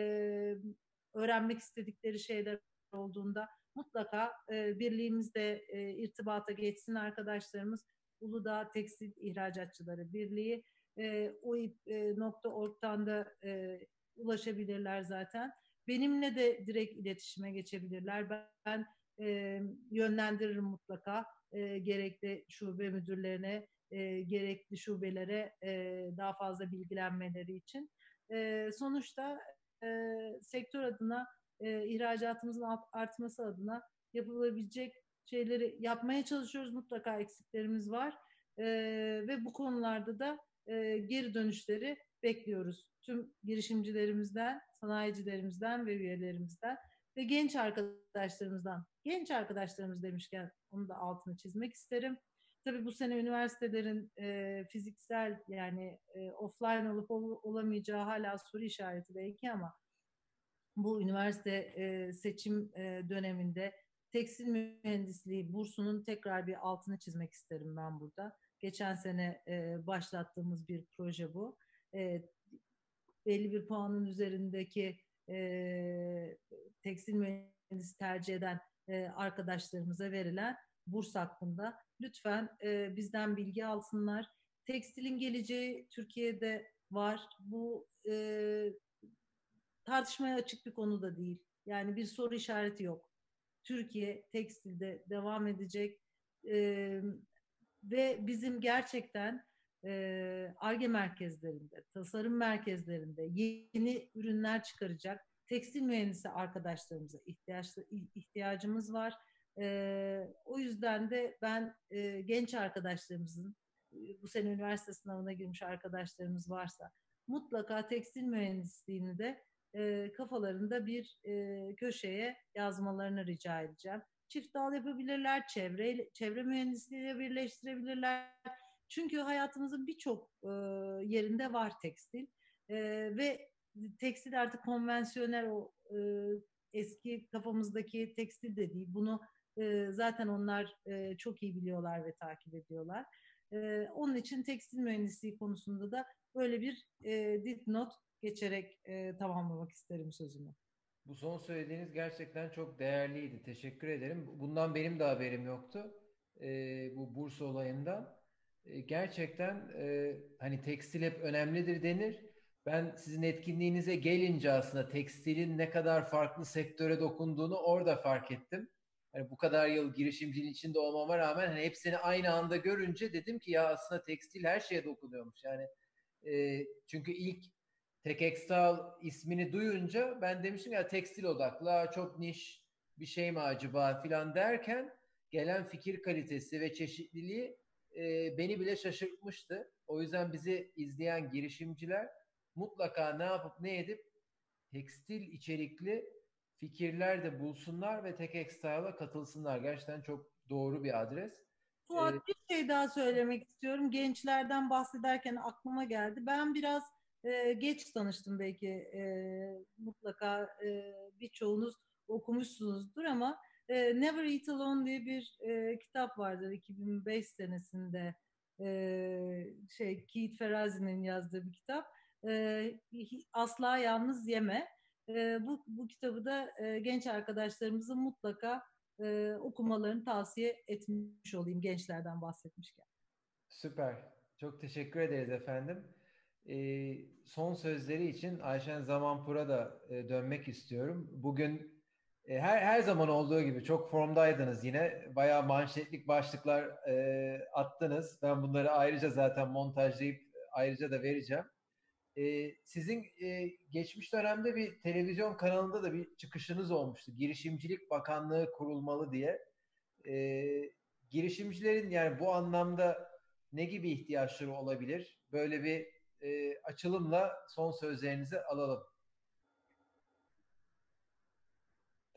öğrenmek istedikleri şeyler olduğunda mutlaka e, birliğimizde e, irtibata geçsin arkadaşlarımız. Uludağ Tekstil İhracatçıları Birliği e, uip.org'dan da e, ulaşabilirler zaten. Benimle de direkt iletişime geçebilirler. Ben, ben e, yönlendiririm mutlaka e, gerekli şube müdürlerine, e, gerekli şubelere e, daha fazla bilgilenmeleri için. E, sonuçta sektör adına, e, ihracatımızın artması adına yapılabilecek şeyleri yapmaya çalışıyoruz. Mutlaka eksiklerimiz var. E, ve bu konularda da e, geri dönüşleri bekliyoruz. Tüm girişimcilerimizden, sanayicilerimizden ve üyelerimizden ve genç arkadaşlarımızdan. Genç arkadaşlarımız demişken onu da altını çizmek isterim. Tabii bu sene üniversitelerin e, fiziksel yani e, offline olup ol, olamayacağı hala soru işareti belki ama bu üniversite e, seçim e, döneminde tekstil mühendisliği bursunun tekrar bir altını çizmek isterim ben burada. Geçen sene e, başlattığımız bir proje bu. E, belli bir puanın üzerindeki e, tekstil mühendisi tercih eden e, arkadaşlarımıza verilen burs hakkında lütfen e, bizden bilgi alsınlar. Tekstilin geleceği Türkiye'de var. Bu e, tartışmaya açık bir konu da değil. Yani bir soru işareti yok. Türkiye tekstilde devam edecek e, ve bizim gerçekten ARGE merkezlerinde, tasarım merkezlerinde yeni ürünler çıkaracak tekstil mühendisi arkadaşlarımıza ihtiyaç, ihtiyacımız var. O yüzden de ben genç arkadaşlarımızın, bu sene üniversite sınavına girmiş arkadaşlarımız varsa mutlaka tekstil mühendisliğini de kafalarında bir köşeye yazmalarını rica edeceğim. Çift dal yapabilirler, çevre, çevre mühendisliğiyle birleştirebilirler. Çünkü hayatımızın birçok e, yerinde var tekstil e, ve tekstil artık konvansiyonel o e, eski kafamızdaki tekstil de değil. Bunu e, zaten onlar e, çok iyi biliyorlar ve takip ediyorlar. E, onun için tekstil mühendisliği konusunda da böyle bir e, dipnot geçerek e, tamamlamak isterim sözümü. Bu son söylediğiniz gerçekten çok değerliydi. Teşekkür ederim. Bundan benim de haberim yoktu. E, bu burs olayından. E, gerçekten e, hani tekstil hep önemlidir denir. Ben sizin etkinliğinize gelince aslında tekstilin ne kadar farklı sektöre dokunduğunu orada fark ettim. Hani bu kadar yıl girişimciliğin içinde olmama rağmen hani hepsini aynı anda görünce dedim ki ya aslında tekstil her şeye dokunuyormuş. Yani e, çünkü ilk Tekextal ismini duyunca ben demiştim ya tekstil odaklı, çok niş bir şey mi acaba filan derken gelen fikir kalitesi ve çeşitliliği e, beni bile şaşırtmıştı. O yüzden bizi izleyen girişimciler mutlaka ne yapıp ne edip tekstil içerikli fikirler de bulsunlar ve Tek Extile'a katılsınlar. Gerçekten çok doğru bir adres. Fuat ee, bir şey daha söylemek istiyorum. Gençlerden bahsederken aklıma geldi. Ben biraz e, geç tanıştım belki e, mutlaka e, birçoğunuz okumuşsunuzdur ama e, Never Eat Alone diye bir e, kitap vardır 2005 senesinde e, şey Keith Ferazi'nin yazdığı bir kitap. E, Asla Yalnız Yeme. E, bu, bu kitabı da e, genç arkadaşlarımızın mutlaka e, okumalarını tavsiye etmiş olayım gençlerden bahsetmişken. Süper. Çok teşekkür ederiz efendim. E, son sözleri için Ayşen Zamanpur'a da e, dönmek istiyorum. Bugün her her zaman olduğu gibi çok formdaydınız yine. Bayağı manşetlik başlıklar e, attınız. Ben bunları ayrıca zaten montajlayıp ayrıca da vereceğim. E, sizin e, geçmiş dönemde bir televizyon kanalında da bir çıkışınız olmuştu. Girişimcilik Bakanlığı kurulmalı diye. E, girişimcilerin yani bu anlamda ne gibi ihtiyaçları olabilir? Böyle bir e, açılımla son sözlerinizi alalım.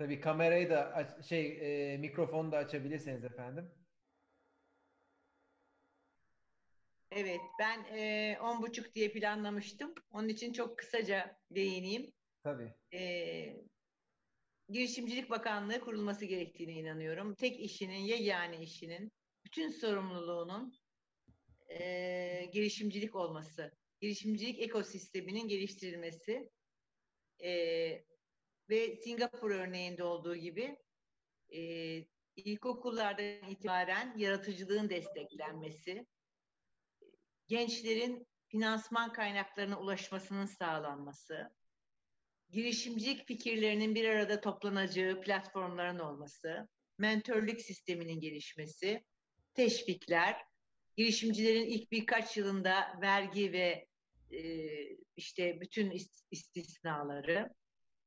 Tabii kamerayı da aç, şey e, mikrofonu da açabilirseniz efendim. Evet, ben e, on buçuk diye planlamıştım. Onun için çok kısaca değineyim. Tabii. E, Girişimcilik Bakanlığı kurulması gerektiğine inanıyorum. Tek işinin, yegane işinin, bütün sorumluluğunun e, girişimcilik olması, girişimcilik ekosisteminin geliştirilmesi, e, ve Singapur örneğinde olduğu gibi e, ilkokullardan itibaren yaratıcılığın desteklenmesi, gençlerin finansman kaynaklarına ulaşmasının sağlanması, girişimcilik fikirlerinin bir arada toplanacağı platformların olması, mentörlük sisteminin gelişmesi, teşvikler, girişimcilerin ilk birkaç yılında vergi ve e, işte bütün is- istisnaları.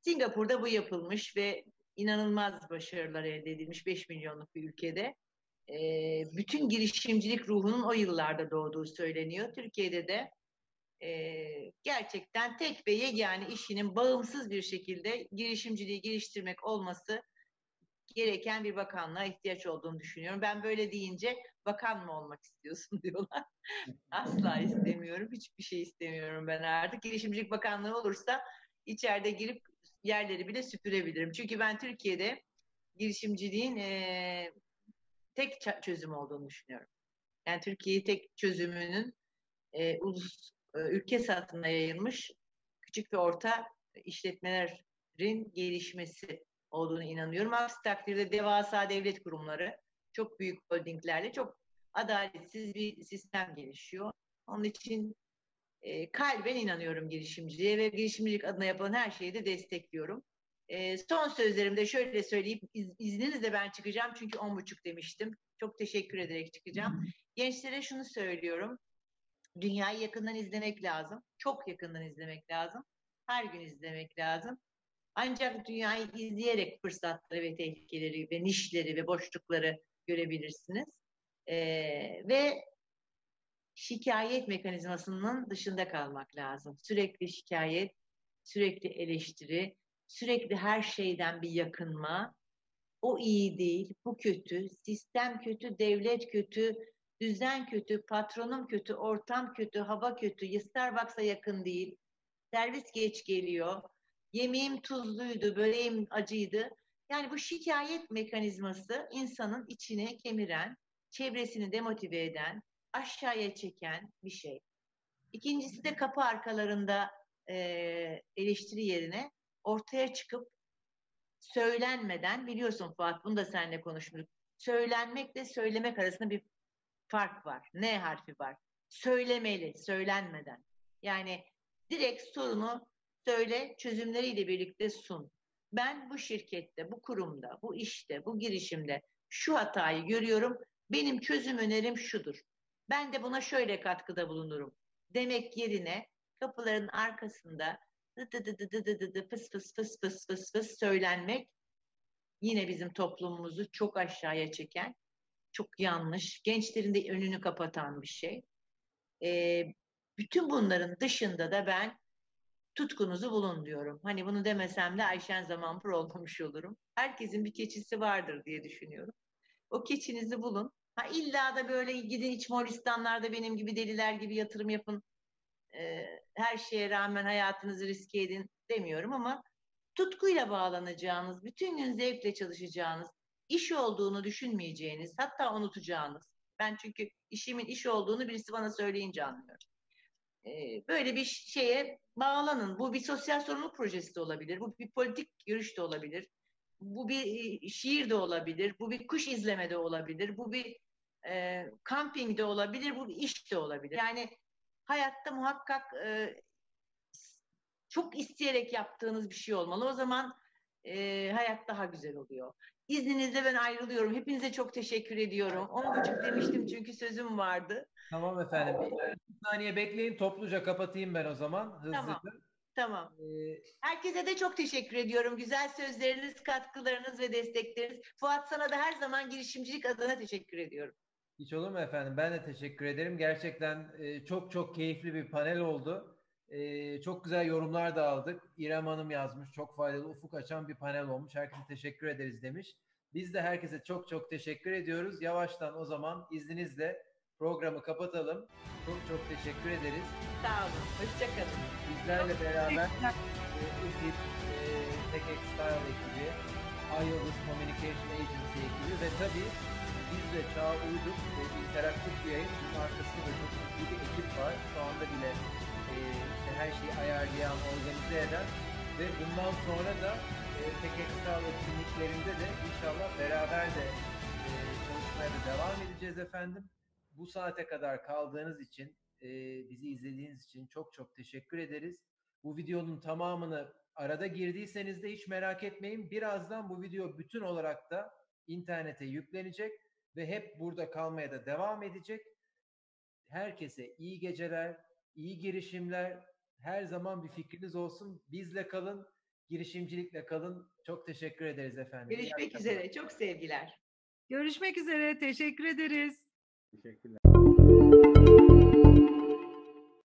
Singapur'da bu yapılmış ve inanılmaz başarılar elde edilmiş 5 milyonluk bir ülkede. E, bütün girişimcilik ruhunun o yıllarda doğduğu söyleniyor. Türkiye'de de e, gerçekten tek ve yegane işinin bağımsız bir şekilde girişimciliği geliştirmek olması gereken bir bakanlığa ihtiyaç olduğunu düşünüyorum. Ben böyle deyince bakan mı olmak istiyorsun (laughs) diyorlar. Asla istemiyorum. Hiçbir şey istemiyorum ben artık. Girişimcilik Bakanlığı olursa içeride girip yerleri bile süpürebilirim. Çünkü ben Türkiye'de girişimciliğin e, tek çözüm olduğunu düşünüyorum. Yani Türkiye'yi tek çözümünün e, ulus e, ülke satına yayılmış küçük ve orta işletmelerin gelişmesi olduğunu inanıyorum. Aksi takdirde devasa devlet kurumları çok büyük holdinglerle çok adaletsiz bir sistem gelişiyor. Onun için e, kalben inanıyorum girişimciliğe ve girişimcilik adına yapılan her şeyi de destekliyorum. E, son sözlerimde şöyle söyleyip iz, izninizle ben çıkacağım çünkü on buçuk demiştim. Çok teşekkür ederek çıkacağım. Gençlere şunu söylüyorum. Dünyayı yakından izlemek lazım. Çok yakından izlemek lazım. Her gün izlemek lazım. Ancak dünyayı izleyerek fırsatları ve tehlikeleri ve nişleri ve boşlukları görebilirsiniz. Ee, ve şikayet mekanizmasının dışında kalmak lazım. Sürekli şikayet, sürekli eleştiri, sürekli her şeyden bir yakınma. O iyi değil, bu kötü, sistem kötü, devlet kötü, düzen kötü, patronum kötü, ortam kötü, hava kötü, Starbucks'a yakın değil, servis geç geliyor, yemeğim tuzluydu, böreğim acıydı. Yani bu şikayet mekanizması insanın içine kemiren, çevresini demotive eden, aşağıya çeken bir şey. İkincisi de kapı arkalarında e, eleştiri yerine ortaya çıkıp söylenmeden, biliyorsun Fuat bunu da seninle konuşmuştuk. Söylenmekle söylemek arasında bir fark var. N harfi var. Söylemeli, söylenmeden. Yani direkt sorunu söyle, çözümleriyle birlikte sun. Ben bu şirkette, bu kurumda, bu işte, bu girişimde şu hatayı görüyorum. Benim çözüm önerim şudur. Ben de buna şöyle katkıda bulunurum. Demek yerine kapıların arkasında dı fıs fıs fıs fıs fıs fıs söylenmek yine bizim toplumumuzu çok aşağıya çeken, çok yanlış, gençlerin de önünü kapatan bir şey. Ee, bütün bunların dışında da ben tutkunuzu bulun diyorum. Hani bunu demesem de Ayşen Zamanpır olmamış olurum. Herkesin bir keçisi vardır diye düşünüyorum. O keçinizi bulun. Ha illa da böyle gidin iç Moğolistanlarda benim gibi deliler gibi yatırım yapın. Ee, her şeye rağmen hayatınızı riske edin demiyorum ama tutkuyla bağlanacağınız, bütün gün zevkle çalışacağınız, iş olduğunu düşünmeyeceğiniz, hatta unutacağınız. Ben çünkü işimin iş olduğunu birisi bana söyleyince anlıyorum. Ee, böyle bir şeye bağlanın. Bu bir sosyal sorumluluk projesi de olabilir. Bu bir politik görüş de olabilir. Bu bir e, şiir de olabilir. Bu bir kuş izleme de olabilir. Bu bir e, kamping de olabilir. Bu iş de olabilir. Yani hayatta muhakkak e, çok isteyerek yaptığınız bir şey olmalı. O zaman e, hayat daha güzel oluyor. İzninizle ben ayrılıyorum. Hepinize çok teşekkür ediyorum. On buçuk demiştim çünkü sözüm vardı. Tamam efendim. Bir saniye bekleyin. Topluca kapatayım ben o zaman. Hızlıca. Tamam. Tamam. Ee, Herkese de çok teşekkür ediyorum. Güzel sözleriniz, katkılarınız ve destekleriniz. Fuat sana da her zaman girişimcilik adına teşekkür ediyorum. Hiç olur mu efendim? Ben de teşekkür ederim. Gerçekten e, çok çok keyifli bir panel oldu. E, çok güzel yorumlar da aldık. İrem Hanım yazmış. Çok faydalı, ufuk açan bir panel olmuş. Herkese teşekkür ederiz demiş. Biz de herkese çok çok teşekkür ediyoruz. Yavaştan o zaman izninizle programı kapatalım. Çok çok teşekkür ederiz. Sağ olun. Hoşçakalın. Bizlerle beraber e, UTIP, e, TechX Style ekibi, iYıldız Communication Agency ekibi ve tabii biz de çağa uyduk ve interaktif bir yayın. Bunun arkasında çok ciddi bir ekip var. Şu anda bile e, işte her şeyi ayarlayan, organize eden ve bundan sonra da e, TechX Style etkinliklerinde de inşallah beraber de e, çalışmaya da devam edeceğiz efendim. Bu saate kadar kaldığınız için e, bizi izlediğiniz için çok çok teşekkür ederiz. Bu videonun tamamını arada girdiyseniz de hiç merak etmeyin. Birazdan bu video bütün olarak da internete yüklenecek ve hep burada kalmaya da devam edecek. Herkese iyi geceler, iyi girişimler, her zaman bir fikriniz olsun. Bizle kalın, girişimcilikle kalın. Çok teşekkür ederiz efendim. Görüşmek üzere. Çok sevgiler. Görüşmek üzere. Teşekkür ederiz. Teşekkürler.